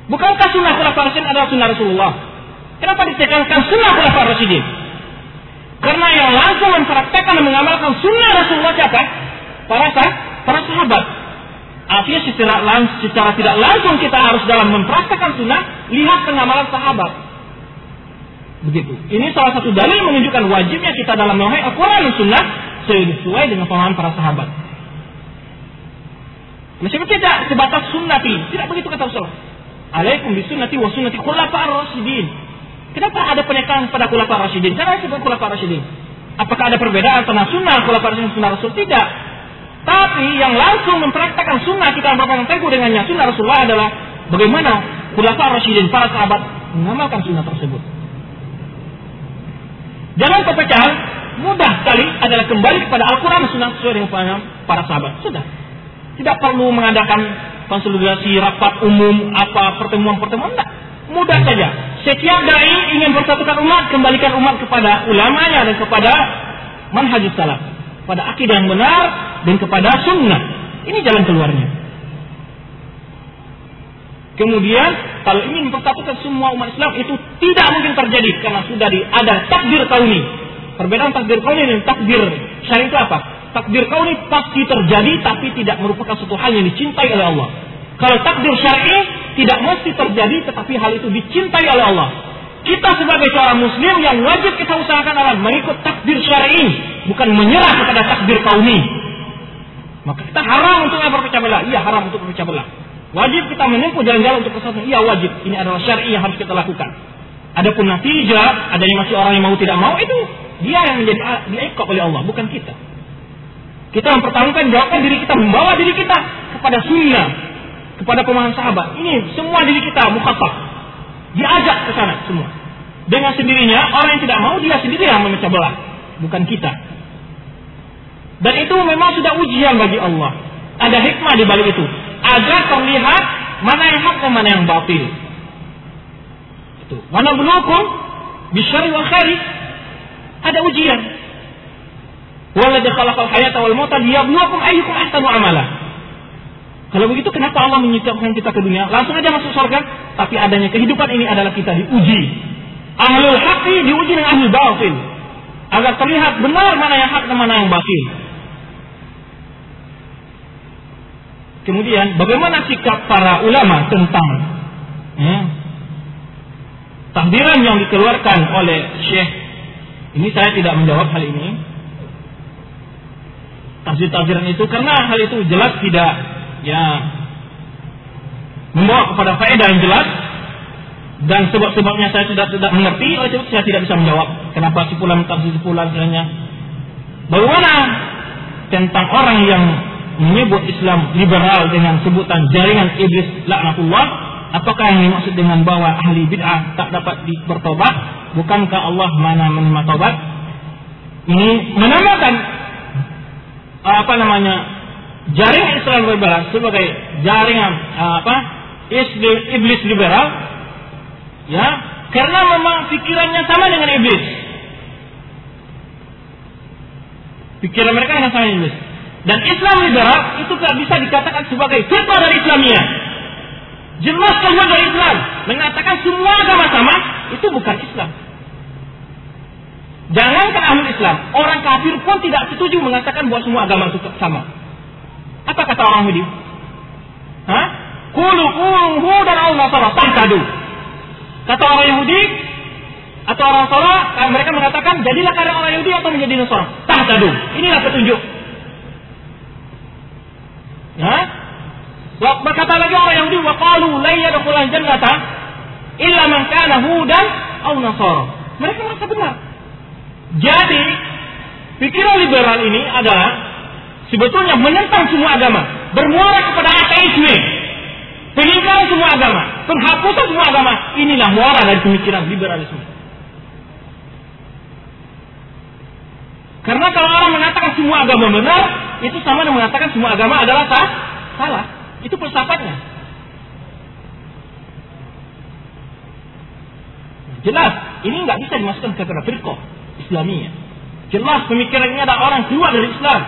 Bukankah sunnah khulafah Rasidin adalah sunnah Rasulullah? Kenapa ditekankan sunnah khulafah Rasidin? Karena yang langsung mempraktekkan dan mengamalkan sunnah Rasulullah siapa? Para sah, para sahabat. Artinya secara, secara tidak langsung kita harus dalam mempraktekkan sunnah, lihat pengamalan sahabat. Begitu. Ini salah satu dalil menunjukkan wajibnya kita dalam memahami Al-Quran dan Sunnah sesuai dengan pemahaman para sahabat. Meskipun tidak sebatas sunnati, tidak begitu kata Rasulullah. Alaikum bisunnati wa sunnati khulafa rasyidin. Kenapa ada penekanan pada khulafa rasyidin? Karena disebut khulafa rasyidin. Apakah ada perbedaan antara sunnah khulafa dan sunnah Rasul? Tidak. Tapi yang langsung mempraktekkan sunnah kita berpegang teguh dengannya sunnah Rasulullah adalah bagaimana khulafa rasyidin para sahabat mengamalkan sunnah tersebut. Jangan perpecahan mudah sekali adalah kembali kepada Al-Quran Sunnah sesuai dengan paham para sahabat. Sudah. Tidak perlu mengadakan konsolidasi rapat umum apa pertemuan-pertemuan. Tidak. Mudah saja. Setiap dai ingin bersatukan umat, kembalikan umat kepada ulamanya dan kepada manhajus salaf. Pada akidah yang benar dan kepada sunnah. Ini jalan keluarnya. Kemudian kalau ingin mempersatukan semua umat Islam itu tidak mungkin terjadi karena sudah di, ada takdir kauni. Perbedaan takdir kauni dan takdir syar'i itu apa? Takdir kauni pasti terjadi tapi tidak merupakan suatu hal yang dicintai oleh Allah. Kalau takdir syar'i tidak mesti terjadi tetapi hal itu dicintai oleh Allah. Kita sebagai seorang muslim yang wajib kita usahakan adalah mengikut takdir syar'i, bukan menyerah kepada takdir kauni. Maka kita haram untuk berpecah belah. Iya haram untuk berpecah belah. Wajib kita menempuh jalan-jalan untuk kesatuan. Iya wajib. Ini adalah syar'i yang harus kita lakukan. Adapun natijah, adanya masih orang yang mau tidak mau itu dia yang menjadi diikop oleh Allah, bukan kita. Kita mempertahankan jawabkan diri kita, membawa diri kita kepada sunnah, kepada pemahaman sahabat. Ini semua diri kita mukhafaf. Diajak ke sana semua. Dengan sendirinya orang yang tidak mau dia sendiri yang memecah belah, bukan kita. Dan itu memang sudah ujian bagi Allah. Ada hikmah di balik itu agar terlihat mana yang hak dan mana yang batil. Itu. Mana belukum bisyari wal khairi. Ada ujian. Waladhi khalaqal hayata wal mauta liyabluwakum ayyukum ahsanu amala. Kalau begitu kenapa Allah menyicapkan kita ke dunia? Langsung aja masuk surga. Tapi adanya kehidupan ini adalah kita diuji. Ahlul haqi diuji dengan ahlul batil. Agar terlihat benar mana yang hak dan mana yang batil. Kemudian bagaimana sikap para ulama tentang ya, tahdiran yang dikeluarkan oleh Syekh? Ini saya tidak menjawab hal ini. Tahdir-tahdiran itu karena hal itu jelas tidak ya membawa kepada faedah yang jelas. Dan sebab-sebabnya saya sudah tidak mengerti oleh itu saya tidak bisa menjawab. Kenapa sipulan tafsir sipulan sebenarnya bagaimana tentang orang yang menyebut Islam liberal dengan sebutan jaringan iblis laknatullah, apakah yang dimaksud dengan bahwa ahli bid'ah tak dapat bertobat? Bukankah Allah mana menerima tobat? Ini menamakan apa namanya jaringan Islam liberal sebagai jaringan apa iblis liberal ya Karena memang pikirannya sama dengan iblis. Pikiran mereka sama dengan iblis. Dan Islam liberal itu tidak bisa dikatakan sebagai firqah dari Islamia. Jelas keluar dari Islam. Mengatakan semua agama sama, itu bukan Islam. Jangankan ahli Islam, orang kafir pun tidak setuju mengatakan bahwa semua agama sama. Apa kata orang Yahudi? Hah? Kulu kulu dan Allah salah tadu. Kata orang Yahudi atau orang Nasara, mereka mengatakan jadilah karena orang Yahudi atau menjadi Nasara. tadu. Inilah petunjuk. Ya? Berkata lagi orang Yahudi, wa qalu la yadkhulul jannata illa man kana hudan aw nasara. Mereka merasa benar. Jadi, pikiran liberal ini adalah sebetulnya menentang semua agama, bermuara kepada ateisme, pengingkaran semua agama, penghapusan semua agama. Inilah muara dari pemikiran liberalisme. Karena kalau orang mengatakan semua agama benar, itu sama dengan mengatakan semua agama adalah sah, salah. Itu filsafatnya. Jelas, ini nggak bisa dimasukkan ke kata firqah Islamiyah. Jelas pemikirannya ada orang keluar dari Islam.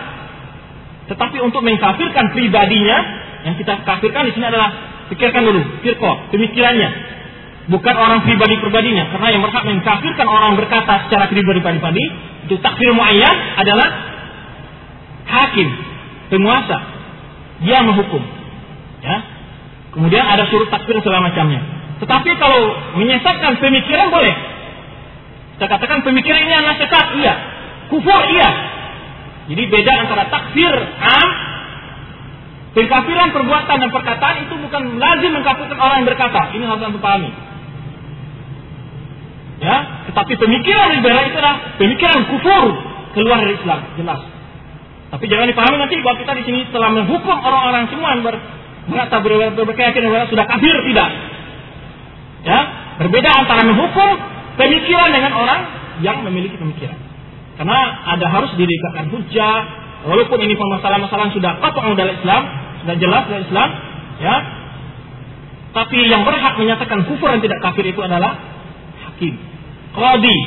Tetapi untuk mengkafirkan pribadinya, yang kita kafirkan di sini adalah pikirkan dulu, firqah, pemikirannya. Bukan orang pribadi-pribadinya, karena yang berhak mengkafirkan orang berkata secara pribadi-pribadi, itu takfir muayyan adalah hakim, penguasa. Dia menghukum. Ya. Kemudian ada suruh takfir segala macamnya. Tetapi kalau menyesatkan pemikiran boleh. Kita katakan pemikiran ini adalah sesat, iya. Kufur, iya. Jadi beda antara takfir am, pengkafiran perbuatan dan perkataan itu bukan lazim mengkafirkan orang yang berkata. Ini harus anda pahami. Ya, tetapi pemikiran liberal itu adalah pemikiran kufur keluar dari Islam, jelas. Tapi jangan dipahami nanti bahwa kita di sini telah menghukum orang-orang semua ber, merasa ber, berkeyakinan sudah kafir tidak. Ya, berbeda antara menghukum pemikiran dengan orang yang memiliki pemikiran. Karena ada harus didekatkan hujah, walaupun ini permasalahan-permasalahan sudah kotor dalam Islam, sudah jelas dalam Islam, ya. Tapi yang berhak menyatakan kufur dan tidak kafir itu adalah hakim, qadi.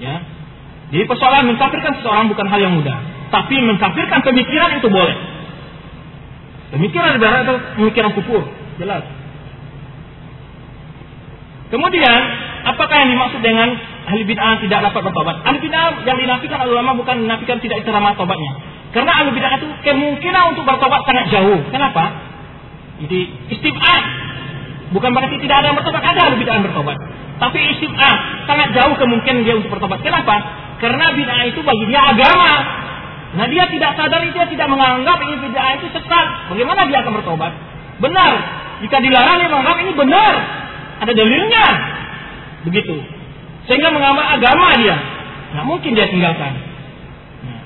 Ya. Jadi persoalan mengkafirkan seseorang bukan hal yang mudah, tapi mengkafirkan pemikiran itu boleh. Pemikiran ibarat itu pemikiran kufur, jelas. Kemudian, apakah yang dimaksud dengan ahli bid'ah tidak dapat bertobat? Ahli bid'ah yang dinafikan ulama bukan dinafikan tidak diterima tobatnya. Karena ahli bid'ah itu kemungkinan untuk bertobat sangat jauh. Kenapa? Jadi istib'ah. Bukan berarti tidak ada yang bertobat, ada ahli bid'ah yang bertobat. Tapi istib'ah sangat jauh kemungkinan dia untuk bertobat. Kenapa? Karena bid'ah itu bagi dia agama. Nah dia tidak sadar, dia tidak menganggap ini bid'ah itu sesat. Bagaimana dia akan bertobat? Benar. Jika dilarang dia menganggap ini benar. Ada dalilnya. Begitu. Sehingga mengamal agama dia. Nggak mungkin dia tinggalkan. Nah.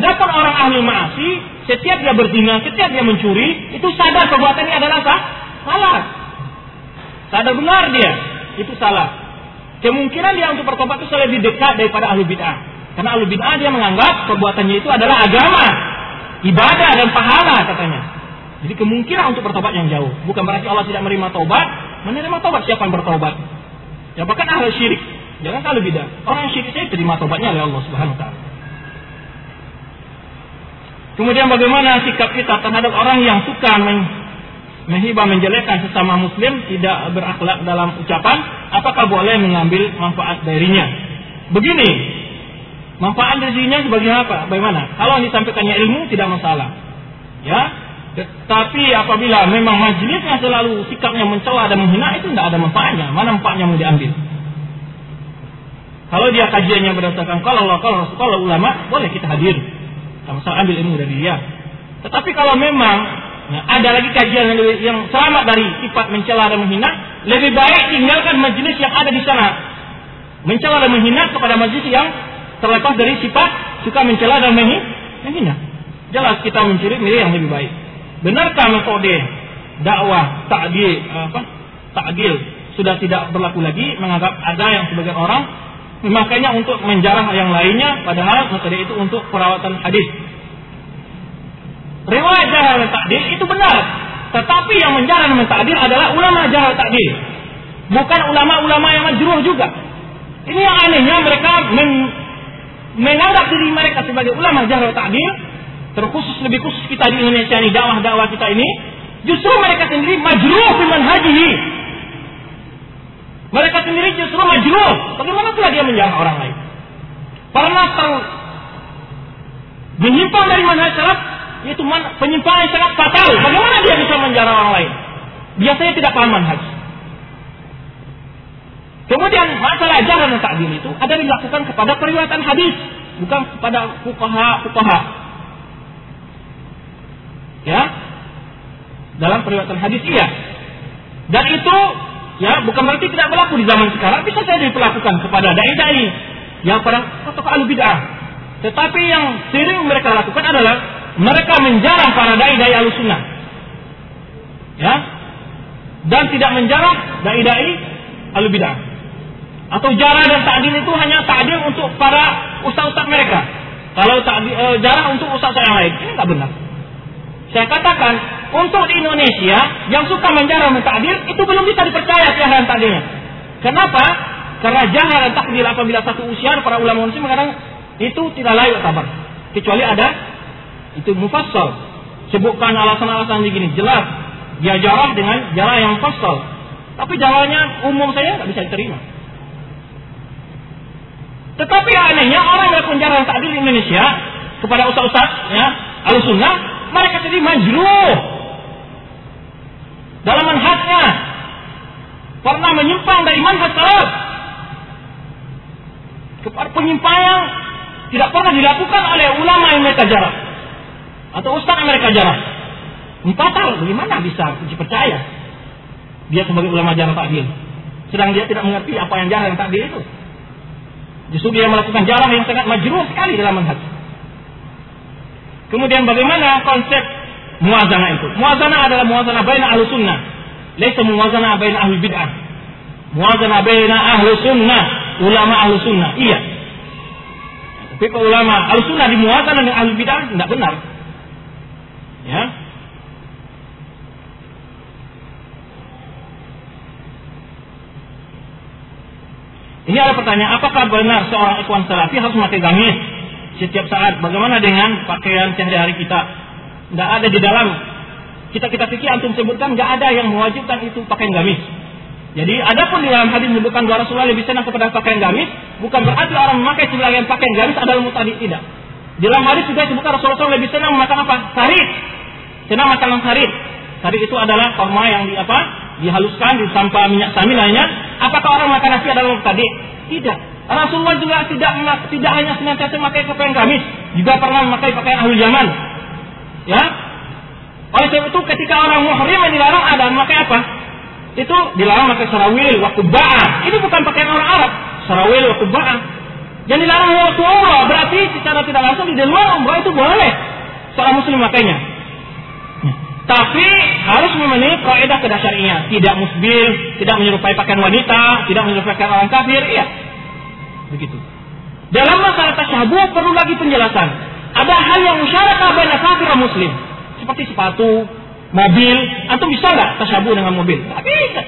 Adapun orang ahli maasi, setiap dia berzina, setiap dia mencuri, itu sadar perbuatan ini adalah sah? salah. Sadar benar dia, itu salah. Kemungkinan dia untuk bertobat itu lebih dekat daripada ahli bid'ah. Karena ahli bid'ah dia menganggap perbuatannya itu adalah agama, ibadah dan pahala katanya. Jadi kemungkinan untuk bertobat yang jauh. Bukan berarti Allah tidak menerima tobat, Menerima tobat siapa yang bertobat? Ya bahkan ahli syirik. Jangan kalau beda. Orang syirik saya terima tobatnya oleh Allah Subhanahu wa taala. Kemudian bagaimana sikap kita terhadap orang yang suka menghibah menjelekkan sesama muslim tidak berakhlak dalam ucapan apakah boleh mengambil manfaat darinya begini manfaat darinya sebagai apa bagaimana kalau disampaikannya ilmu tidak masalah ya tetapi apabila memang majelisnya selalu sikapnya mencela dan menghina itu tidak ada manfaatnya. Mana manfaatnya mau diambil? Kalau dia kajiannya berdasarkan kalau Allah, kalau Rasul, ulama, boleh kita hadir. Sama-sama ambil ilmu dari dia. Tetapi kalau memang ya, ada lagi kajian yang, yang selamat dari sifat mencela dan menghina, lebih baik tinggalkan majelis yang ada di sana. Mencela dan menghina kepada majelis yang terlepas dari sifat suka mencela dan menghina. Jelas kita mencuri milih yang lebih baik. Benarkah metode dakwah takdil apa? Sudah tidak berlaku lagi menganggap ada yang sebagian orang memakainya untuk menjarah yang lainnya padahal metode itu untuk perawatan hadis. Riwayat jarah dan takdil itu benar, tetapi yang menjarah dan takdil adalah ulama jarah takdil. Bukan ulama-ulama yang majruh juga. Ini yang anehnya mereka men menganggap diri mereka sebagai ulama jahrul ta'dil, terkhusus lebih khusus kita di Indonesia ini dakwah-dakwah kita ini, justru mereka sendiri majruh di manhajihi. Mereka sendiri justru majruh. Bagaimana pula dia menjarah orang lain? Karena tahu menyimpang dari manhaj salaf itu penyimpangan yang sangat fatal. Bagaimana dia bisa menjarah orang lain? Biasanya tidak paham manhaj. Kemudian masalah jarah dan takdir itu ada dilakukan kepada periwayatan hadis, bukan kepada fukaha fukaha. Ya, dalam periwayatan hadis iya. Dan itu ya bukan berarti tidak berlaku di zaman sekarang, bisa saja diperlakukan kepada dai-dai yang pada tokoh al bid'ah. Tetapi yang sering mereka lakukan adalah mereka menjarah para dai-dai al sunnah. Ya, dan tidak menjarah dai-dai al bid'ah. Atau jarah dan ta'dil itu hanya ta'dil untuk para ustaz-ustaz mereka. Kalau ta'dil, e, jarah untuk ustaz yang lain. Ini nggak benar. Saya katakan, untuk di Indonesia yang suka menjarah dan ta'dil itu belum bisa dipercaya jarah dan ta'dilnya. Kenapa? Karena jarah dan ta'dil apabila satu usia para ulama muslim kadang itu tidak layak kabar. Kecuali ada itu mufassal. Sebutkan alasan-alasan begini jelas dia jarah dengan jarah yang mufassal. Tapi jalannya umum saya nggak bisa diterima. Tetapi anehnya orang yang penjara tadi di Indonesia kepada ustaz-ustaz ya, al-sunnah, mereka jadi majruh dalam manhajnya pernah menyimpang dari manhaj salaf kepada penyimpangan tidak pernah dilakukan oleh ulama yang mereka jarah atau ustaz mereka jarah. Empat hal, bagaimana bisa dipercaya? Dia sebagai ulama jarah takdir. Sedang dia tidak mengerti apa yang jarah yang takdir itu. Justru dia melakukan jalan yang sangat majruh sekali dalam manhaj. Kemudian bagaimana konsep muazana itu? Muazana adalah muazana baina ahlu sunnah. Laisa muazana baina ahli bid'ah. Muazana baina ahlu sunnah. Ulama ahlu sunnah. Iya. Tapi kalau ulama ahlu sunnah di muazana dengan ahli bid'ah tidak benar. Ya, Ini ada pertanyaan, apakah benar seorang ikhwan salafi harus memakai gamis setiap saat? Bagaimana dengan pakaian sehari-hari kita? Tidak ada di dalam kita kita pikir antum sebutkan nggak ada yang mewajibkan itu pakaian gamis. Jadi ada pun di dalam hadis menyebutkan bahwa Rasulullah lebih senang kepada pakaian gamis, bukan berarti orang memakai sebagian pakaian gamis adalah mutadi tidak. Di dalam hadis juga disebutkan Rasulullah lebih senang makan apa? Sarit. Senang makan sarit. Sarit itu adalah korma yang di apa? Dihaluskan, disampah minyak samin lainnya Apakah orang makan nasi adalah mubtadi? Tidak. Rasulullah juga tidak tidak hanya senantiasa memakai pakaian gamis, juga pernah memakai pakaian ahli zaman. Ya. Oleh sebab itu ketika orang muhrim yang dilarang ada memakai apa? Itu dilarang memakai sarawil wa kubba'ah. Ini bukan pakaian orang Arab. Sarawil wa kubba'ah. Yang dilarang waktu umrah berarti secara tidak langsung di luar umrah itu boleh seorang muslim makainya. Tapi harus memenuhi kaidah kedasarinya, tidak musbil, tidak menyerupai pakaian wanita, tidak menyerupai pakaian orang kafir, iya. Begitu. Dalam masalah tasyabuh perlu lagi penjelasan. Ada hal yang musyarakah banyak kafir muslim. Seperti sepatu, mobil. Antum bisa nggak tasyabuh dengan mobil? Tidak bisa.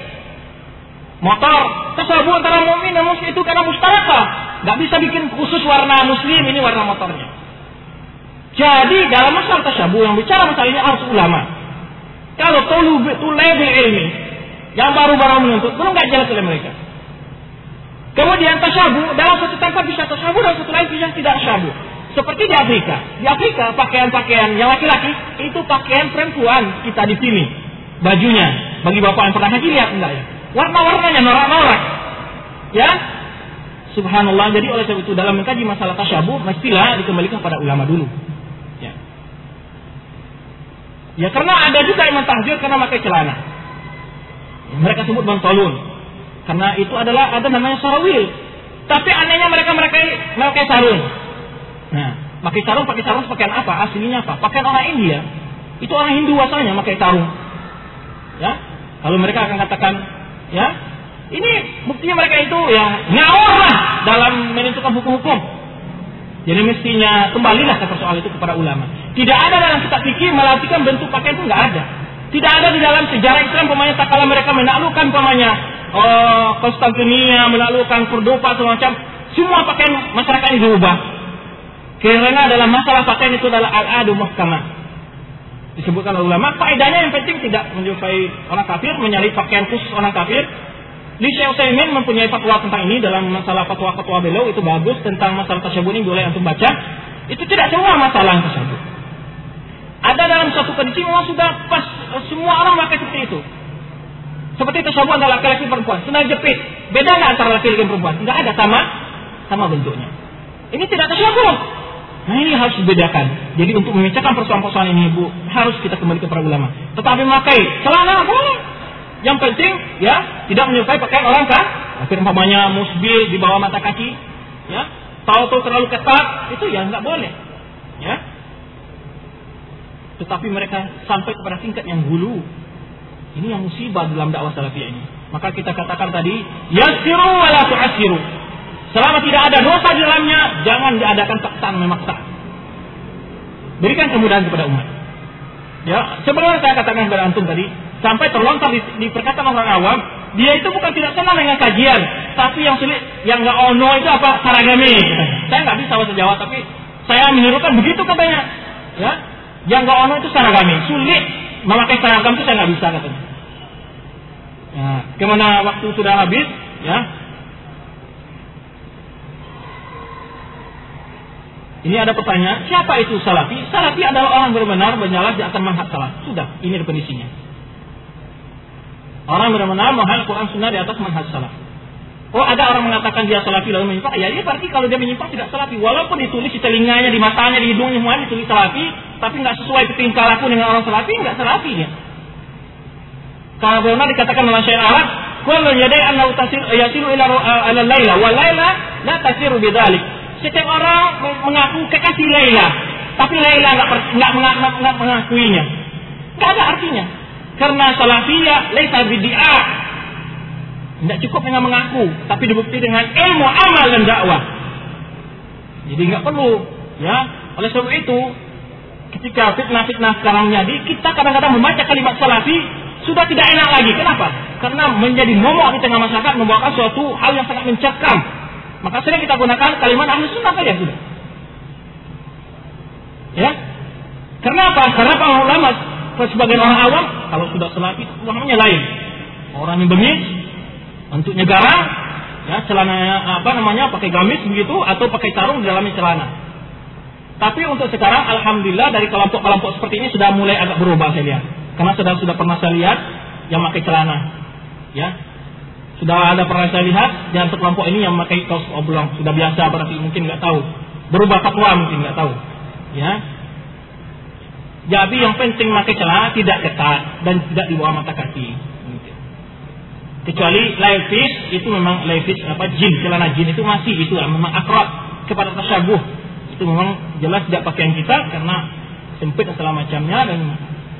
Motor, tasyabuh antara mukmin dan muslim itu karena mustarakah. Nggak bisa bikin khusus warna muslim, ini warna motornya. Jadi dalam masalah tasyabuh yang bicara masalah ini harus ulama. Kalau level ilmi yang baru-baru menuntut belum nggak jelas oleh mereka. Kemudian tasyabu dalam satu tempat bisa tasyabu dalam satu lain bisa tidak tasyabu. Seperti di Afrika. Di Afrika pakaian-pakaian yang laki-laki itu pakaian perempuan kita di sini. Bajunya. Bagi bapak yang pernah haji lihat enggak ya? Warna-warnanya norak-norak. Ya. Subhanallah. Jadi oleh sebab itu dalam mengkaji masalah tasyabu mestilah dikembalikan pada ulama dulu. Ya karena ada juga yang mentahjir karena pakai celana. Mereka sebut bantolun. Karena itu adalah ada namanya sarawil. Tapi anehnya mereka mereka mereka sarung. Nah, pakai sarung pakai sarung pakaian apa? Aslinya apa? Pakaian orang India. Itu orang Hindu asalnya pakai sarung. Ya, kalau mereka akan katakan, ya, ini buktinya mereka itu ya ngawur lah dalam menentukan hukum-hukum. Jadi mestinya kembalilah ke soal itu kepada ulama. Tidak ada dalam kitab fikih melatihkan bentuk pakaian itu nggak ada. Tidak ada di dalam sejarah Islam pemainnya tak kala mereka menaklukkan pemainnya oh, Konstantinia melakukan Cordoba semacam semua pakaian masyarakat ini diubah. Karena dalam masalah pakaian itu adalah al-adu mahkamah. Disebutkan oleh ulama, faedahnya yang penting tidak menyukai orang kafir, menyalip pakaian khusus orang kafir. Li Syekh Utsaimin mempunyai fatwa tentang ini dalam masalah fatwa-fatwa beliau itu bagus tentang masalah tersebut ini boleh untuk baca. Itu tidak semua masalah tersebut. Ada dalam suatu kondisi memang sudah pas semua orang pakai seperti itu. Seperti tersebut antara laki-laki perempuan. Senang jepit. Beda nggak antara laki-laki perempuan? Nggak ada sama sama bentuknya. Ini tidak tersebut. Nah ini harus dibedakan. Jadi untuk memecahkan persoalan-persoalan ini Bu, harus kita kembali ke para ulama. Tetapi memakai celana boleh. Yang penting ya tidak menyukai pakaian orang kan. Akhirnya umpamanya musbil di bawah mata kaki, ya. Tahu-tahu terlalu ketat, itu ya nggak boleh. Ya, tetapi mereka sampai kepada tingkat yang hulu. Ini yang musibah dalam dakwah salafiyah ini. Maka kita katakan tadi, yasiru wa la tu'asiru. Selama tidak ada dosa di dalamnya, jangan diadakan paksaan memaksa. Berikan kemudahan kepada umat. Ya, sebenarnya saya katakan kepada antum tadi, sampai terlontar di, di perkataan orang awam, dia itu bukan tidak senang dengan kajian, tapi yang sulit, yang nggak ono itu apa? Saragami. Saya nggak bisa bahasa Jawa, tapi saya menirukan begitu katanya. Ya, yang nggak ono itu seragami, sulit memakai seragam itu saya nggak bisa katanya. Ya, ke mana waktu sudah habis, ya. Ini ada pertanyaan, siapa itu salafi? Salafi adalah orang benar-benar bernyala di atas manhaj salaf. Sudah, ini definisinya. Orang benar-benar manhaj Quran Sunnah di atas manhaj salaf. Oh ada orang mengatakan dia salafi lalu menyimpang, ya dia berarti kalau dia menyimpang tidak salafi. Walaupun ditulis di telinganya, di matanya, di hidungnya semua ditulis salafi, tapi nggak sesuai tingkah laku dengan orang salafi, nggak salafi dia. Kalau benar dikatakan dalam syair Arab, kullu yadai annahu tasir yasiru ila laila wa laila la tasiru bidzalik. Setiap orang mengaku kekasih Laila, tapi Laila nggak nggak mengakuinya. Nggak ada artinya. Karena salafiyah laisa bid'ah. Tidak cukup dengan mengaku, tapi dibukti dengan ilmu, amal dan dakwah. Jadi nggak perlu, ya. Oleh sebab itu, ketika fitnah-fitnah sekarang menjadi, kita kadang-kadang membaca kalimat salafi sudah tidak enak lagi. Kenapa? Karena menjadi momok di tengah masyarakat membawakan suatu hal yang sangat mencekam. Maka sering kita gunakan kalimat ahli sunnah saja sudah. Ya. Kenapa? Karena para ulama sebagian orang awam kalau sudah salafi namanya lain. Orang yang bengis, bentuknya garang, ya celana apa namanya pakai gamis begitu atau pakai sarung di dalamnya celana. Tapi untuk sekarang alhamdulillah dari kelompok-kelompok seperti ini sudah mulai agak berubah saya lihat. Karena sudah sudah pernah saya lihat yang pakai celana. Ya. Sudah ada pernah saya lihat yang kelompok ini yang pakai kaos oblong, sudah biasa berarti mungkin nggak tahu. Berubah fatwa mungkin nggak tahu. Ya. Jadi yang penting pakai celana tidak ketat dan tidak di bawah mata kaki. Kecuali levis itu memang levis apa jin celana jin itu masih itu memang akrab kepada tasyabuh itu memang jelas tidak pakaian kita karena sempit segala macamnya dan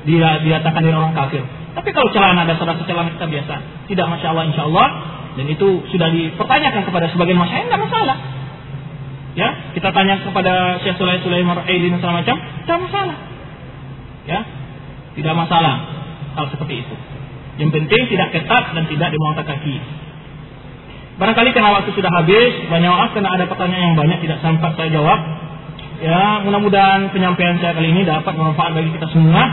dia dikatakan dari orang kafir. Tapi kalau celana salah celana kita biasa, tidak masya Allah insya Allah dan itu sudah dipertanyakan kepada sebagian masyarakat tidak masalah. Ya, kita tanya kepada Syekh Sulaiman Sulaiman Aidin dan segala macam, tidak masalah. Ya, tidak masalah hal seperti itu. Yang penting tidak ketat dan tidak di kaki. Barangkali karena waktu sudah habis, banyak maaf karena ada pertanyaan yang banyak tidak sempat saya jawab. Ya, mudah-mudahan penyampaian saya kali ini dapat bermanfaat bagi kita semua.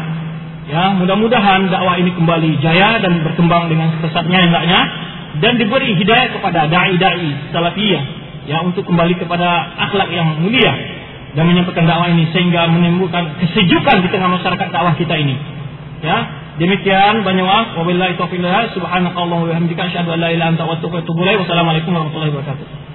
Ya, mudah-mudahan dakwah ini kembali jaya dan berkembang dengan pesatnya enggaknya dan diberi hidayah kepada dai-dai salafiyah ya untuk kembali kepada akhlak yang mulia dan menyampaikan dakwah ini sehingga menimbulkan kesejukan di tengah masyarakat dakwah kita ini. Ya, demikian banyak maaf. Wabillahi taufiq subhanakallahumma wa bihamdika asyhadu an la ilaha illa anta astaghfiruka wa atubu. Wassalamualaikum warahmatullahi wabarakatuh.